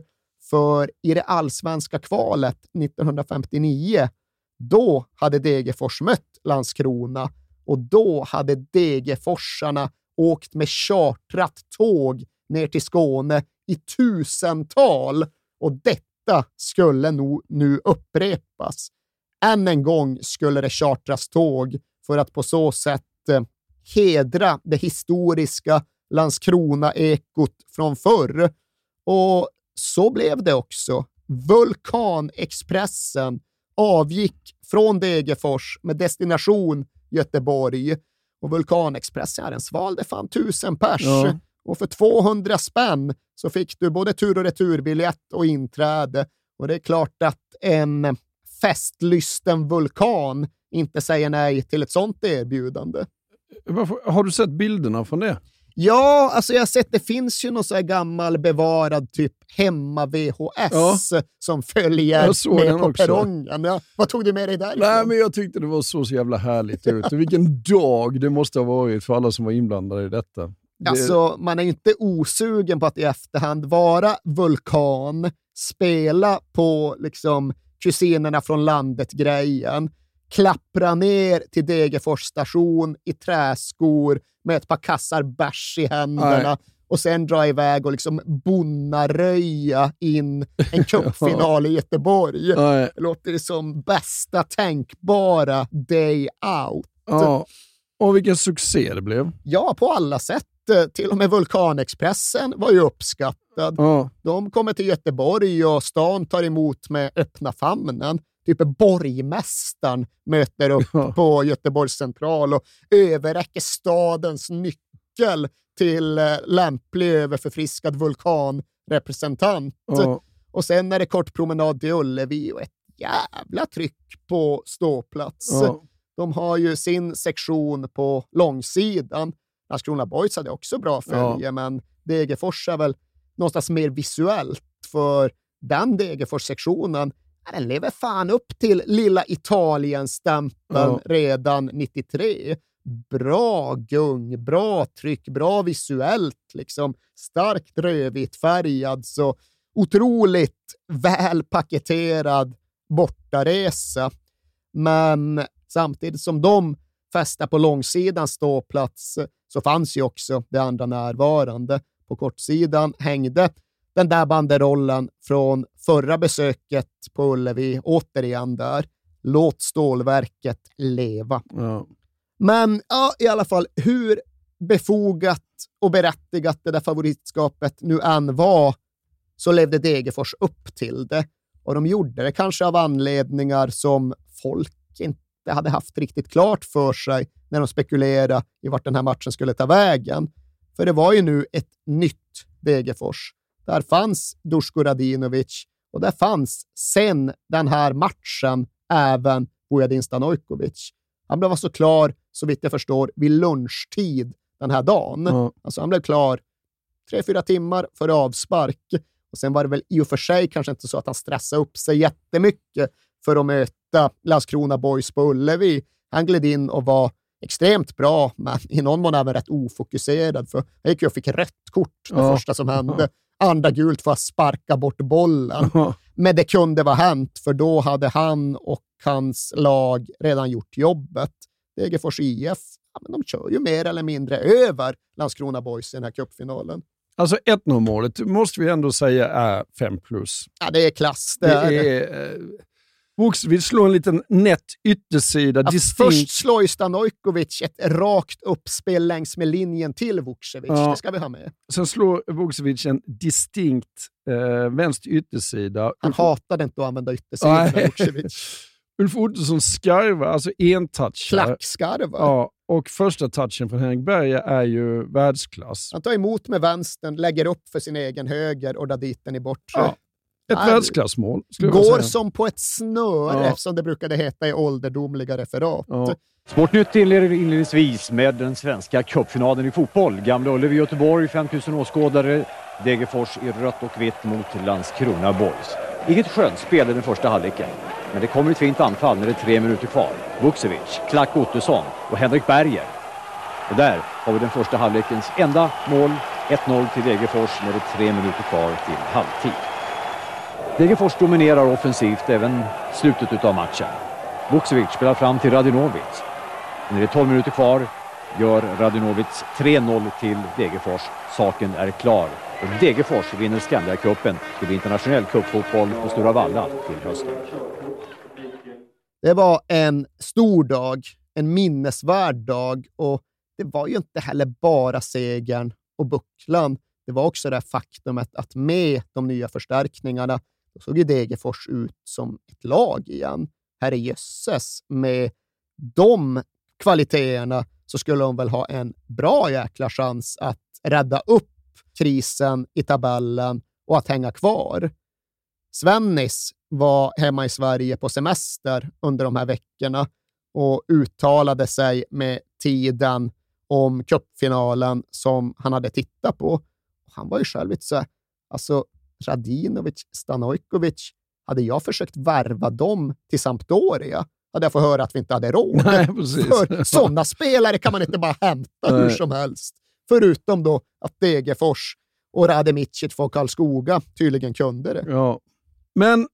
För i det allsvenska kvalet 1959, då hade Degerfors mött Landskrona och då hade Degerforsarna åkt med chartrat tåg ner till Skåne i tusental och detta skulle nog nu upprepas. Än en gång skulle det chartras tåg för att på så sätt eh, hedra det historiska Landskrona-ekot från förr. Och så blev det också. Vulkanexpressen avgick från Degerfors med destination Göteborg. Och Vulkanexpressen, den svalde fan tusen pers. Ja. Och för 200 spänn så fick du både tur och returbiljett och inträde. Och det är klart att en festlysten vulkan inte säger nej till ett sånt erbjudande. Varför, har du sett bilderna från det? Ja, alltså jag har sett, det finns ju någon så gammal bevarad typ hemma-VHS som följer med på också. perrongen. Ja, vad tog du med dig därifrån? Nej, men jag tyckte det var så, så jävla härligt ut. Vilken dag det måste ha varit för alla som var inblandade i detta. Det, Alltså, man är inte osugen på att i efterhand vara vulkan, spela på liksom kusinerna från landet-grejen, klappra ner till Degerfors station i träskor med ett par kassar bärs i händerna Nej. och sen dra iväg och liksom bonnaröja in en cupfinal i Göteborg. Nej. Det låter som bästa tänkbara day out. ja. Och vilken succé det blev. Ja, på alla sätt. Till och med Vulkanexpressen var ju uppskattad. Ja. De kommer till Göteborg och stan tar emot med öppna famnen. Typ borgmästaren möter upp Ja. på Göteborgs central och överräcker stadens nyckel till eh, lämplig överförfriskad vulkanrepresentant. Ja. Och sen är det kort promenad till Ullevi och ett jävla tryck på ståplats. De har ju sin sektion på långsidan. Landskrona Boys hade också bra följe, men Degerfors är väl någonstans mer visuellt, för den Degerfors-sektionen, ja, den lever fan upp till lilla Italien-stämpeln Ja. redan 93. Bra gung, bra tryck, bra visuellt, liksom starkt rödvitt färgad, så otroligt väl paketerad bortaresa. Men samtidigt som de fästa på långsidans ståplats så fanns ju också det andra närvarande. På kortsidan hängde den där banderollen från förra besöket på Ullevi återigen där. Låt stålverket leva. Ja. Men ja, i alla fall, hur befogat och berättigat det där favoritskapet nu än var, så levde Degerfors upp till det. Och de gjorde det kanske av anledningar som folk inte hade haft riktigt klart för sig när de spekulerade i vart den här matchen skulle ta vägen. För det var ju nu ett nytt Degerfors. Där fanns Dusko Radinovic och där fanns sen den här matchen även Vujadin Stanojkovic. Han blev alltså klar, så vitt jag förstår, vid lunchtid den här dagen. Ja. Alltså han blev klar tre, fyra timmar före avspark. Och sen var det väl i och för sig kanske inte så att han stressade upp sig jättemycket för att möta Landskrona Boys på Ullevi. Han gled in och var extremt bra, men i någon mån även rätt ofokuserad. För han gick ju och fick rött kort det Ja. första som hände. Andra gult för att sparka bort bollen. Men det kunde vara hänt, för då hade han och hans lag redan gjort jobbet. Degerfors IF, ja, men de kör ju mer eller mindre över Landskrona Boys i den här cupfinalen. Alltså 1-0 målet måste vi ändå säga är 5 plus. Ja, det är klass. Det, Det är är... Vuksvik slår en liten nätt yttersida, Ja, distinkt. först slår ju Stanojkovic ett rakt uppspel längs med linjen till Vukcevic. Ja. Det ska vi ha med. Sen slår Vuksvik en distinkt eh, vänster yttersida. Han Ulf- hatade inte att använda yttersidan, Nej. Vukcevic. Ulf Ottosson skarvar, alltså en touch. Klackskarvar. Ja, och första touchen från Henrik Berga är ju världsklass. Han tar emot med vänstern, lägger upp för sin egen höger och drar dit den i bortre. Ja. Ett Här- världsklassmål, Går som på ett snöre, Ja. som det brukade heta i ålderdomliga referat. Sportnytt inleder inledningsvis med den svenska cupfinalen i fotboll. Gamla Ullevi Göteborg, 5000 åskådare. Degerfors i rött och vitt mot Landskrona Boys. Inget skönt spel i den första halvleken. Men det kommer ett fint anfall när det är tre minuter kvar. Vukcevic, Klack Ottosson och Henrik Berger. Och där har vi den första halvlekens enda mål. 1-0 till Degerfors när det är tre minuter kvar till halvtid. Degerfors dominerar offensivt även slutet utav matchen. Vukcevic spelar fram till Radinovic. När det är 12 minuter kvar gör Radinovic 3-0 till Degerfors. Saken är klar. Och Degerfors vinner Skandiacupen. Det blir internationell cupfotboll på Stora Valla till hösten. Det var en stor dag, en minnesvärd dag och det var ju inte heller bara segern och bucklan. Det var också det faktumet att med de nya förstärkningarna då såg ju Degerfors ut som ett lag igen. Herrejösses, med de kvaliteterna så skulle de väl ha en bra jäkla chans att rädda upp krisen i tabellen och att hänga kvar. Svennis var hemma i Sverige på semester under de här veckorna och uttalade sig med tiden om cupfinalen som han hade tittat på. Han var ju själv lite så här, alltså Radinovic, Stanojkovic, hade jag försökt värva dem till Sampdoria hade jag fått höra att vi inte hade råd. Nej. För sådana spelare kan man inte bara hämta hur som helst. Förutom då att Degerfors och Rademicic från Karlskoga tydligen kunde det. Ja. Men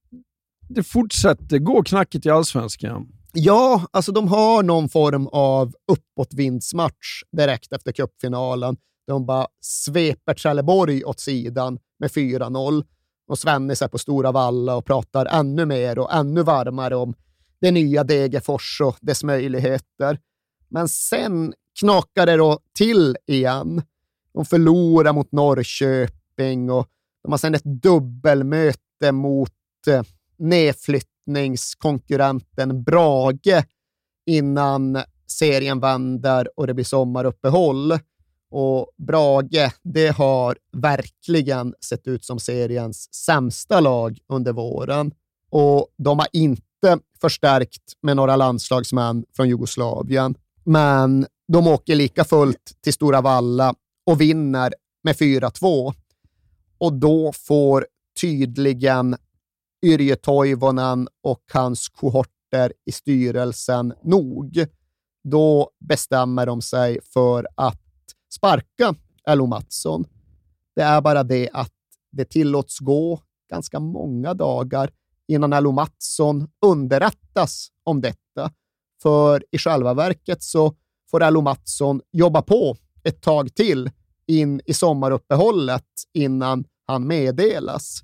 det fortsätter gå knackigt i allsvenskan. Ja, alltså de har någon form av uppåtvindsmatch direkt efter cupfinalen. De bara sveper Trelleborg åt sidan med 4-0 och Svennis är på Stora Valla och pratar ännu mer och ännu varmare om det nya Degerfors och dess möjligheter. Men sen knakar det då till igen. De förlorar mot Norrköping och de har sen ett dubbelmöte mot eh, nedflyttningskonkurrenten Brage innan serien vänder och det blir sommaruppehåll. Och Brage, det har verkligen sett ut som seriens sämsta lag under våren. Och de har inte förstärkt med några landslagsmän från Jugoslavien. Men de åker lika fullt till Stora Valla och vinner med 4-2. Och då får tydligen Yrjö Toivonen och hans kohorter i styrelsen nog. Då bestämmer de sig för att sparka Elo Mattsson. Det är bara det att det tillåts gå ganska många dagar innan Elo Mattsson underrättas om detta. För i själva verket så får Elo Mattsson jobba på ett tag till in i sommaruppehållet innan han meddelas.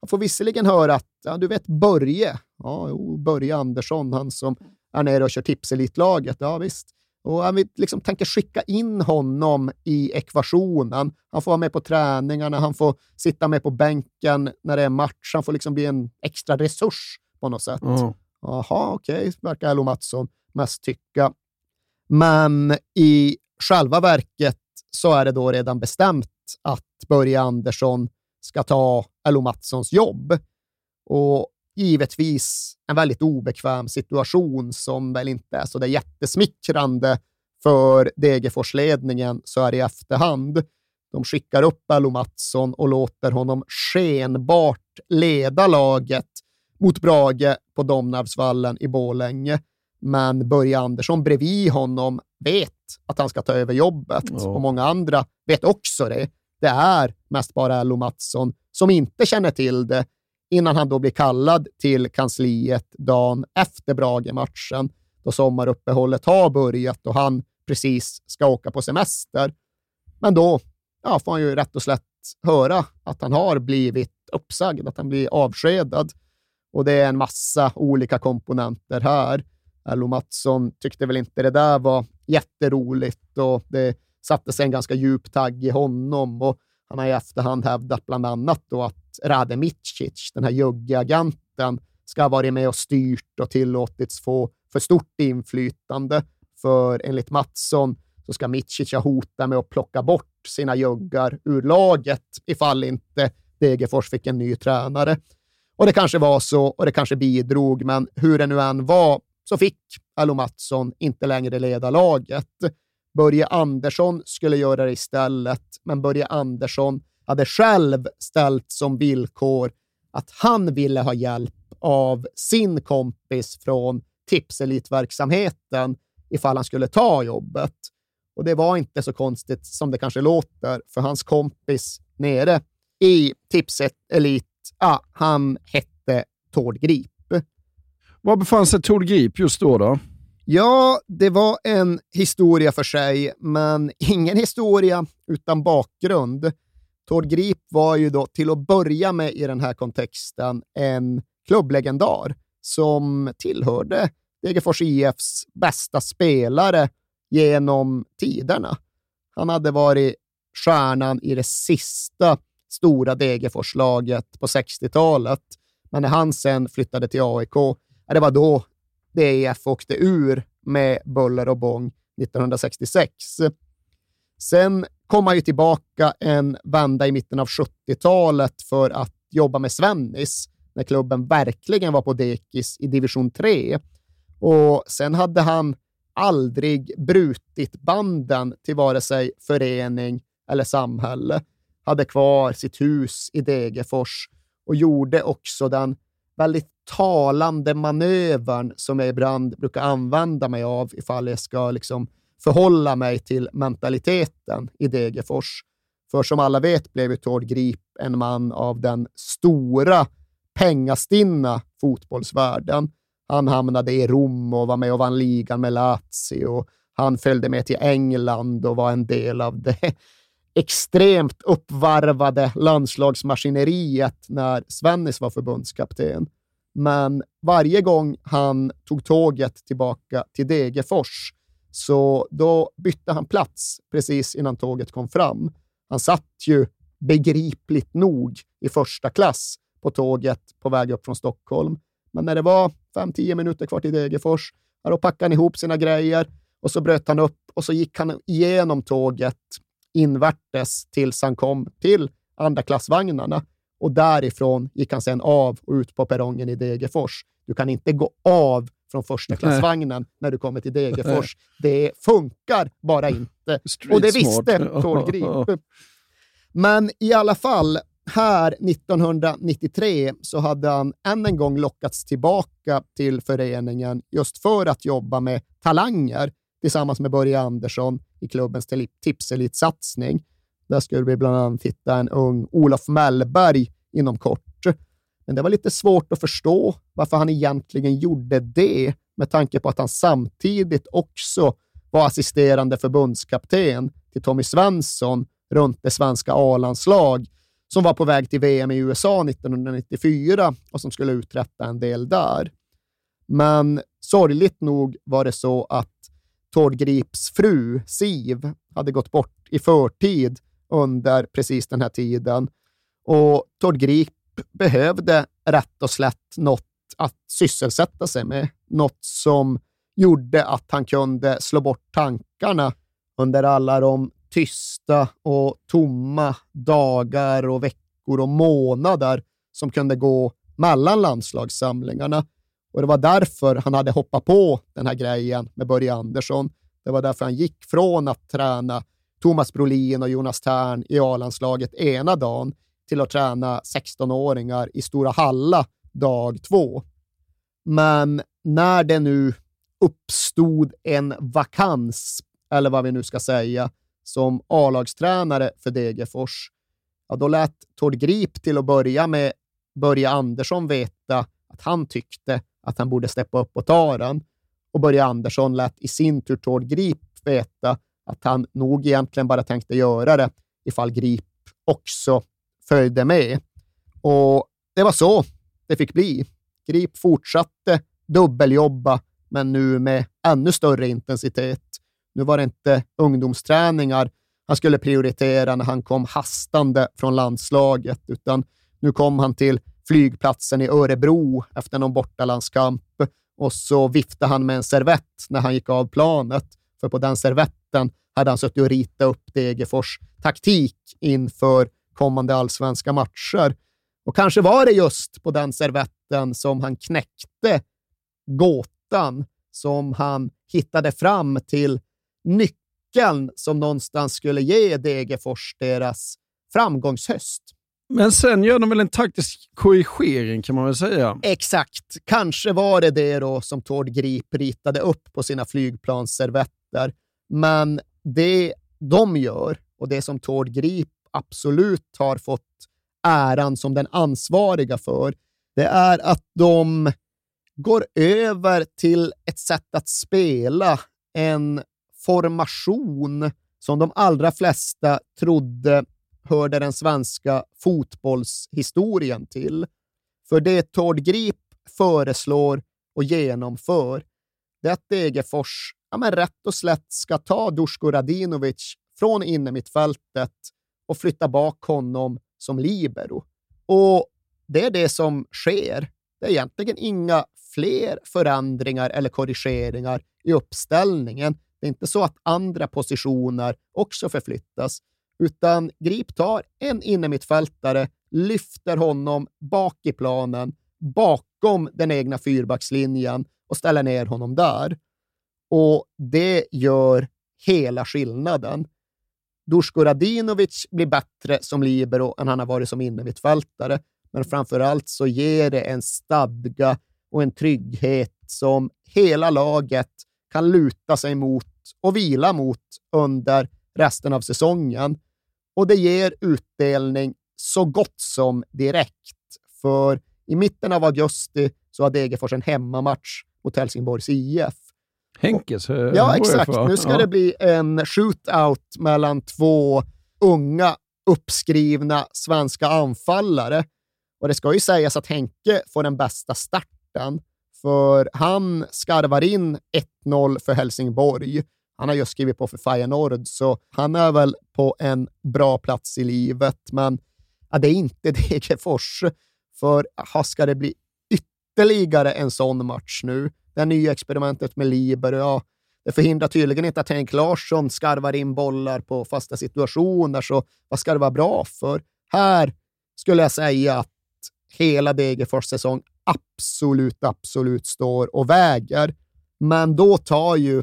Han får visserligen höra att, ja, du vet Börje, ja, jo, Börje Andersson, han som är nere och kör tipselitlaget, ja visst. Och han vill liksom tänker skicka in honom i ekvationen. Han får vara med på träningarna, han får sitta med på bänken när det är match, han får liksom bli en extra resurs på något sätt. Ja. Jaha, okej, verkar Elo Mattsson mest tycka. Men i själva verket så är det då redan bestämt att Börje Andersson ska ta Elo Mattssons jobb. Och givetvis en väldigt obekväm situation som väl inte är så där jättesmickrande för Degerforsledningen så här i efterhand. De skickar upp Elo Mattsson och låter honom skenbart leda laget mot Brage på Domnarvsvallen i Borlänge. Men Börje Andersson bredvid honom vet att han ska ta över jobbet Ja. och många andra vet också det. Det är mest bara Elo Mattsson som inte känner till det innan han då blir kallad till kansliet dagen efter Brage-matchen då sommaruppehållet har börjat och han precis ska åka på semester. Men då ja, får han ju rätt och slätt höra att han har blivit uppsagd, att han blir avskedad. Och det är en massa olika komponenter här. Erlo Mattsson tyckte väl inte det där var jätteroligt och det satte sig en ganska djup tagg i honom. Och han har i efterhand hävdat bland annat då att Rademicic, den här juggeagenten, ska ha varit med och styrt och tillåtits få för stort inflytande. För enligt Mattsson så ska Micic ha hotat med att plocka bort sina juggar ur laget ifall inte Degerfors fick en ny tränare. Och det kanske var så och det kanske bidrog, men hur det nu än var så fick Alo Mattsson inte längre leda laget. Börje Andersson skulle göra det istället, men Börje Andersson hade själv ställt som villkor att han ville ha hjälp av sin kompis från tipselitverksamheten ifall han skulle ta jobbet. Och det var inte så konstigt som det kanske låter, för hans kompis nere i Tipset Elit, ja, han hette Tord Grip. Var befann sig Tord Grip just då? då? Ja, det var en historia för sig, men ingen historia utan bakgrund. Tord Grip var ju då till att börja med i den här kontexten en klubblegendar som tillhörde Degerfors IFs bästa spelare genom tiderna. Han hade varit stjärnan i det sista stora Degerforslaget på 60-talet. Men när han sen flyttade till AIK, det var då DIF åkte ur med buller och bång 1966. Sen kom han ju tillbaka en vända i mitten av 70-talet för att jobba med Svennis när klubben verkligen var på dekis i division 3. Och sen hade han aldrig brutit banden till vare sig förening eller samhälle. Hade kvar sitt hus i Degerfors och gjorde också den väldigt talande manövern som jag ibland brukar använda mig av ifall jag ska liksom förhålla mig till mentaliteten i Degerfors. För som alla vet blev ju Tord Grip en man av den stora pengastinna fotbollsvärlden. Han hamnade i Rom och var med och vann ligan med Lazio. Han följde med till England och var en del av det extremt uppvarvade landslagsmaskineriet när Svennis var förbundskapten. Men varje gång han tog tåget tillbaka till Degerfors, så då bytte han plats precis innan tåget kom fram. Han satt ju begripligt nog i första klass på tåget på väg upp från Stockholm. Men när det var fem tio minuter kvar till Degerfors, då packade han ihop sina grejer och så bröt han upp och så gick han igenom tåget invärtes tills han kom till andra klassvagnarna och därifrån gick han sedan av och ut på perrongen i Degerfors. Du kan inte gå av från första klassvagnen när du kommer till Degerfors. Det funkar bara inte. och det visste Tord Grip. Men i alla fall, här 1993 så hade han än en gång lockats tillbaka till föreningen just för att jobba med talanger tillsammans med Börje Andersson i klubbens tipselitsatsning. Där skulle vi bland annat hitta en ung Olof Mellberg inom kort. Men det var lite svårt att förstå varför han egentligen gjorde det med tanke på att han samtidigt också var assisterande förbundskapten till Tommy Svensson runt det svenska A-landslag som var på väg till VM i USA 1994 och som skulle uträtta en del där. Men sorgligt nog var det så att Tord Grips fru Siv hade gått bort i förtid under precis den här tiden och Tord Grip behövde rätt och slätt något att sysselsätta sig med. Något som gjorde att han kunde slå bort tankarna under alla de tysta och tomma dagar och veckor och månader som kunde gå mellan landslagssamlingarna. Och Det var därför han hade hoppat på den här grejen med Börje Andersson. Det var därför han gick från att träna Thomas Brolin och Jonas Tern i A-landslaget ena dagen till att träna 16-åringar i Stora Halla dag två. Men när det nu uppstod en vakans, eller vad vi nu ska säga, som A-lagstränare för Degerfors, ja, då lät Tord Grip till att börja med Börje Andersson veta att han tyckte att han borde steppa upp och ta den. Och Börje Andersson lät i sin tur Tord Grip veta att han nog egentligen bara tänkte göra det ifall Grip också följde med. Och det var så det fick bli. Grip fortsatte dubbeljobba, men nu med ännu större intensitet. Nu var det inte ungdomsträningar han skulle prioritera när han kom hastande från landslaget, utan nu kom han till flygplatsen i Örebro efter någon bortalandskamp och så viftade han med en servett när han gick av planet, för på den servetten hade han suttit och ritat upp Degerfors taktik inför kommande allsvenska matcher. Och kanske var det just på den servetten som han knäckte gåtan, som han hittade fram till nyckeln som någonstans skulle ge Degerfors deras framgångshöst. Men sen gör de väl en taktisk korrigering kan man väl säga? Exakt. Kanske var det det då som Tord Grip ritade upp på sina flygplansservetter. Men det de gör och det som Tord Grip absolut har fått äran som den ansvariga för, det är att de går över till ett sätt att spela, en formation som de allra flesta trodde hörde den svenska fotbollshistorien till. För det Tord Grip föreslår och genomför, det är att Degerfors ja, men rätt och slätt ska ta Dusko Radinovic från innermittfältet och flytta bak honom som libero. Och det är det som sker. Det är egentligen inga fler förändringar eller korrigeringar i uppställningen. Det är inte så att andra positioner också förflyttas, utan Grip tar en innermittfältare, lyfter honom bak i planen, bakom den egna fyrbackslinjen och ställer ner honom där. Och det gör hela skillnaden. Dusko Radinovic blir bättre som libero än han har varit som innermittfältare, men framför allt så ger det en stadga och en trygghet som hela laget kan luta sig mot och vila mot under resten av säsongen. Och det ger utdelning så gott som direkt, för i mitten av augusti så har Degerfors en hemmamatch mot Helsingborgs IF. Henkes eh, Ja, exakt. Nu ska Ja. det bli en shootout mellan två unga, uppskrivna svenska anfallare. Och det ska ju sägas att Henke får den bästa starten, för han skarvar in 1-0 för Helsingborg. Han har just skrivit på för Feyenoord, så han är väl på en bra plats i livet. Men ja, det är inte Degerfors, för ska det bli ytterligare en sån match nu? Det här nya experimentet med Liber, ja, det förhindrar tydligen inte att Henk Larsson skarvar in bollar på fasta situationer, så vad ska det vara bra för? Här skulle jag säga att hela Degerfors säsong absolut, absolut står och väger. Men då tar ju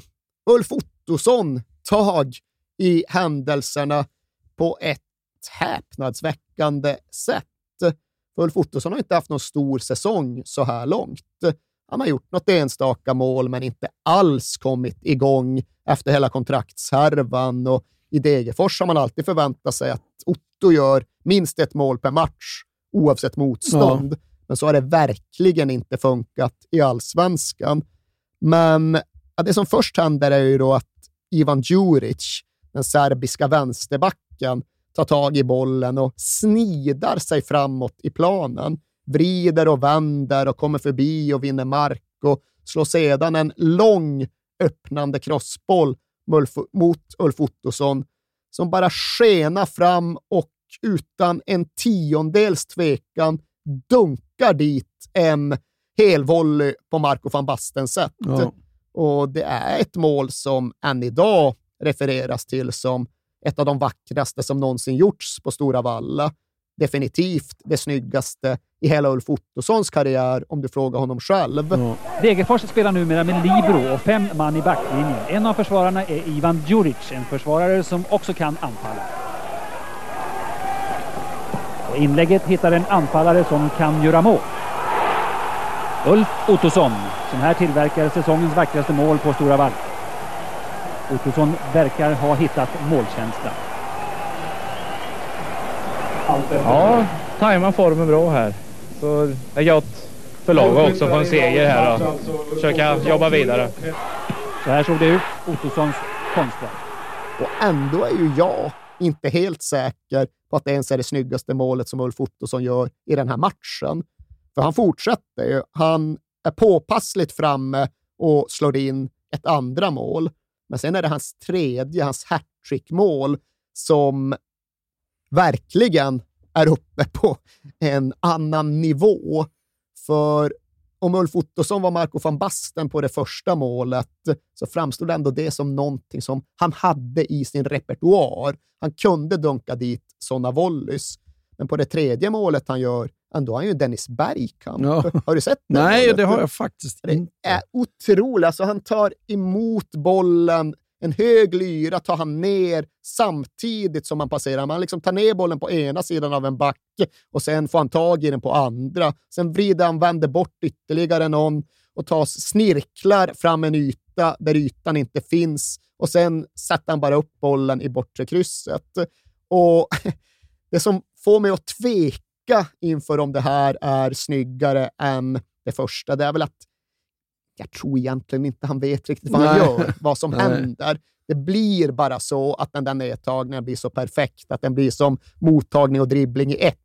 Ulf Ottosson tag i händelserna på ett häpnadsväckande sätt. Ulf Ottosson har inte haft någon stor säsong så här långt. Han har gjort något enstaka mål, men inte alls kommit igång efter hela kontraktshärvan. Och I Degerfors har man alltid förväntat sig att Otto gör minst ett mål per match, oavsett motstånd. Men så har det verkligen inte funkat i allsvenskan. Men ja, det som först händer är ju då att Ivan Djuric, den serbiska vänsterbacken, tar tag i bollen och snidar sig framåt i planen. Vrider och vänder och kommer förbi och vinner mark och slår sedan en lång öppnande crossboll mot- Ulf Ottosson som bara skenar fram och utan en tiondels tvekan dunkar dit en helvolley på Marco van Bastens sätt. Ja. Och det är ett mål som än idag refereras till som ett av de vackraste som någonsin gjorts på Stora Valla. Definitivt det snyggaste i hela Ulf Ottossons karriär, om du frågar honom själv. Degerfors spelar numera med libero och fem man i backlinjen. En av försvararna är Ivan Djuric, en försvarare som också kan anfalla. På inlägget hittar en anfallare som kan göra mål. Ulf Ottosson, som här tillverkar säsongens vackraste mål på Stora Vall. Ottosson verkar ha hittat målkänsla. Ja, tajmar formen bra här. Så det är gott för laget också att få en seger här och försöka jobba vidare. Så här såg det ut, Ottossons konstverk. Och ändå är ju jag inte helt säker på att det ens är det snyggaste målet som Ulf Ottosson gör i den här matchen. För han fortsätter ju. Han är påpassligt framme och slår in ett andra mål. Men sen är det hans tredje, hans hattrick-mål, som verkligen är uppe på en annan nivå. För om Ulf Ottosson var Marco van Basten på det första målet så framstod ändå det som någonting som han hade i sin repertoar. Han kunde dunka dit sådana volleys. Men på det tredje målet han gör ändå har han ju Dennis Bergkamp. Ja. Har du sett det? Nej, det har jag faktiskt Det inte. är otroligt. Alltså, han tar emot bollen, en hög lyra tar han ner samtidigt som han passerar. Man liksom tar ner bollen på ena sidan av en backe och sen får han tag i den på andra. Sen vrider han, vänder bort ytterligare någon och tar snirklar fram en yta där ytan inte finns och sen sätter han bara upp bollen i bortre krysset. Och det som får mig att tveka inför om det här är snyggare än det första, det är väl att jag tror egentligen inte han vet riktigt vad han Nej. gör, vad som Nej. händer. Det blir bara så att den där nedtagningen blir så perfekt, att den blir som mottagning och dribbling i ett.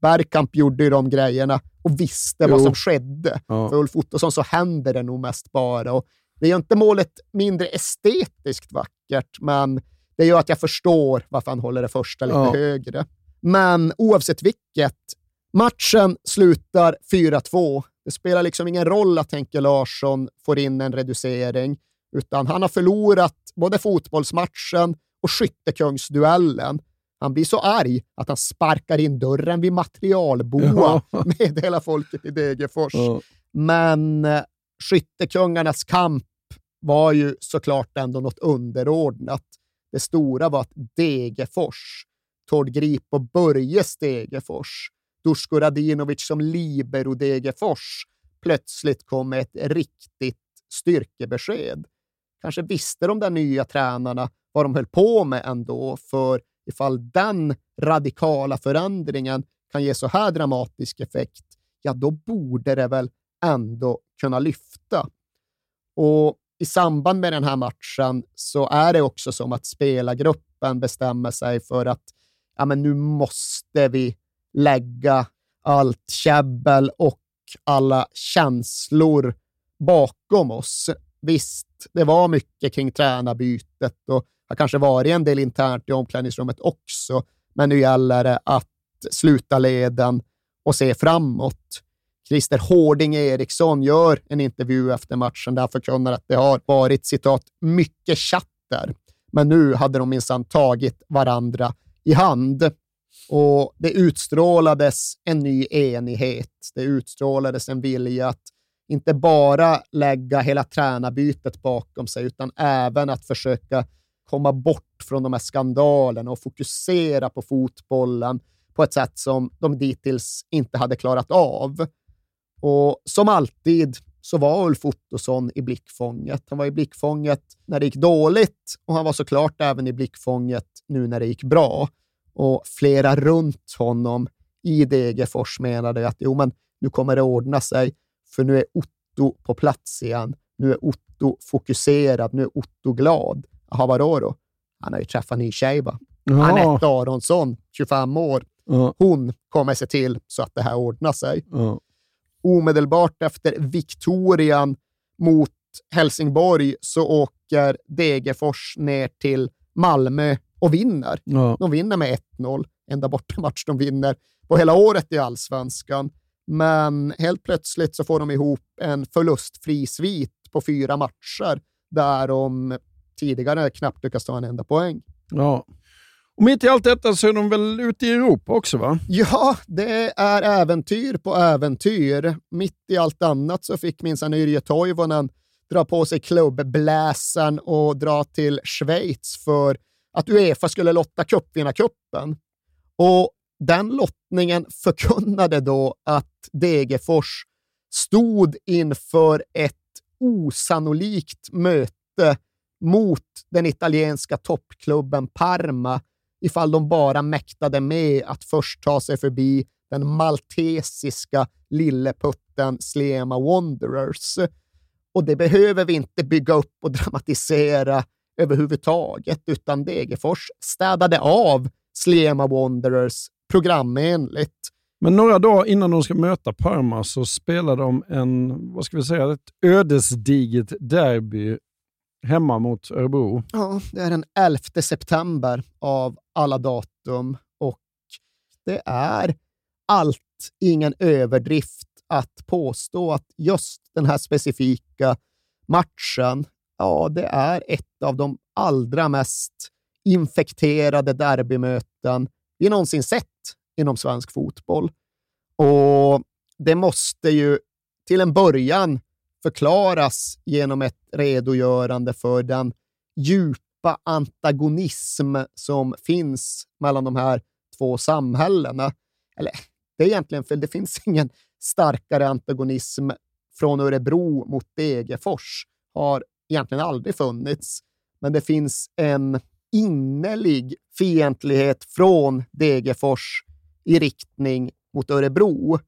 Bergkamp gjorde ju de grejerna och visste vad Jo. som skedde. Ja. För Ulf Ottosson så händer det nog mest bara. Och det gör inte målet mindre estetiskt vackert, men det gör att jag förstår varför han håller det första lite Ja. högre. Men oavsett vilket, matchen slutar 4-2. Det spelar liksom ingen roll att Henke Larsson får in en reducering, utan han har förlorat både fotbollsmatchen och skyttekungsduellen. Han blir så arg att han sparkar in dörren vid materialboa, Ja. meddelar folket i Degerfors. Ja. Men eh, skyttekungarnas kamp var ju såklart ändå något underordnat. Det stora var att Degerfors, Tord Grip och Börje Degerfors, Dusko Radinovic som libero Degerfors, plötsligt kom med ett riktigt styrkebesked. Kanske visste de där nya tränarna vad de höll på med ändå, för ifall den radikala förändringen kan ge så här dramatisk effekt, ja då borde det väl ändå kunna lyfta. Och i samband med den här matchen så är det också som att spelargruppen bestämmer sig för att ja, men nu måste vi lägga allt käbbel och alla känslor bakom oss. Visst, det var mycket kring tränarbytet och har kanske varit en del internt i omklädningsrummet också, men nu gäller det att sluta leden och se framåt. Christer Hårding Eriksson gör en intervju efter matchen där han förkunnar att det har varit citat mycket chatt där, men nu hade de minsann tagit varandra i hand. Och det utstrålades en ny enighet. Det utstrålades en vilja att inte bara lägga hela tränarbytet bakom sig, utan även att försöka komma bort från de här skandalerna och fokusera på fotbollen på ett sätt som de dittills inte hade klarat av. Och som alltid så var Ulf Ottosson i blickfånget. Han var i blickfånget när det gick dåligt och han var såklart även i blickfånget nu när det gick bra. Och flera runt honom i Degerfors menade att jo, men nu kommer det ordna sig, för nu är Otto på plats igen. Nu är Otto fokuserad, nu är Otto glad. Jaha, vadå då? Han har ju träffat en ny tjej, va? Ja. Anette Aronsson, 25 år. Ja. Hon kommer se till så att det här ordnar sig. Ja. Omedelbart efter Victorian mot Helsingborg så åker Degerfors ner till Malmö och vinner. Ja. De vinner med 1-0, enda bortamatch de vinner på hela året i allsvenskan. Men helt plötsligt så får de ihop en förlustfri svit på fyra matcher där de tidigare knappt lyckats ta en enda poäng. Ja. Och mitt i allt detta så är de väl ute i Europa också, va? Ja, det är äventyr på äventyr. Mitt i allt annat så fick minsann Yrje Toivonen dra på sig klubbbläsaren och dra till Schweiz för att Uefa skulle lotta cupvinnarcupen. Och den lottningen förkunnade då att Degerfors stod inför ett osannolikt möte mot den italienska toppklubben Parma ifall de bara mäktade med att först ta sig förbi den maltesiska lilleputten Slema Wanderers. Och det behöver vi inte bygga upp och dramatisera överhuvudtaget, utan Degerfors städade av Slema Wanderers programenligt. Men några dagar innan de ska möta Parma så spelar de en, vad ska vi säga, ett ödesdigert derby hemma mot Örebro. Ja, det är den 11 september av alla datum och det är allt ingen överdrift att påstå att just den här specifika matchen, ja, det är ett av de allra mest infekterade derbymöten vi någonsin sett inom svensk fotboll. Och det måste ju till en början förklaras genom ett redogörande för den djupa antagonism som finns mellan de här två samhällena. Eller det är egentligen för det finns ingen starkare antagonism från Örebro mot Degerfors. har egentligen aldrig funnits. Men det finns en innerlig fientlighet från Degerfors i riktning mot Örebro.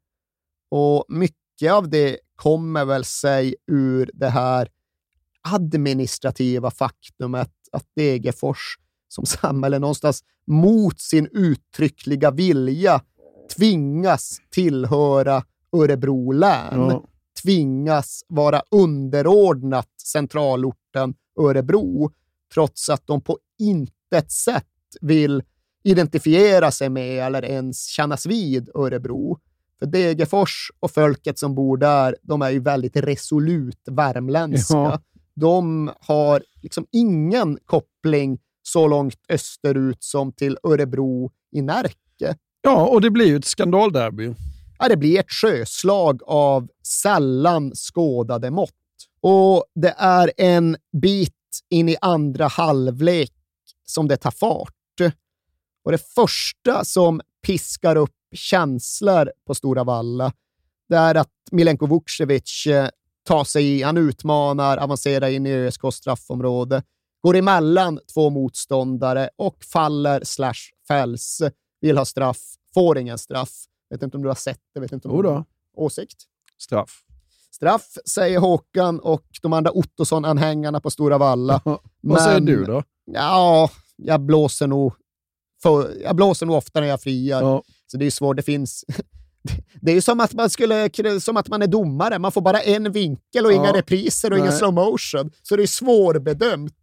Och mycket av det kommer väl sig ur det här administrativa faktumet att Degerfors som samhälle någonstans mot sin uttryckliga vilja tvingas tillhöra Örebro län. Ja. Tvingas vara underordnat centralorten Örebro, trots att de på intet sätt vill identifiera sig med eller ens kännas vid Örebro. För Degerfors och folket som bor där, de är ju väldigt resolut värmländska. Ja. De har liksom ingen koppling så långt österut som till Örebro i Närke. Ja, och det blir ju ett skandalderby. Ja, det blir ett sjöslag av sällan skådade mått. Och det är en bit in i andra halvlek som det tar fart. Och det första som piskar upp känslor på Stora Valla, det är att Milenko Vucevic eh, tar sig i, han utmanar, avancerar in i ÖSK straffområde, går emellan två motståndare och faller slash fälls. Vill ha straff, får ingen straff. Vet inte om du har sett det? Vet inte om du har åsikt? Straff. Straff, säger Håkan och de andra Ottosson-anhängarna på Stora Valla. Vad säger du då? Ja, jag blåser nog, för, jag blåser nog ofta när jag friar. Ja. Så det är svårt. Det finns... Det är ju som att man skulle, som att man är domare. Man får bara en vinkel och ja. inga repriser och Nej. ingen slow motion. Så det är svårbedömt.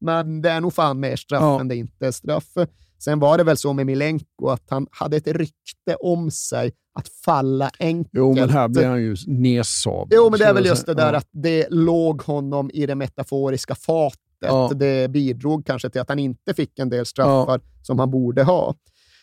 Men det är nog fan mer straff ja. än det inte är straff. Sen var det väl så med Milenko att han hade ett rykte om sig att falla enkelt. Jo, men här blir han ju nedsabad. Jo, men det är väl just det där ja. att det låg honom i det metaforiska fatet. Ja. Det bidrog kanske till att han inte fick en del straffar ja. som han borde ha.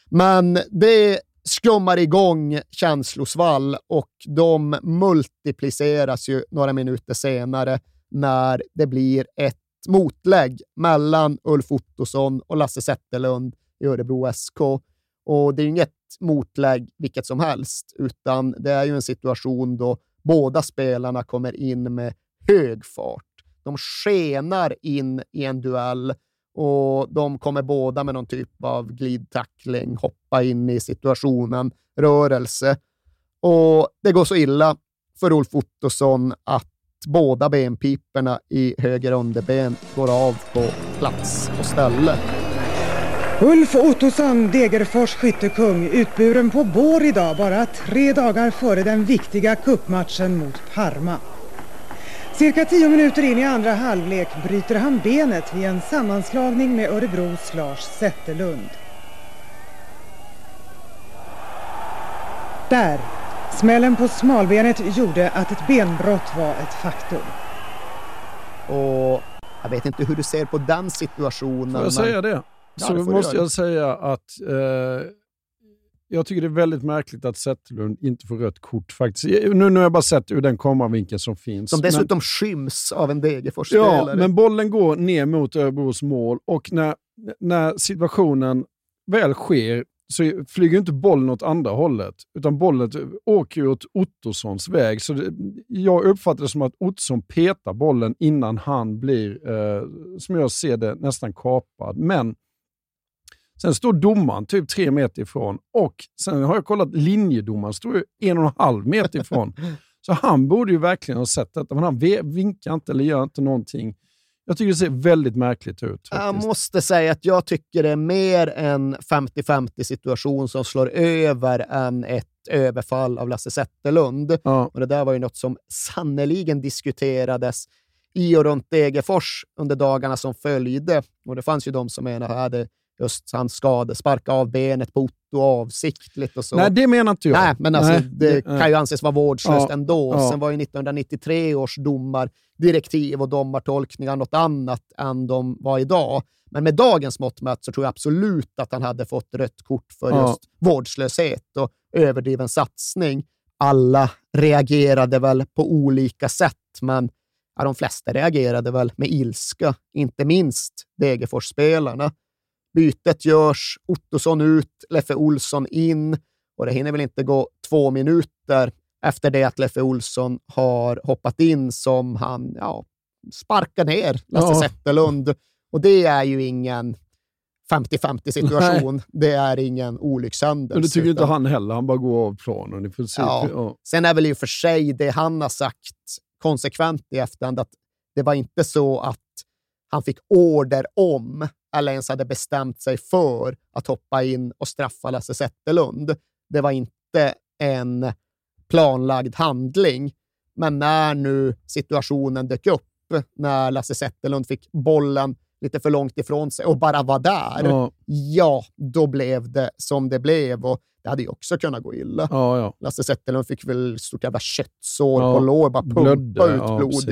Men det skummar igång känslosvall och de multipliceras ju några minuter senare när det blir ett motlägg mellan Ulf Ottosson och Lasse Zetterlund i Örebro SK. Och det är ju inget motlägg vilket som helst, utan det är ju en situation då båda spelarna kommer in med hög fart. De skenar in i en duell och de kommer båda med någon typ av glidtackling, hoppa in i situationen, rörelse. Och det går så illa för Ulf Ottosson att båda benpiporna i höger underben går av på plats och ställe. Ulf Ottosson, Degerfors skyttekung, utburen på bår idag bara tre dagar före den viktiga kuppmatchen mot Parma. Cirka tio minuter in i andra halvlek bryter han benet vid en sammanslagning med Örebros Lars Zetterlund. Där, smällen på smalbenet gjorde att ett benbrott var ett faktum. Och jag vet inte hur du ser på den situationen. Får jag säga det? så ja, måste jag säga att eh, jag tycker det är väldigt märkligt att Zetterlund inte får rött kort. faktiskt. Nu, nu har jag bara sett ur den kameravinkeln som finns. Som dessutom men, skyms av en Degerfors-spelare. Ja, men bollen går ner mot Örebros mål och när, när situationen väl sker så flyger inte bollen åt andra hållet, utan bollen åker åt Ottossons väg. Så det, jag uppfattar det som att Ottosson petar bollen innan han blir, eh, som jag ser det, nästan kapad. Men Sen står domaren typ tre meter ifrån och sen har jag kollat linjedomaren, står ju en och en halv meter ifrån. Så han borde ju verkligen ha sett detta, men han vinkar inte eller gör inte någonting. Jag tycker det ser väldigt märkligt ut. Faktiskt. Jag måste säga att jag tycker det är mer en 50-50 situation som slår över än ett överfall av Lasse Zetterlund. Ja. Och det där var ju något som sannoliken diskuterades i och runt Degerfors under dagarna som följde. Och det fanns ju de som menade att just han skadade, sparka av benet på Otto avsiktligt och så. Nej, det menar inte jag. Nej, men alltså, Nej, det, det- kan ju anses vara vårdslöst Ja, ändå. ja. Sen var ju 1993 års domardirektiv och domartolkningar något annat än de var idag. Men med dagens mått mätt så tror jag absolut att han hade fått rött kort för Ja. just vårdslöshet och överdriven satsning. Alla reagerade väl på olika sätt, men de flesta reagerade väl med ilska, inte minst Degerfors-spelarna. Bytet görs, Ottosson ut, Leffe Olsson in och det hinner väl inte gå två minuter efter det att Leffe Olsson har hoppat in som han ja, sparkar ner Lasse Ja. Zetterlund. Och det är ju ingen 50-50 situation. Nej. Det är ingen olyckshändelse. Men det tycker inte utan- han heller. Han bara går av planen. Får se. Ja. Ja. Sen är väl i och för sig det han har sagt konsekvent i efterhand att det var inte så att han fick order om eller ens hade bestämt sig för att hoppa in och straffa Lasse Zetterlund. Det var inte en planlagd handling. Men när nu situationen dök upp, när Lasse Zetterlund fick bollen lite för långt ifrån sig och bara var där, Ja. ja, då blev det som det blev. Och det hade ju också kunnat gå illa. Ja, ja. Lasse Zetterlund fick väl stort jävla köttsår på lår, bara pumpa blödde, ut blod.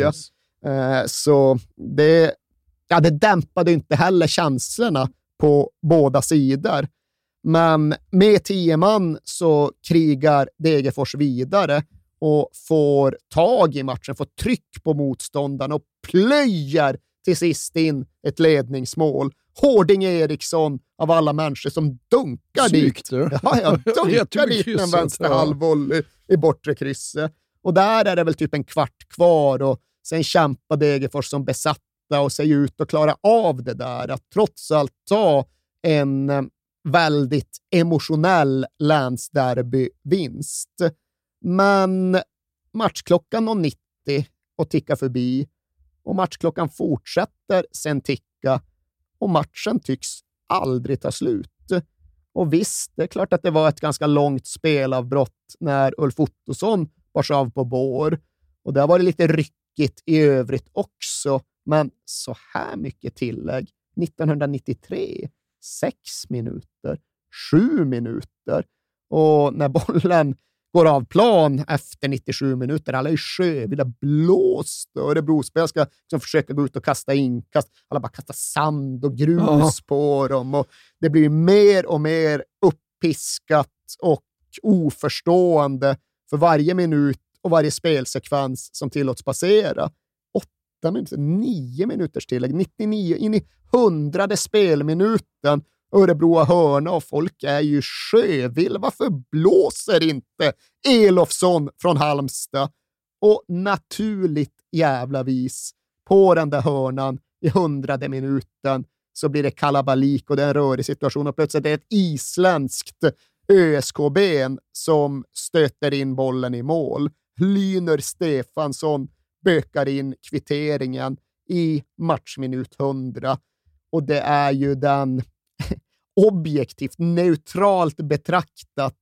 Eh, så det, ja, det dämpade inte heller känslorna på båda sidor. Men med tio man så krigar Degerfors vidare och får tag i matchen, får tryck på motståndarna och plöjer till sist in ett ledningsmål. Hårding Eriksson av alla människor som dunkar Snyggt, dit. du. Ja, ja, dunkar dit en krysset, vänster ja. halvvolley i bortre krysset. Och där är det väl typ en kvart kvar och sen kämpar Degerfors som besatta och sig ut att klara av det där. Att trots allt ta en eh, väldigt emotionell länsderbyvinst. Men matchklockan 0.90 och tickar förbi och matchklockan fortsätter sen ticka och matchen tycks aldrig ta slut. Och visst, det är klart att det var ett ganska långt spelavbrott när Ulf Ottosson bars av på bår. Och det har varit lite ryckigt i övrigt också. Men så här mycket tillägg 1993, sex minuter, sju minuter. Och när bollen går av plan efter 97 minuter, alla är sjövilla, blåst och Örebrospelare ska liksom försöka gå ut och kasta inkast. Alla bara kastar sand och grus Ja. på dem och det blir mer och mer uppiskat och oförstående för varje minut och varje spelsekvens som tillåts passera. Åtta minuter, nio minuters tillägg, 99 in i hundrade spelminuten. Örebro har hörna och folk är ju sjövill. Varför blåser inte Elofsson från Halmstad? Och naturligt jävla vis, på den där hörnan i hundrade minuten så blir det kalabalik och det är en rörig situation och plötsligt är det ett isländskt ÖSK-ben som stöter in bollen i mål. Lyner Stefansson spökar in kvitteringen i matchminut 100 och det är ju den objektivt, neutralt betraktat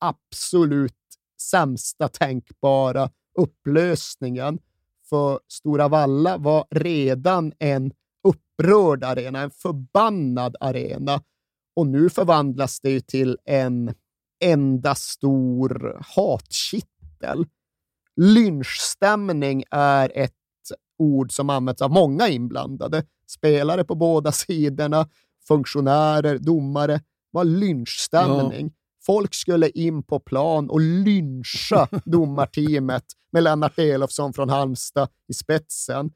absolut sämsta tänkbara upplösningen. För Stora Valla var redan en upprörd arena, en förbannad arena. Och nu förvandlas det ju till en enda stor hatkittel. Lynchstämning är ett ord som används av många inblandade. Spelare på båda sidorna, funktionärer, domare. var lynchstämning. Folk skulle in på plan och lyncha domarteamet med Lennart Elofsson från Halmstad i spetsen.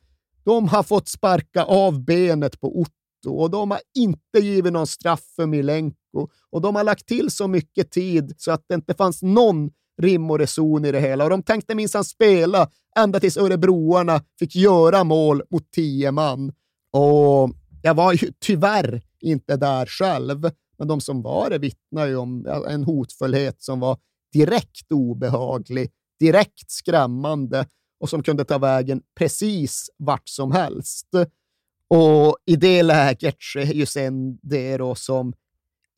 De har fått sparka av benet på Otto och de har inte givit någon straff för Milenko och de har lagt till så mycket tid så att det inte fanns någon rim och reson i det hela. Och de tänkte minsann spela ända tills örebroarna fick göra mål mot tio man. Och jag var ju tyvärr inte där själv, men de som var det vittnar ju om en hotfullhet som var direkt obehaglig, direkt skrämmande och som kunde ta vägen precis vart som helst. Och i det läget sker ju sen det då som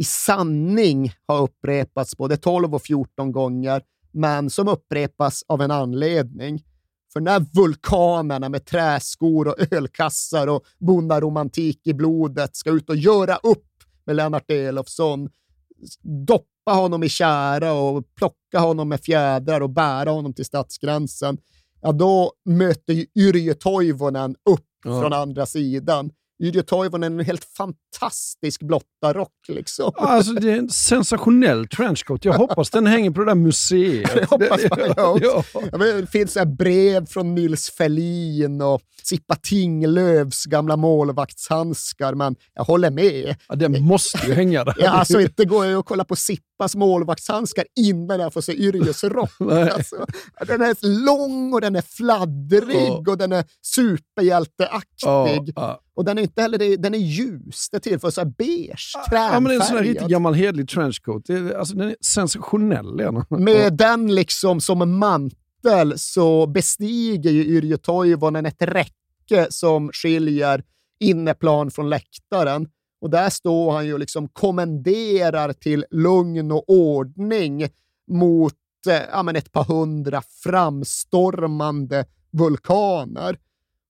i sanning har upprepats både 12 och 14 gånger, men som upprepas av en anledning. För när vulkanerna med träskor och ölkassar och bondaromantik i blodet ska ut och göra upp med Lennart Elofsson, doppa honom i kära och plocka honom med fjädrar och bära honom till stadsgränsen, ja då möter ju Yrjö Toivonen upp Ja. från andra sidan. Yrjö Toivonen en helt fantastisk blottarock liksom. Alltså, det är en sensationell trenchcoat. Jag hoppas den hänger på det där museet. Det hoppas man ja, jag Det finns så här brev från Nils Ferlin och Sippa Tinglövs gamla målvaktshandskar, men jag håller med. Ja, den måste ju hänga där. Ja, alltså inte går jag och kollar på Sippas målvaktshandskar innan jag får se Yrjes rock. Alltså, den är lång och den är fladdrig Ja. och den är superhjälteaktig. Ja, ja. Och den är inte heller, den är ljus. Det tillför så här beige, Ja, men det är en sån här krämfärgad. riktigt gammal hedlig trenchcoat. Det är, alltså, den är sensationell. den. Med den liksom som mantel så bestiger ju Yrjö Toivonen ett räcke som skiljer inneplan från läktaren. Och där står han ju och liksom kommenderar till lugn och ordning mot eh, ja, men ett par hundra framstormande vulkaner.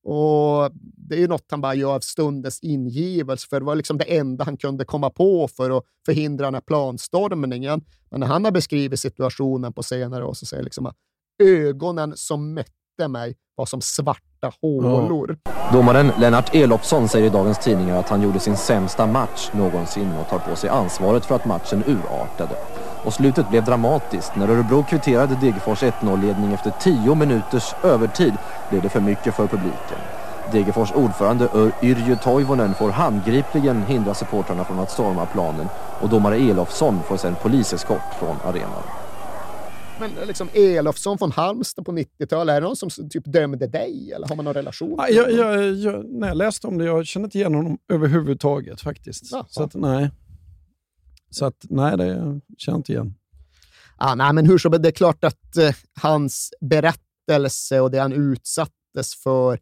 Och Det är ju något han bara gör av stundens ingivelse, för det var liksom det enda han kunde komma på för att förhindra den här planstormningen. Men när han har beskrivit situationen på senare år så säger han liksom att ögonen som mötte mig var som svarta hålor. Domaren Lennart Elofsson säger i dagens tidningar att han gjorde sin sämsta match någonsin och tar på sig ansvaret för att matchen urartade. Och slutet blev dramatiskt. När Örebro kvitterade Degerfors 1-0-ledning efter 10 minuters övertid blev det för mycket för publiken. Degerfors ordförande Ör- Yrjö Toivonen får handgripligen hindra supportrarna från att storma planen och domare Elofsson får sedan poliseskort från arenan. Men liksom Elofsson från Halmstad på 90-talet, är det någon som typ dömde dig? Eller har man någon relation? Till jag, jag, jag, när jag läste om det, jag kände inte igen honom överhuvudtaget faktiskt. Så att, nej. Så att, nej, det känner jag inte igen. Ja, nej, men hur helst, det är klart att eh, hans berättelse och det han utsattes för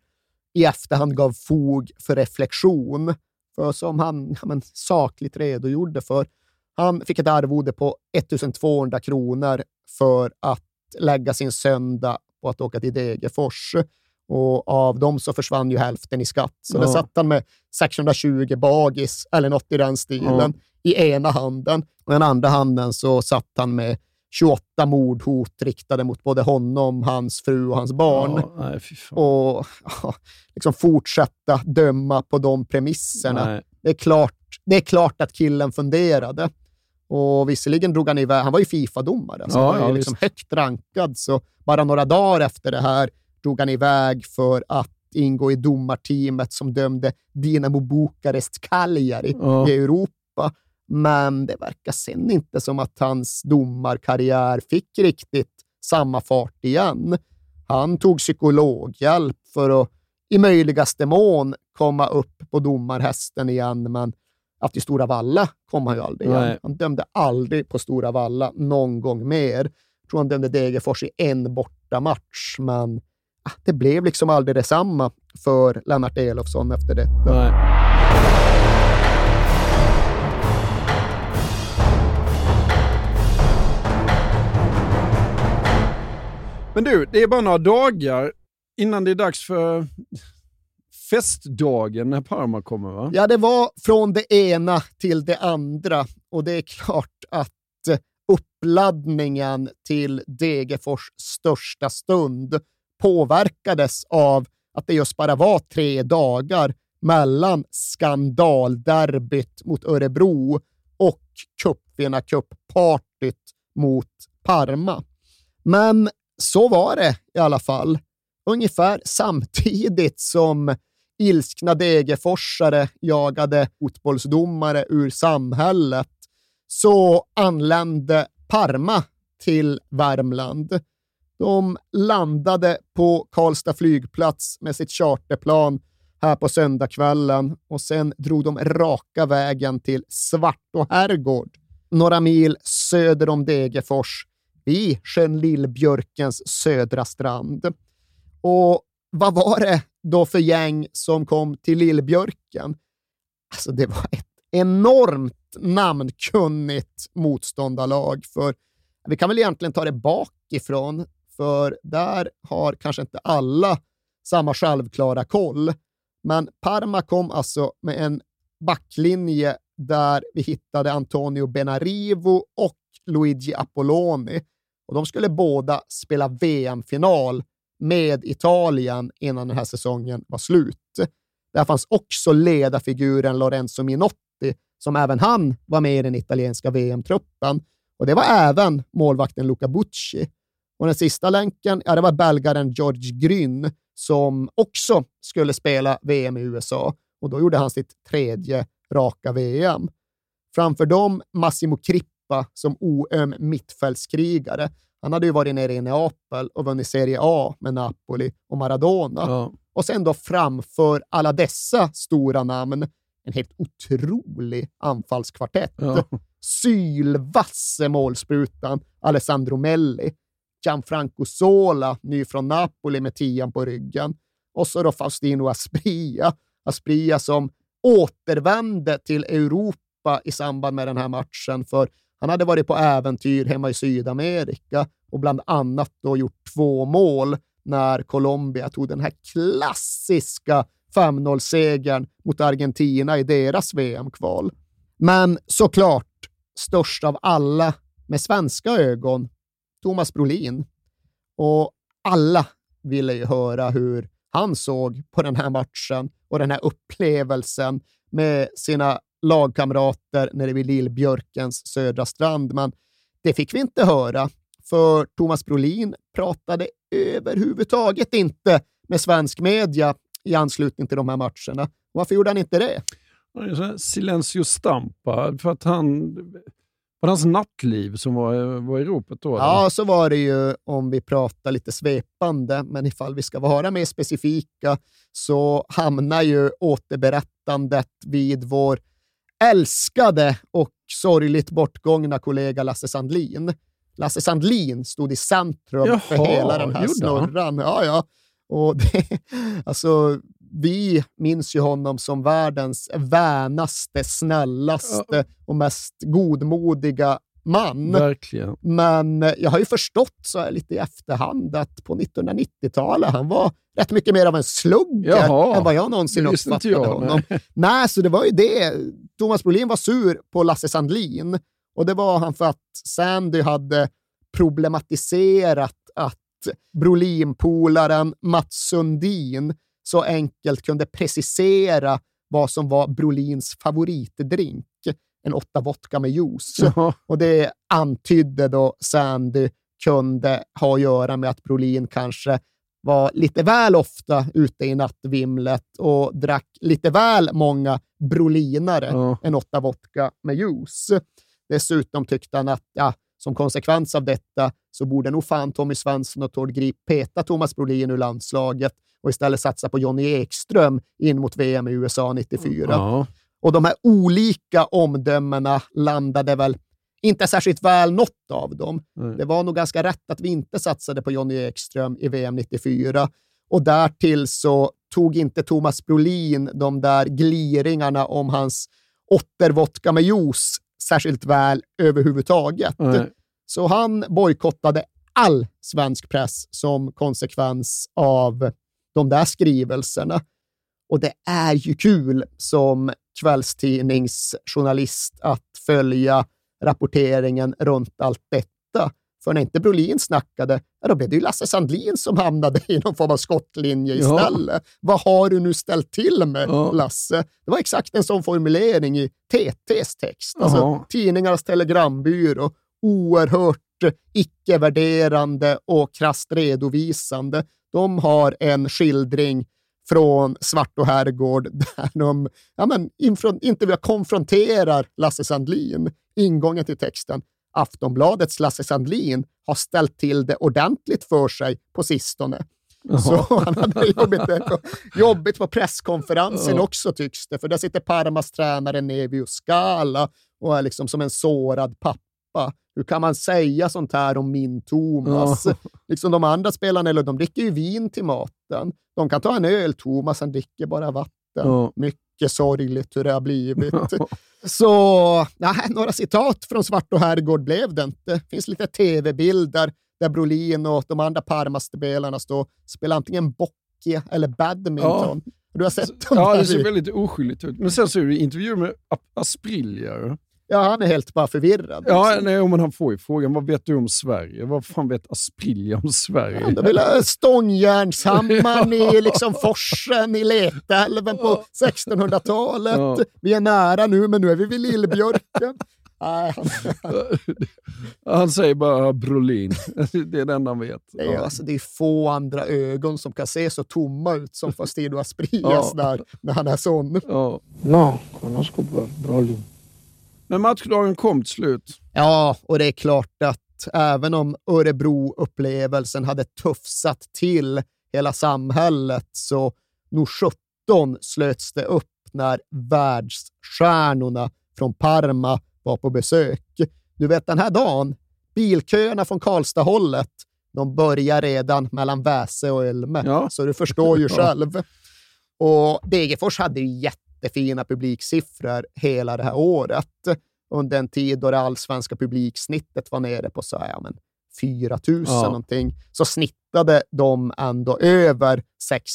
i efterhand gav fog för reflektion. För som han ja, men, sakligt redogjorde för, han fick ett arvode på 1200 kronor för att lägga sin söndag på att åka till Degerfors. Och av dem så försvann ju hälften i skatt. Så Ja. där satt han med 620 bagis, eller något i den stilen, i ena handen. Och i den andra handen så satt han med 28 mordhot riktade mot både honom, hans fru och hans barn. Ja, nej, och ja, liksom fortsätta döma på de premisserna. Nej. Det är, klart, det är klart att killen funderade. Och visserligen drog han iväg, han var ju Fifa-domare, så Ja, han var ja, liksom högt rankad. Så bara några dagar efter det här drog han iväg för att ingå i domarteamet som dömde Dinamo Bukarest Cagliari Ja. i Europa. Men det verkar sen inte som att hans domarkarriär fick riktigt samma fart igen. Han tog psykologhjälp för att i möjligaste mån komma upp på domarhästen igen, men att i Stora Valla kom han ju aldrig igen. Nej. Han dömde aldrig på Stora Valla någon gång mer. Jag tror han dömde Degerfors i en bortamatch, men ah, det blev liksom aldrig detsamma för Lennart Elofsson efter detta. Nej. Men du, det är bara några dagar innan det är dags för festdagen när Parma kommer va? Ja, det var från det ena till det andra och det är klart att eh, uppladdningen till Degerfors största stund påverkades av att det just bara var tre dagar mellan skandalderbyt mot Örebro och cupvinnarcuppartyt mot Parma. Men så var det i alla fall. Ungefär samtidigt som ilskna Degerforsare jagade fotbollsdomare ur samhället så anlände Parma till Värmland. De landade på Karlstad flygplats med sitt charterplan här på söndagskvällen och sen drog de raka vägen till Svartå herrgård, några mil söder om Degerfors, vid sjön Lillbjörkens södra strand. Och vad var det då för gäng som kom till Lillbjörken? Alltså det var ett enormt namnkunnigt motståndarlag. För vi kan väl egentligen ta det bakifrån, för där har kanske inte alla samma självklara koll. Men Parma kom alltså med en backlinje där vi hittade Antonio Benarivo och Luigi Apolloni. Och de skulle båda spela VM-final med Italien innan den här säsongen var slut. Där fanns också ledarfiguren Lorenzo Minotti, som även han var med i den italienska VM-truppen. Och det var även målvakten Luca Bucci. Och den sista länken, ja, det var belgaren George Gryn som också skulle spela VM i USA och då gjorde han sitt tredje raka VM. Framför dem Massimo Crippa som oöm mittfältskrigare. Han hade ju varit nere i Neapel och vunnit Serie A med Napoli och Maradona. Ja. Och sen då framför alla dessa stora namn en helt otrolig anfallskvartett. Ja. Sylvasse målsprutan Alessandro Melli, Gianfranco Sola, ny från Napoli med tian på ryggen, och så då Faustino Aspria, Aspria som återvände till Europa i samband med den här matchen, för han hade varit på äventyr hemma i Sydamerika och bland annat då gjort två mål när Colombia tog den här klassiska 5-0-segern mot Argentina i deras VM-kval. Men såklart, störst av alla med svenska ögon, Thomas Brolin. Och alla ville ju höra hur han såg på den här matchen och den här upplevelsen med sina lagkamrater nere vid Lillbjörkens södra strand. Men det fick vi inte höra, för Thomas Brolin pratade överhuvudtaget inte med svensk media i anslutning till de här matcherna. Varför gjorde han inte det? Silencio stampa, för att han var det hans nattliv som var, var i ropet då? Ja, eller? så var det ju om vi pratar lite svepande, men ifall vi ska vara mer specifika så hamnar ju återberättandet vid vår älskade och sorgligt bortgångna kollega Lasse Sandlin. Lasse Sandlin stod i centrum Jaha, för hela den här snurran. Ja, ja. Och det, alltså, vi minns ju honom som världens vänaste, snällaste och mest godmodiga man. Verkligen. Men jag har ju förstått så här lite i efterhand att på 1990-talet han var rätt mycket mer av en slugger än vad jag någonsin uppfattade jag, honom. Nej. nej, så det var ju det. Thomas Brolin var sur på Lasse Sandlin och det var han för att Sandy hade problematiserat att Brolin-polaren Mats Sundin så enkelt kunde precisera vad som var Brolins favoritdrink, en åtta vodka med juice. Jaha. Och det antydde då Sandy kunde ha att göra med att Brolin kanske var lite väl ofta ute i nattvimlet och drack lite väl många brolinare ja. än åtta vodka med juice. Dessutom tyckte han att ja, som konsekvens av detta så borde nog fan Tommy Svensson och Tord Grip peta Thomas Brolin ur landslaget och istället satsa på Jonny Ekström in mot VM i USA 94. Ja. Och de här olika omdömena landade väl inte särskilt väl något av dem. Mm. Det var nog ganska rätt att vi inte satsade på Jonny Ekström i VM 94. Och därtill så tog inte Thomas Brolin de där gliringarna om hans åttervodka med juice särskilt väl överhuvudtaget. Mm. Så han bojkottade all svensk press som konsekvens av de där skrivelserna. Och det är ju kul som kvällstidningsjournalist att följa rapporteringen runt allt detta. För när inte Brolin snackade, då blev det ju Lasse Sandlin som hamnade i någon form av skottlinje istället. Ja. Vad har du nu ställt till med, ja. Lasse? Det var exakt en sån formulering i TTs text. Alltså, tidningarnas telegrambyrå. Oerhört icke-värderande och krasst redovisande. De har en skildring från Svartå herrgård där de ja, men, inte konfronterar Lasse Sandlin. Ingången till texten. Aftonbladets Lasse Sandlin har ställt till det ordentligt för sig på sistone. Så han hade jobbigt, jobbigt på presskonferensen också tycks det, för där sitter Parmas tränare Nevio Scala och är liksom som en sårad pappa. Hur kan man säga sånt här om min Thomas? Ja. Liksom de andra spelarna, eller de dricker ju vin till maten. De kan ta en öl, Thomas han dricker bara vatten. Ja. Mycket sorgligt hur det har blivit. Så nej, några citat från Svart och herrgård blev det inte. Det finns lite tv-bilder där Brolin och de andra Parma-spelarna står spelar antingen bockey eller badminton. Ja. Du har sett dem Ja, det ser väldigt oskyldigt ut. Men sen ser du intervjuer med Asprilla. Ja, han är helt bara förvirrad. Ja, liksom. nej, men han får ju frågan, vad vet du om Sverige? Vad fan vet Asprilla om Sverige? De vill ha stångjärnshammaren i liksom forsen i Letälven på 1600-talet. Ja. Vi är nära nu, men nu är vi vid Lillbjörken. Nej, han, säger bara Brolin. Det är det enda han vet. det, är, alltså, det är få andra ögon som kan se så tomma ut som Fastidio Asprillas Ja. där, när han är sån. Ja. No, conozco Brolin. Men matchdagen kom till slut. Ja, och det är klart att även om Örebro-upplevelsen hade tuffsat till hela samhället så nog 17 slöts det upp när världsstjärnorna från Parma var på besök. Du vet den här dagen, bilköerna från Karlstad-hållet, de börjar redan mellan Väse och Ölme, så du förstår ju Ja. själv. Och Degerfors hade ju jättefina publiksiffror hela det här året. Under en tid då det allsvenska publiksnittet var nere på så här, ja, men 4 000 Ja. någonting, så snittade de ändå över 6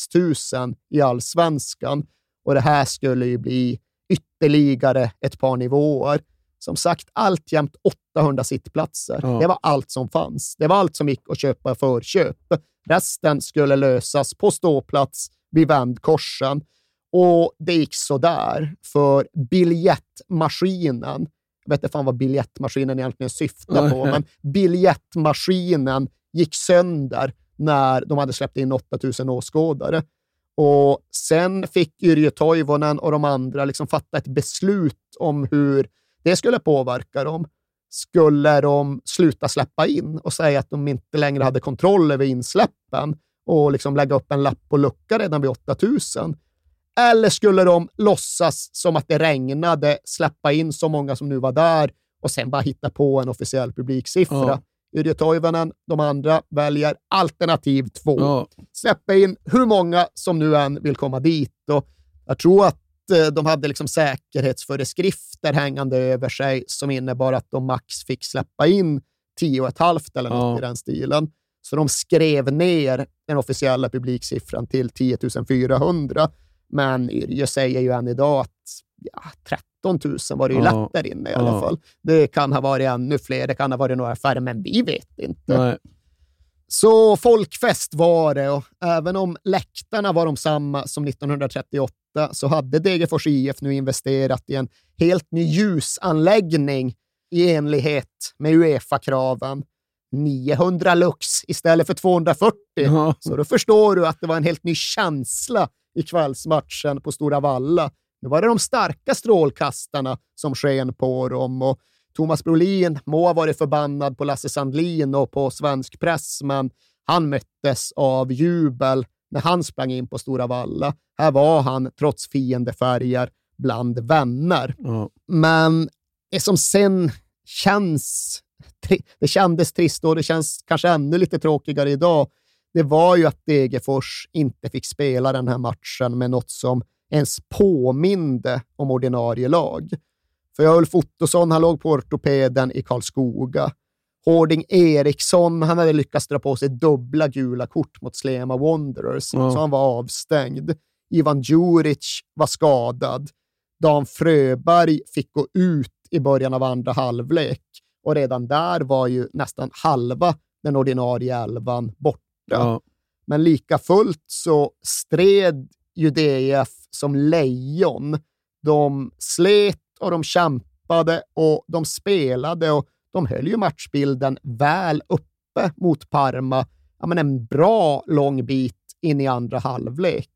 000 i allsvenskan. Och det här skulle ju bli ytterligare ett par nivåer. Som sagt, alltjämt 800 sittplatser. Ja. Det var allt som fanns. Det var allt som gick att köpa förköp. Resten skulle lösas på ståplats vid vändkorsen. Och det gick så där för biljettmaskinen. Jag vet inte fan vad biljettmaskinen egentligen syftar på, men biljettmaskinen gick sönder när de hade släppt in 8000 åskådare. Och sen fick Yrjö Toivonen och de andra liksom fatta ett beslut om hur det skulle påverka dem. Skulle de sluta släppa in och säga att de inte längre hade kontroll över insläppen och liksom lägga upp en lapp på lucka redan vid 8000? Eller skulle de låtsas som att det regnade, släppa in så många som nu var där och sen bara hitta på en officiell publiksiffra? Ja. Yrjö Toivonen, de andra, väljer alternativ två. Ja. Släppa in hur många som nu än vill komma dit. Och jag tror att eh, de hade liksom säkerhetsföreskrifter hängande över sig som innebar att de max fick släppa in 10 och ett halvt eller något Ja. i den stilen. Så de skrev ner den officiella publiksiffran till 10 400. Men Yrjö säger ju än idag att ja, 13 000 var det ju Ja. lätt där inne i Ja. alla fall. Det kan ha varit ännu fler, det kan ha varit några färre, men vi vet inte. Nej. Så folkfest var det och även om läktarna var de samma som 1938 så hade Degerfors IF nu investerat i en helt ny ljusanläggning i enlighet med Uefa-kraven. 900 lux istället för 240. Ja. Så då förstår du att det var en helt ny känsla i kvällsmatchen på Stora Valla. Nu var det de starka strålkastarna som sken på dem och Thomas Brolin må ha varit förbannad på Lasse Sandlin och på svensk press, men han möttes av jubel när han sprang in på Stora Valla. Här var han, trots fiendefärger, bland vänner. Ja. Men det som sen känns, det kändes trist och det känns kanske ännu lite tråkigare idag, det var ju att Degerfors inte fick spela den här matchen med något som ens påminde om ordinarie lag. För Ulf Ottosson, han låg på ortopeden i Karlskoga. Hårding Eriksson, han hade lyckats dra på sig dubbla gula kort mot Slema Wanderers, Ja. så han var avstängd. Ivan Djuric var skadad. Dan Fröberg fick gå ut i början av andra halvlek och redan där var ju nästan halva den ordinarie elvan borta. Ja. Men lika fullt så stred ju DIF som lejon. De slet och de kämpade och de spelade och de höll ju matchbilden väl uppe mot Parma ja, men en bra lång bit in i andra halvlek.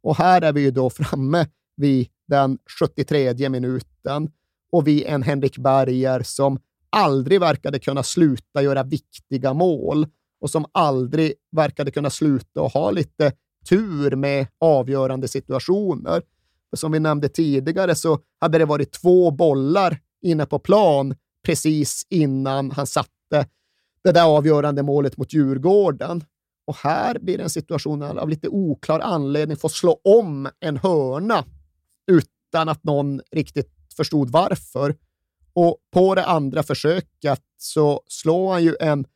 Och här är vi ju då framme vid den 73 minuten och vid en Henrik Berger som aldrig verkade kunna sluta göra viktiga mål och som aldrig verkade kunna sluta och ha lite tur med avgörande situationer. För som vi nämnde tidigare så hade det varit två bollar inne på plan precis innan han satte det där avgörande målet mot Djurgården. Och här blir det en situation där han av lite oklar anledning får slå om en hörna utan att någon riktigt förstod varför. Och på det andra försöket så slår han ju en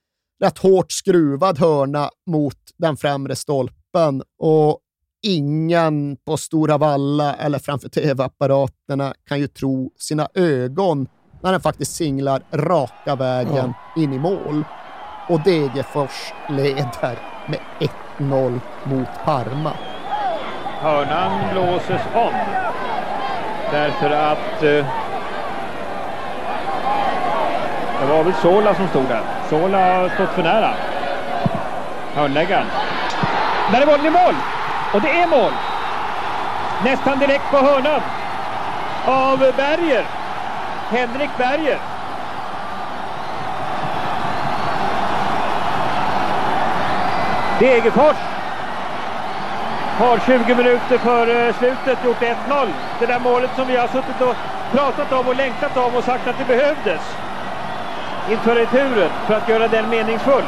rätt hårt skruvad hörna mot den främre stolpen och ingen på Stora Valla eller framför tv-apparaterna kan ju tro sina ögon när den faktiskt singlar raka vägen in i mål. Och Degerfors leder med 1-0 mot Parma. Hörnan blåses om. Därför att eh, det var väl Sola som stod där. Sola har stått för nära. Hörnläggaren. Där är bollen i mål! Och det är mål! Nästan direkt på hörnan. Av Berger. Henrik Berger. Degerfors har 20 minuter före eh, slutet gjort 1-0. Det där målet som vi har suttit och pratat om och längtat om och sagt att det behövdes inför returen för att göra den meningsfull.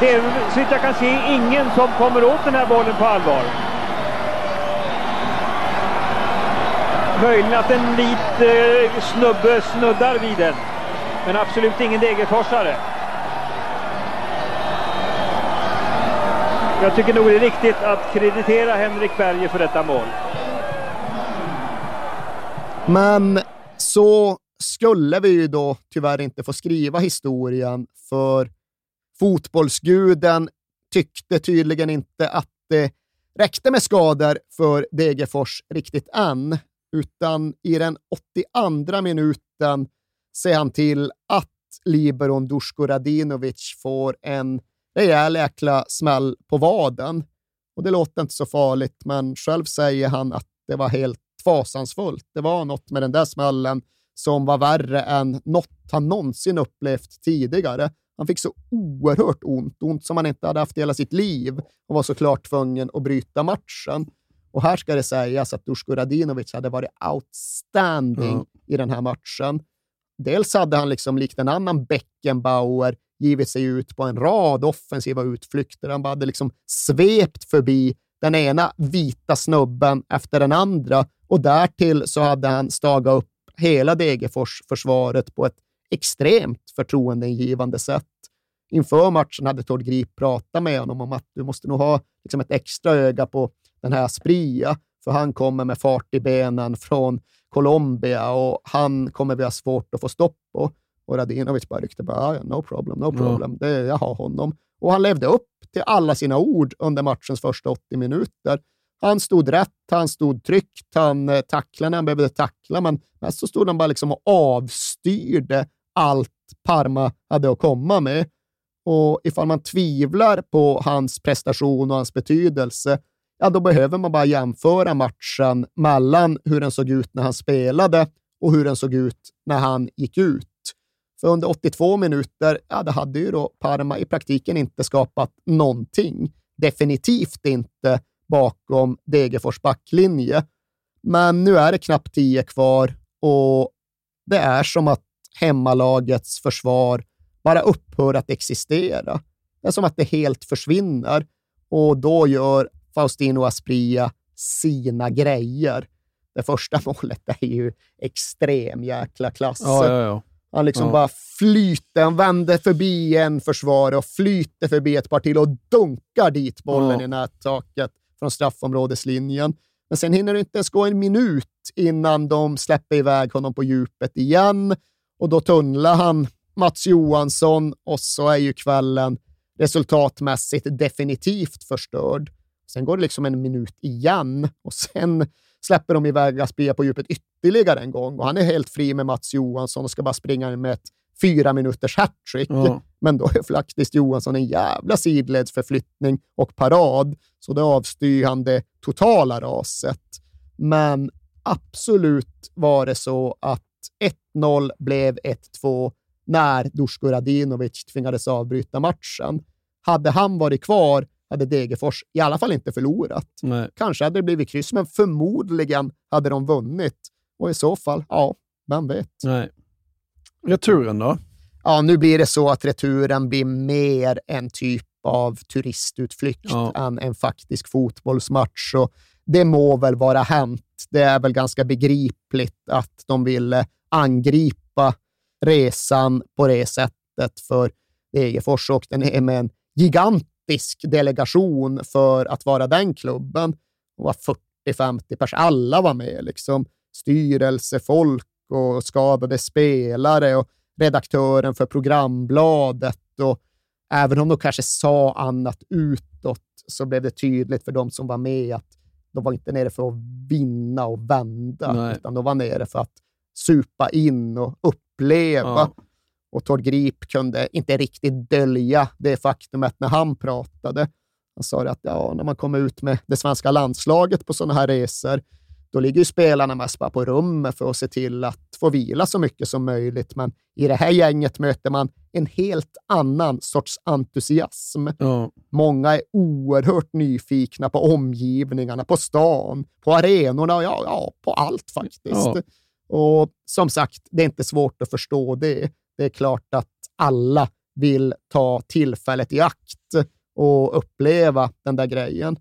Det är så jag kan se ingen som kommer åt den här bollen på allvar. Möjligen att en vit eh, snubbe snuddar vid den. Men absolut ingen Degerforsare. Jag tycker nog det är riktigt att kreditera Henrik Berger för detta mål. Men så skulle vi ju då tyvärr inte få skriva historien, för fotbollsguden tyckte tydligen inte att det räckte med skador för Degerfors riktigt än, utan i den 82 minuten ser han till att liberon Dusko Radinovic får en rejäl jäkla smäll på vaden. Och det låter inte så farligt, men själv säger han att det var helt fasansfullt. Det var något med den där smällen som var värre än något han någonsin upplevt tidigare. Han fick så oerhört ont, ont som han inte hade haft hela sitt liv och var såklart tvungen att bryta matchen. Och här ska det sägas att Dusko Radinovic hade varit outstanding mm. i den här matchen. Dels hade han liksom likt en annan Beckenbauer givit sig ut på en rad offensiva utflykter. Han hade liksom svept förbi den ena vita snubben efter den andra och därtill så hade han stagat upp hela Degerfors-försvaret på ett extremt förtroendeingivande sätt. Inför matchen hade Tord Grip pratat med honom om att du måste nog ha liksom ett extra öga på den här Spria, för han kommer med fart i benen från Colombia och han kommer vi ha svårt att få stopp på. Och Radinovic bara ryckte bara, ah, no problem, no problem, det, jag har honom. Och han levde upp till alla sina ord under matchens första 80 minuter. Han stod rätt, han stod tryggt, han eh, tacklade när han behövde tackla, men mest så stod han bara liksom och avstyrde allt Parma hade att komma med. Och ifall man tvivlar på hans prestation och hans betydelse, ja, då behöver man bara jämföra matchen mellan hur den såg ut när han spelade och hur den såg ut när han gick ut. För under 82 minuter, ja, det hade ju då Parma i praktiken inte skapat någonting. Definitivt inte bakom Degerfors backlinje. Men nu är det knappt tio kvar och det är som att hemmalagets försvar bara upphör att existera. Det är som att det helt försvinner och då gör Faustino Aspria sina grejer. Det första målet är ju extrem jäkla klass. Ja, ja, ja. Han liksom bara flyter, han vänder förbi en försvarare och flyter förbi ett par till och dunkar dit bollen i nättaket från straffområdeslinjen. Men sen hinner det inte ens gå en minut innan de släpper iväg honom på djupet igen och då tunnlar han Mats Johansson och så är ju kvällen resultatmässigt definitivt förstörd. Sen går det liksom en minut igen och sen släpper de iväg Aspia på djupet ytterligare en gång och han är helt fri med Mats Johansson och ska bara springa med ett fyra minuters hattrick. Ja. Men då är faktiskt Johansson en jävla sidledsförflyttning och parad, så då avstyr han det totala raset. Men absolut var det så att 1-0 blev 1-2 när Dusko Radinovic tvingades avbryta matchen. Hade han varit kvar hade Degerfors i alla fall inte förlorat. Nej. Kanske hade det blivit kryss, men förmodligen hade de vunnit. Och i så fall, ja, vem vet? Nej. Returen då? Ja, nu blir det så att returen blir mer en typ av turistutflykt Ja. än en faktisk fotbollsmatch. Och det må väl vara hänt. Det är väl ganska begripligt att de ville angripa resan på det sättet, för Degerfors åkte ner med en gigantisk delegation för att vara den klubben. Det var 40-50 pers, alla var med. Liksom. Styrelsefolk och skadade spelare och redaktören för programbladet. Och även om de kanske sa annat utåt så blev det tydligt för de som var med att de var inte nere för att vinna och vända, Nej. utan de var nere för att supa in och uppleva. Ja. Och Tord Grip kunde inte riktigt dölja det faktumet när han pratade. Han sa att ja, när man kommer ut med det svenska landslaget på sådana här resor, då ligger spelarna mest bara på rummet för att se till att få vila så mycket som möjligt. Men i det här gänget möter man en helt annan sorts entusiasm. Många är oerhört nyfikna på omgivningarna, på stan, på arenorna, ja, ja på allt faktiskt. Ja. Och som sagt, det är inte svårt att förstå det. Det är klart att alla vill ta tillfället i akt och uppleva den där grejen.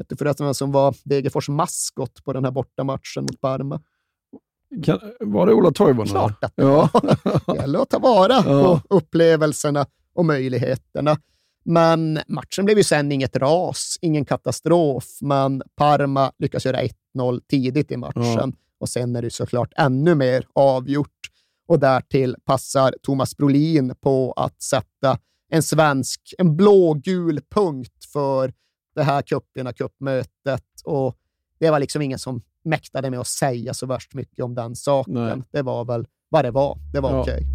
Vet du förresten vem som var Degerfors maskot på den här bortamatchen mot Parma? Kan, var det Ola Toivonen? Klart att det ja. Det gäller att ta vara Ja. på upplevelserna och möjligheterna. Men matchen blev ju sen inget ras, ingen katastrof, men Parma lyckas göra 1-0 tidigt i matchen Ja. och sen är det såklart ännu mer avgjort. Och därtill passar Thomas Brolin på att sätta en svensk, en blågul punkt för det här cupierna cupmötet och det var liksom ingen som mäktade med att säga så värst mycket om den saken. Nej. Det var väl vad det var. Det var Ja. okej.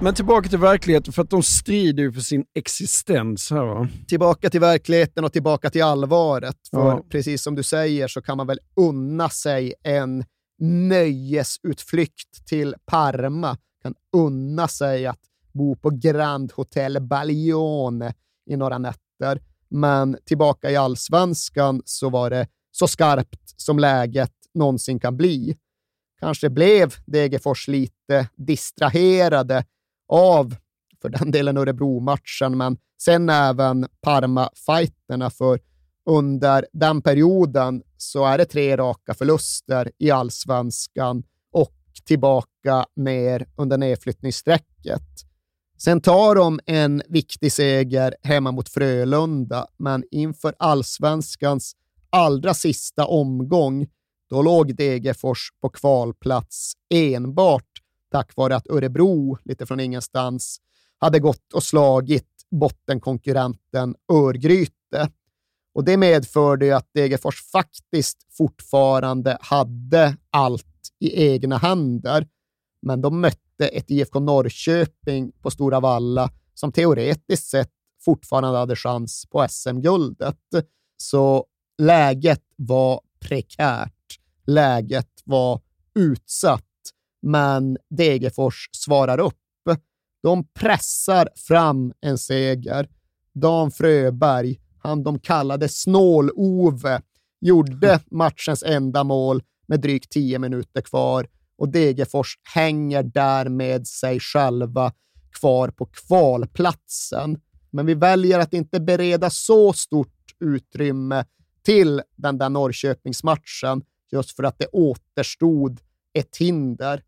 Men tillbaka till verkligheten, för att de strider ju för sin existens här va? Tillbaka till verkligheten och tillbaka till allvaret. För Ja. precis som du säger så kan man väl unna sig en nöjesutflykt till Parma. Kan unna sig att bo på Grand Hotel Baglione i några nätter. Men tillbaka i allsvenskan så var det så skarpt som läget någonsin kan bli. Kanske blev Degerfors lite distraherade av, för den delen, Örebro-matchen, men sen även Parma-fighterna, för under den perioden så är det tre raka förluster i allsvenskan och tillbaka ner under nedflyttningsstrecket. Sen tar de en viktig seger hemma mot Frölunda, men inför allsvenskans allra sista omgång, då låg Degerfors på kvalplats enbart tack vare att Örebro, lite från ingenstans, hade gått och slagit bottenkonkurrenten Örgryte. Och det medförde ju att Degerfors faktiskt fortfarande hade allt i egna händer. Men de mötte ett IFK Norrköping på Stora Valla som teoretiskt sett fortfarande hade chans på SM-guldet. Så läget var prekärt. Läget var utsatt. Men Degerfors svarar upp. De pressar fram en seger. Dan Fröberg, han de kallade Snål-Ove, gjorde matchens enda mål med drygt tio minuter kvar och Degerfors hänger därmed sig själva kvar på kvalplatsen. Men vi väljer att inte bereda så stort utrymme till den där Norrköpingsmatchen just för att det återstod ett hinder.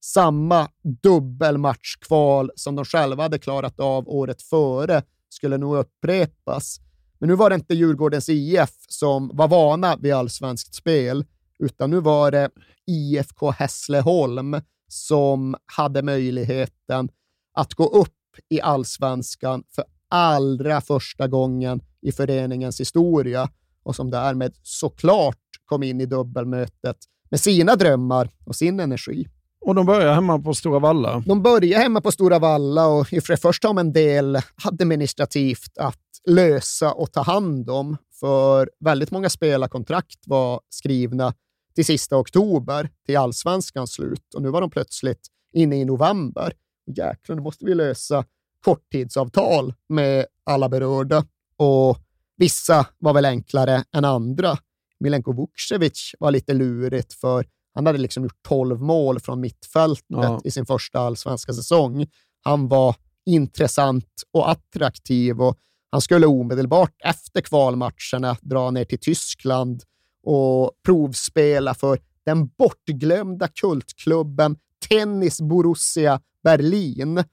Samma dubbelmatchkval som de själva hade klarat av året före skulle nog upprepas. Men nu var det inte Djurgårdens IF som var vana vid allsvenskt spel, utan nu var det IFK Hässleholm som hade möjligheten att gå upp i allsvenskan för allra första gången i föreningens historia och som därmed såklart kom in i dubbelmötet med sina drömmar och sin energi. Och de börjar hemma på Stora Valla. De börjar hemma på Stora Valla och i och för det första har de en del administrativt att lösa och ta hand om, för väldigt många spelarkontrakt var skrivna till sista oktober, till allsvenskans slut. Och nu var de plötsligt inne i november. Jäklar, nu måste vi lösa korttidsavtal med alla berörda. Och vissa var väl enklare än andra. Milenko Vukcevic var lite lurigt, för han hade liksom gjort 12 mål från mittfältet Ja. i sin första allsvenska säsong. Han var intressant och attraktiv och han skulle omedelbart efter kvalmatcherna dra ner till Tyskland och provspela för den bortglömda kultklubben Tennis Borussia Berlin.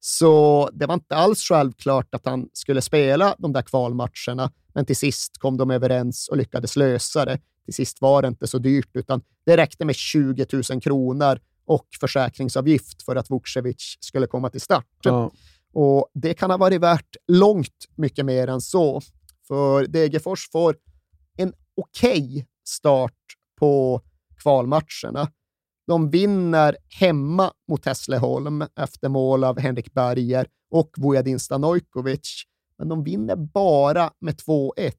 Så det var inte alls självklart att han skulle spela de där kvalmatcherna, men till sist kom de överens och lyckades lösa det. Till sist var det inte så dyrt, utan det räckte med 20 000 kronor och försäkringsavgift för att Vukcevic skulle komma till start. Ja. Och Det kan ha varit värt långt mycket mer än så, för Degerfors får en okej okay start på kvalmatcherna. De vinner hemma mot Hässleholm efter mål av Henrik Berger och Vujadin Stanojkovic, men de vinner bara med 2-1.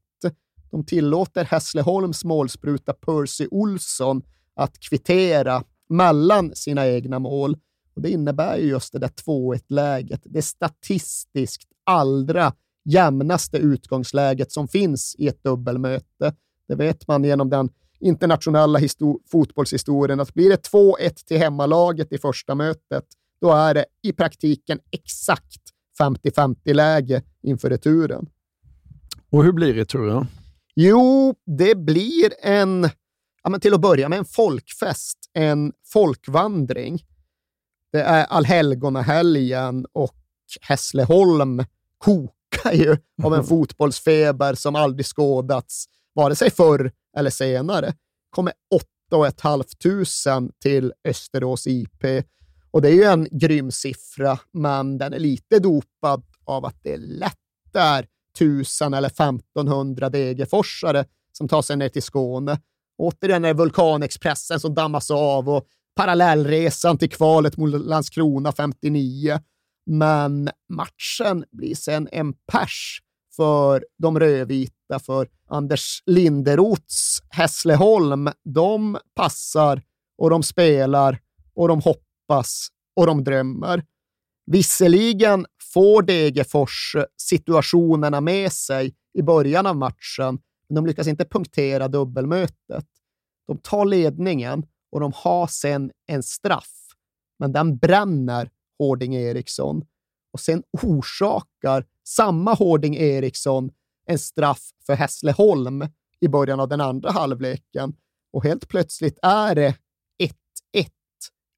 De tillåter Hässleholms målspruta Percy Olsson att kvittera mellan sina egna mål. Och Det innebär ju just det där 2-1-läget, det statistiskt allra jämnaste utgångsläget som finns i ett dubbelmöte. Det vet man genom den internationella fotbollshistorien att blir det 2-1 till hemmalaget i första mötet, då är det i praktiken exakt 50-50 läge inför returen. Och hur blir returen? Jo, det blir en, ja, men till att börja med en folkfest, en folkvandring. Det är allhelgonahelgen och Hässleholm kokar ju av en fotbollsfeber som aldrig skådats, vare sig förr eller senare. kommer 8 500 till Österås IP. Och det är ju en grym siffra, men den är lite dopad av att det är lätt där 1000 eller 1500 Degerforsare som tar sig ner till Skåne. Återigen är det Vulkanexpressen som dammas av och parallellresan till kvalet mot Landskrona 59. Men matchen blir sen en pers för de rödvita, för Anders Linderots Hässleholm. De passar och de spelar och de hoppas och de drömmer. Visserligen får Degerfors situationerna med sig i början av matchen, men de lyckas inte punktera dubbelmötet. De tar ledningen och de har sen en straff, men den bränner Hårding Eriksson och sen orsakar samma Hårding Eriksson en straff för Hässleholm i början av den andra halvleken. Och helt plötsligt är det 1-1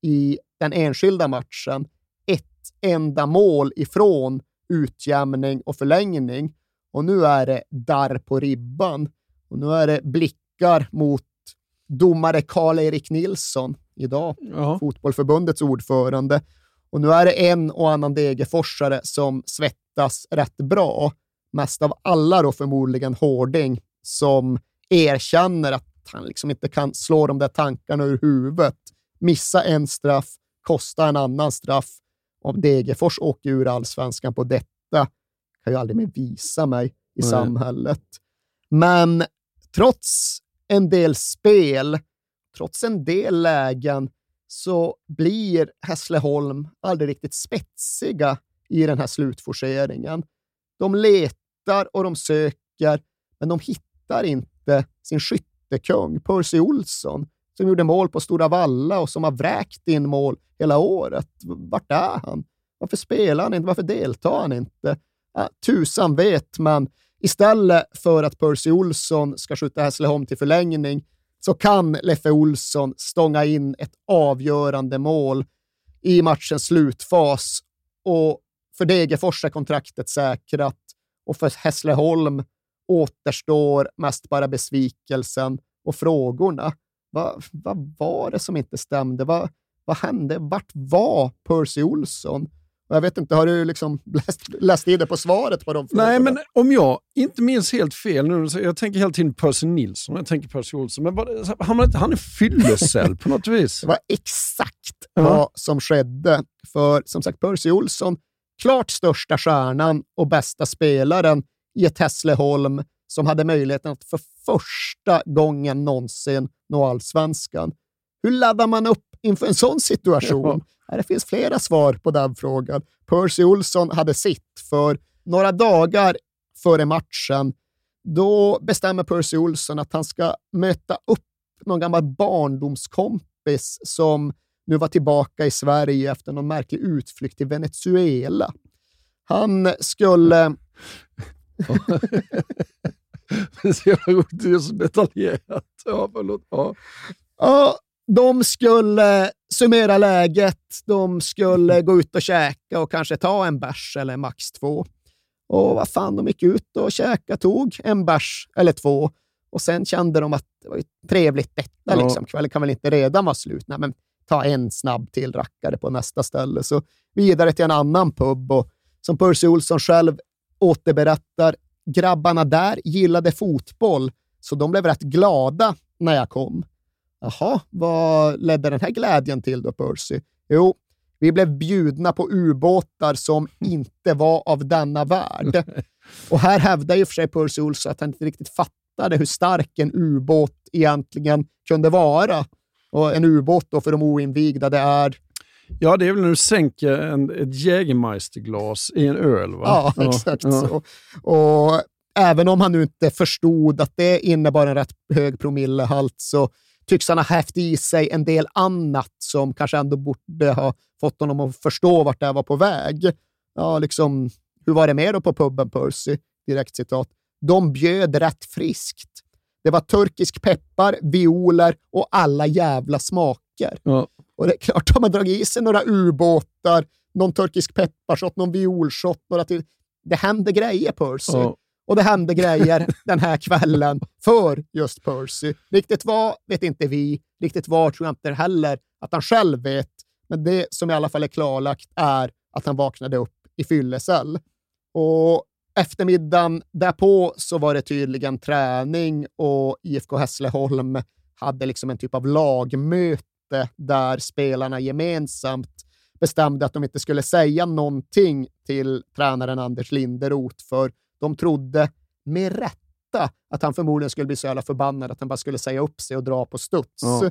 i den enskilda matchen. Ett enda mål ifrån utjämning och förlängning. Och nu är det där på ribban. Och nu är det blickar mot domare Karl-Erik Nilsson, idag Ja. Fotbollförbundets ordförande. Och nu är det en och annan Degerforsare som svettas rätt bra. Mest av alla då förmodligen Hårding som erkänner att han liksom inte kan slå de där tankarna ur huvudet. Missa en straff, kosta en annan straff. Om Degerfors åker ur allsvenskan på detta kan jag aldrig mer visa mig i Nej. samhället. Men trots en del spel, trots en del lägen, så blir Hässleholm aldrig riktigt spetsiga i den här slutforceringen. De letar och de söker, men de hittar inte sin skyttekung, Percy Olsson, som gjorde mål på Stora Valla och som har vräkt in mål hela året. Vart är han? Varför spelar han inte? Varför deltar han inte? Ja, tusan vet, men istället för att Percy Olsson ska skjuta Hässleholm till förlängning så kan Leffe Olsson stånga in ett avgörande mål i matchens slutfas. Och för Degerfors är kontraktet säkrat och för Hässleholm återstår mest bara besvikelsen och frågorna. Vad vad var det som inte stämde? Vad, vad hände? Vart var Percy Olsson? Jag vet inte, har du liksom läst, läst in det på svaret på de frågorna? Nej, men om jag inte minns helt fel nu, jag tänker hela tiden Percy Nilsson, jag tänker Percy Olsson, men han, var inte- han är fyllecell på något vis. Det var exakt vad som skedde. För som sagt, Percy Olsson, klart största stjärnan och bästa spelaren i ett Hässleholm som hade möjligheten att för första gången någonsin nå allsvenskan. Hur laddar man upp inför en sån situation? Ja, Det finns flera svar på den frågan. Percy Olsson hade sitt för några dagar före matchen. Då bestämmer Percy Olsson att han ska möta upp någon gammal barndomskompis som nu var tillbaka i Sverige efter någon märklig utflykt till Venezuela. Han skulle... Det är så detaljerat. Ja, förlåt. Ja. Ja, de skulle summera läget, de skulle gå ut och käka och kanske ta en bärs eller max två. Och vad fan, de gick ut och käka, tog en bärs eller två och sen kände de att det var trevligt detta. Ja. Liksom. Kvällen kan väl inte redan vara slut? Nej, men ta en snabb till rackare på nästa ställe. Så vidare till en annan pub och som Percy Olsson själv återberättar, grabbarna där gillade fotboll, så de blev rätt glada när jag kom. Jaha, vad ledde den här glädjen till då, Percy? Jo, vi blev bjudna på ubåtar som inte var av denna värld. Och här hävdar ju för sig Percy Olsson att han inte riktigt fattade hur stark en ubåt egentligen kunde vara. Och en ubåt då för de oinvigda, det är Ja, det är väl när du sänker en, ett Jägermeisterglas i en öl, va? Ja, exakt så. Och även om han nu inte förstod att det innebar en rätt hög promillehalt så tycks han ha hävt i sig en del annat som kanske ändå borde ha fått honom att förstå vart det här var på väg. Ja, liksom, hur var det med då på puben Percy? Direkt citat. De bjöd rätt friskt. Det var turkisk peppar, violer och alla jävla smaker. Ja. Och det är klart, har man dragit i sig några ubåtar, någon turkisk pepparshot, någon violshot, några till. Det händer grejer, Percy. Ja. Och det hände grejer den här kvällen för just Percy. Riktigt vad vet inte vi. Riktigt vad tror jag inte heller att han själv vet. Men det som i alla fall är klarlagt är att han vaknade upp i fyllecell. Och eftermiddagen därpå så var det tydligen träning och IFK Hässleholm hade liksom en typ av lagmöte där spelarna gemensamt bestämde att de inte skulle säga någonting till tränaren Anders Linderoth, för de trodde med rätta att han förmodligen skulle bli så jävla förbannad att han bara skulle säga upp sig och dra på studs. Ja.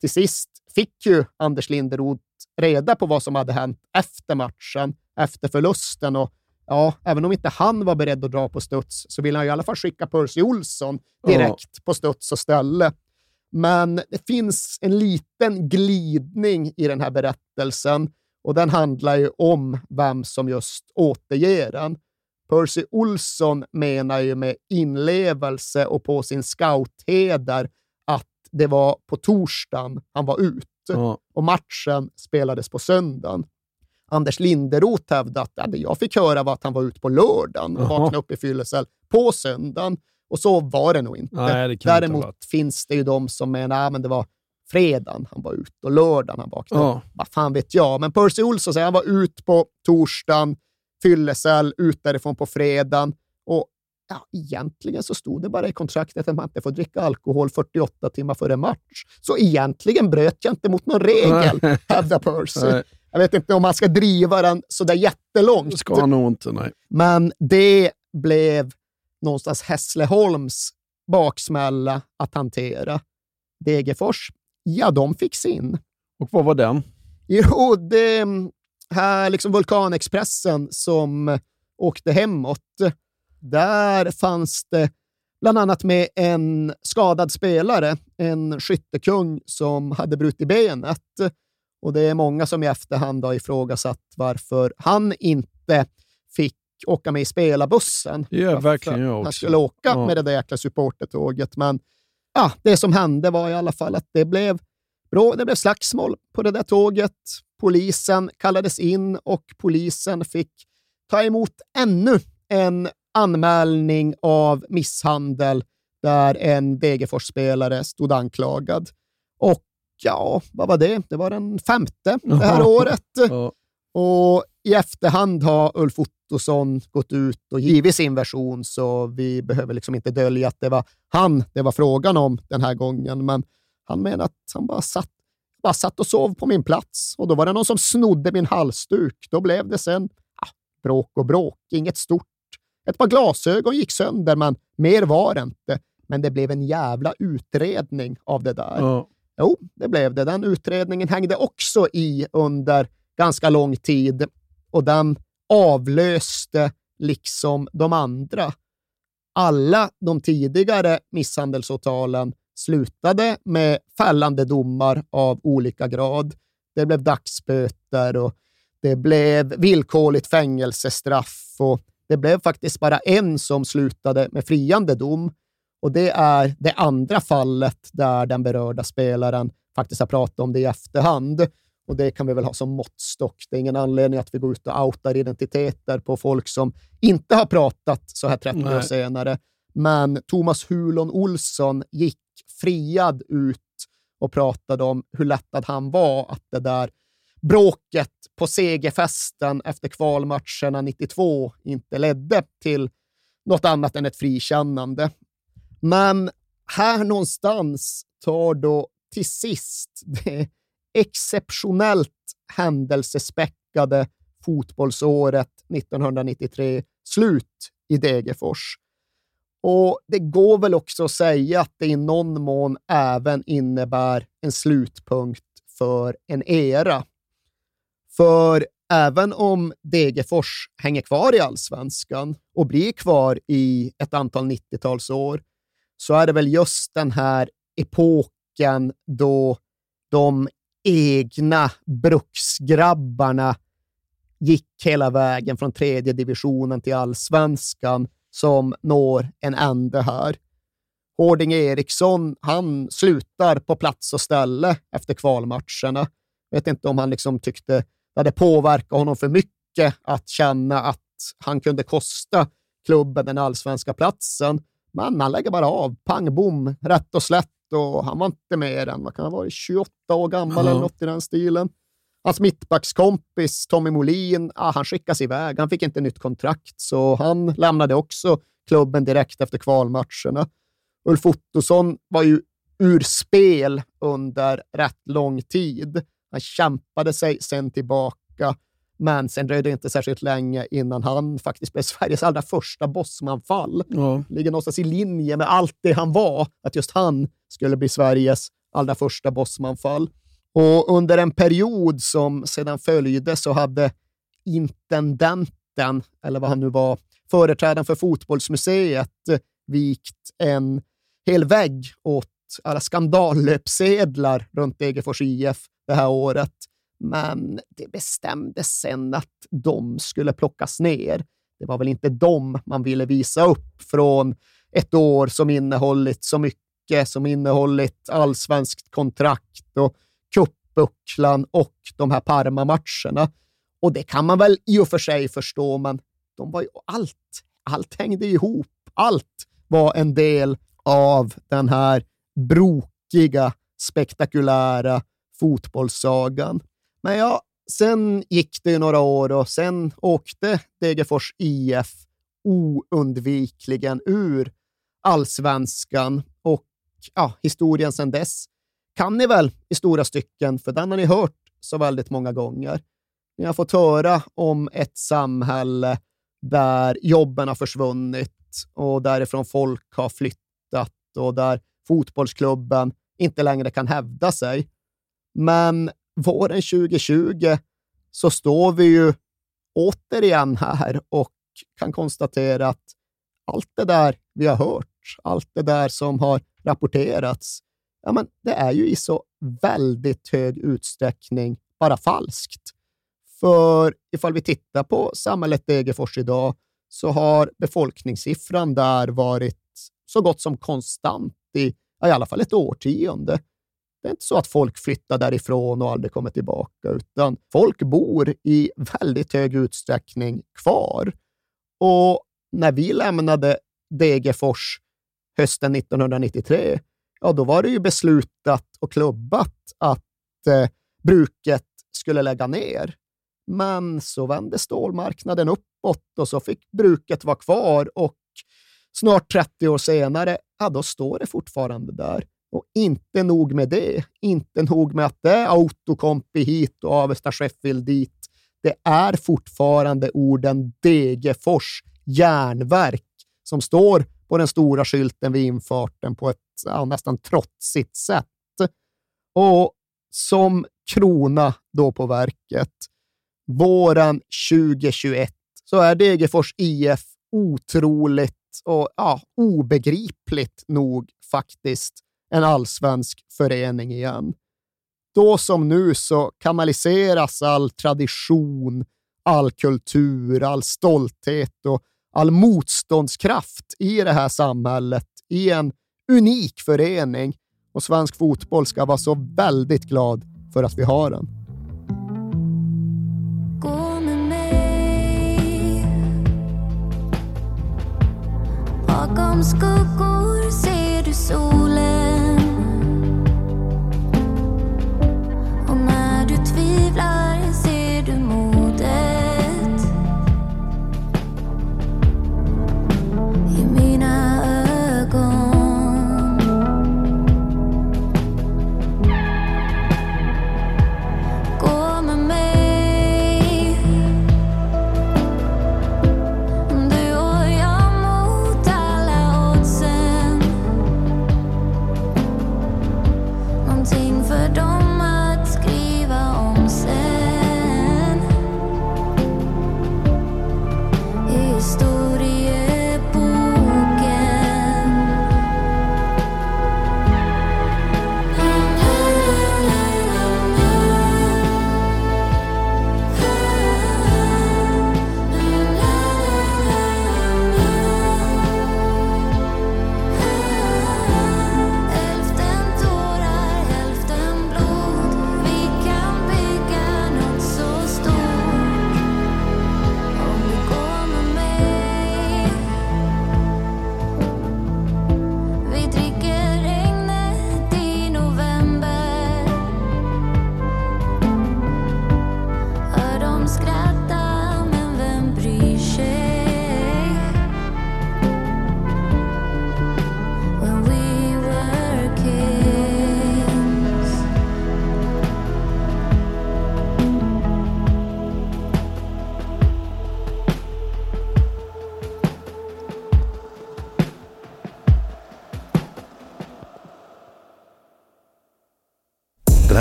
Till sist fick ju Anders Linderoth reda på vad som hade hänt efter matchen, efter förlusten och ja, även om inte han var beredd att dra på studs så ville han i alla fall skicka Percy Olsson direkt på studs och ställe. Men det finns en liten glidning i den här berättelsen och den handlar ju om vem som just återger den. Percy Olsson menar ju med inlevelse och på sin scoutheder att det var på torsdagen han var ute Ja. och matchen spelades på söndagen. Anders Linderoth hävdade att det jag fick höra var att han var ute på lördagen och Jaha. vaknade upp i fyllecell på söndagen. Och så var det nog inte. Nej, det inte Däremot varit. finns det ju de som menar att det var fredagen han var ute och lördagen han vaknade Ja. Vad fan vet jag. Men Percy Olsson säger att han var ute på torsdagen, fyllecell, ut därifrån på fredagen. Och ja, egentligen så stod det bara i kontraktet att man inte får dricka alkohol 48 timmar före match. Så egentligen bröt jag inte mot någon regel, hävdar Percy. Jag vet inte om man ska driva den så där jättelångt. Det ska han nog inte, nej. Men det blev någonstans Hässleholms baksmälla att hantera. Degerfors, ja, de fick sin. Och vad var den? Jo, det här liksom Vulkanexpressen som åkte hemåt. Där fanns det bland annat med en skadad spelare, en skyttekung som hade brutit benet. Och det är många som i efterhand har ifrågasatt varför han inte fick åka med i spelarbussen. Varför verkligen jag Han också. skulle åka Ja. med det där jäkla supportertåget. Men ja, det som hände var i alla fall att det blev, det blev slagsmål på det där tåget. Polisen kallades in och polisen fick ta emot ännu en anmälning av misshandel där en Degerfors-spelare stod anklagad. Och ja, vad var det? Det var den femte det här året. Och i efterhand har Ulf Ottosson gått ut och givit sin version, så vi behöver liksom inte dölja att det var han det var frågan om den här gången. Men han menar att han bara satt, bara satt och sov på min plats och då var det någon som snodde min halsduk. Då blev det sen ah, bråk och bråk, inget stort. Ett par glasögon gick sönder, men mer var det inte. Men det blev en jävla utredning av det där. Ja. Jo, det blev det. Den utredningen hängde också i under ganska lång tid och den avlöste liksom de andra. Alla de tidigare misshandelsåtalen slutade med fällande domar av olika grad. Det blev dagsböter och det blev villkorligt fängelsestraff och det blev faktiskt bara en som slutade med friande dom. Och det är det andra fallet där den berörda spelaren faktiskt har pratat om det i efterhand. Och det kan vi väl ha som måttstock. Det är ingen anledning att vi går ut och outar identiteter på folk som inte har pratat så här 30 Nej. år senare. Men Thomas Hulon Olsson gick friad ut och pratade om hur lättad han var att det där bråket på segerfesten efter kvalmatcherna 92 inte ledde till något annat än ett frikännande. Men här någonstans tar då till sist det exceptionellt händelsespäckade fotbollsåret 1993 slut i Degerfors. Och det går väl också att säga att det i någon mån även innebär en slutpunkt för en era. För även om Degerfors hänger kvar i allsvenskan och blir kvar i ett antal 90-talsår så är det väl just den här epoken då de egna bruksgrabbarna gick hela vägen från tredje divisionen till allsvenskan som når en ände här. Hårding Eriksson, han slutar på plats och ställe efter kvalmatcherna. Jag vet inte om han liksom tyckte det hade påverkat honom för mycket att känna att han kunde kosta klubben den allsvenska platsen. Men han lägger bara av, pang bom, rätt och slätt och han var inte mer än, vad kan han vara, 28 år gammal Ja. eller något i den stilen. Hans mittbackskompis Tommy Molin, ah, han skickas iväg. Han fick inte nytt kontrakt, så han lämnade också klubben direkt efter kvalmatcherna. Ulf Ottosson var ju ur spel under rätt lång tid. Han kämpade sig sen tillbaka, men sen dröjde det inte särskilt länge innan han faktiskt blev Sveriges allra första bossmanfall. Ja. Ligger någonstans i linje med allt det han var, att just han skulle bli Sveriges allra första bossmanfall. Och under en period som sedan följde så hade intendenten, eller vad han nu var, företrädaren för fotbollsmuseet, vikt en hel vägg åt alla skandallöpsedlar runt Degerfors IF det här året. Men det bestämdes sen att de skulle plockas ner. Det var väl inte dem man ville visa upp från ett år som innehållit så mycket, som innehållit allsvenskt kontrakt och bucklan och de här Parma-matcherna. Och det kan man väl i och för sig förstå, men de var ju allt. Allt hängde ihop. Allt var en del av den här brokiga, spektakulära fotbollssagan. Men ja, sen gick det ju några år och sen åkte Degerfors IF oundvikligen ur allsvenskan och ja, historien sedan dess kan ni väl i stora stycken, för den har ni hört så väldigt många gånger. Ni har fått höra om ett samhälle där jobben har försvunnit och därifrån folk har flyttat och där fotbollsklubben inte längre kan hävda sig. Men våren 2020 så står vi ju återigen här och kan konstatera att allt det där vi har hört, allt det där som har rapporterats, ja, men det är ju i så väldigt hög utsträckning bara falskt. För ifall vi tittar på samhället Degerfors idag så har befolkningssiffran där varit så gott som konstant i, i alla fall ett årtionde. Det är inte så att folk flyttar därifrån och aldrig kommer tillbaka, utan folk bor i väldigt hög utsträckning kvar. Och när vi lämnade Degerfors hösten 1993, ja, då var det ju beslutat och klubbat att eh, bruket skulle lägga ner. Men så vände stålmarknaden uppåt och så fick bruket vara kvar och snart 30 år senare, ja, då står det fortfarande där. Och inte nog med det, inte nog med att det är Autokompi hit och Avesta Sheffield dit. Det är fortfarande orden Degerfors järnverk som står på den stora skylten vid infarten på ett ja, nästan trotsigt sätt. Och som krona då på verket, våren 2021, så är Degerfors IF otroligt och ja, obegripligt nog faktiskt en allsvensk förening igen. Då som nu så kanaliseras all tradition, all kultur, all stolthet och all motståndskraft i det här samhället i en unik förening och svensk fotboll ska vara så väldigt glad för att vi har den. Bakom skuggor ser du solen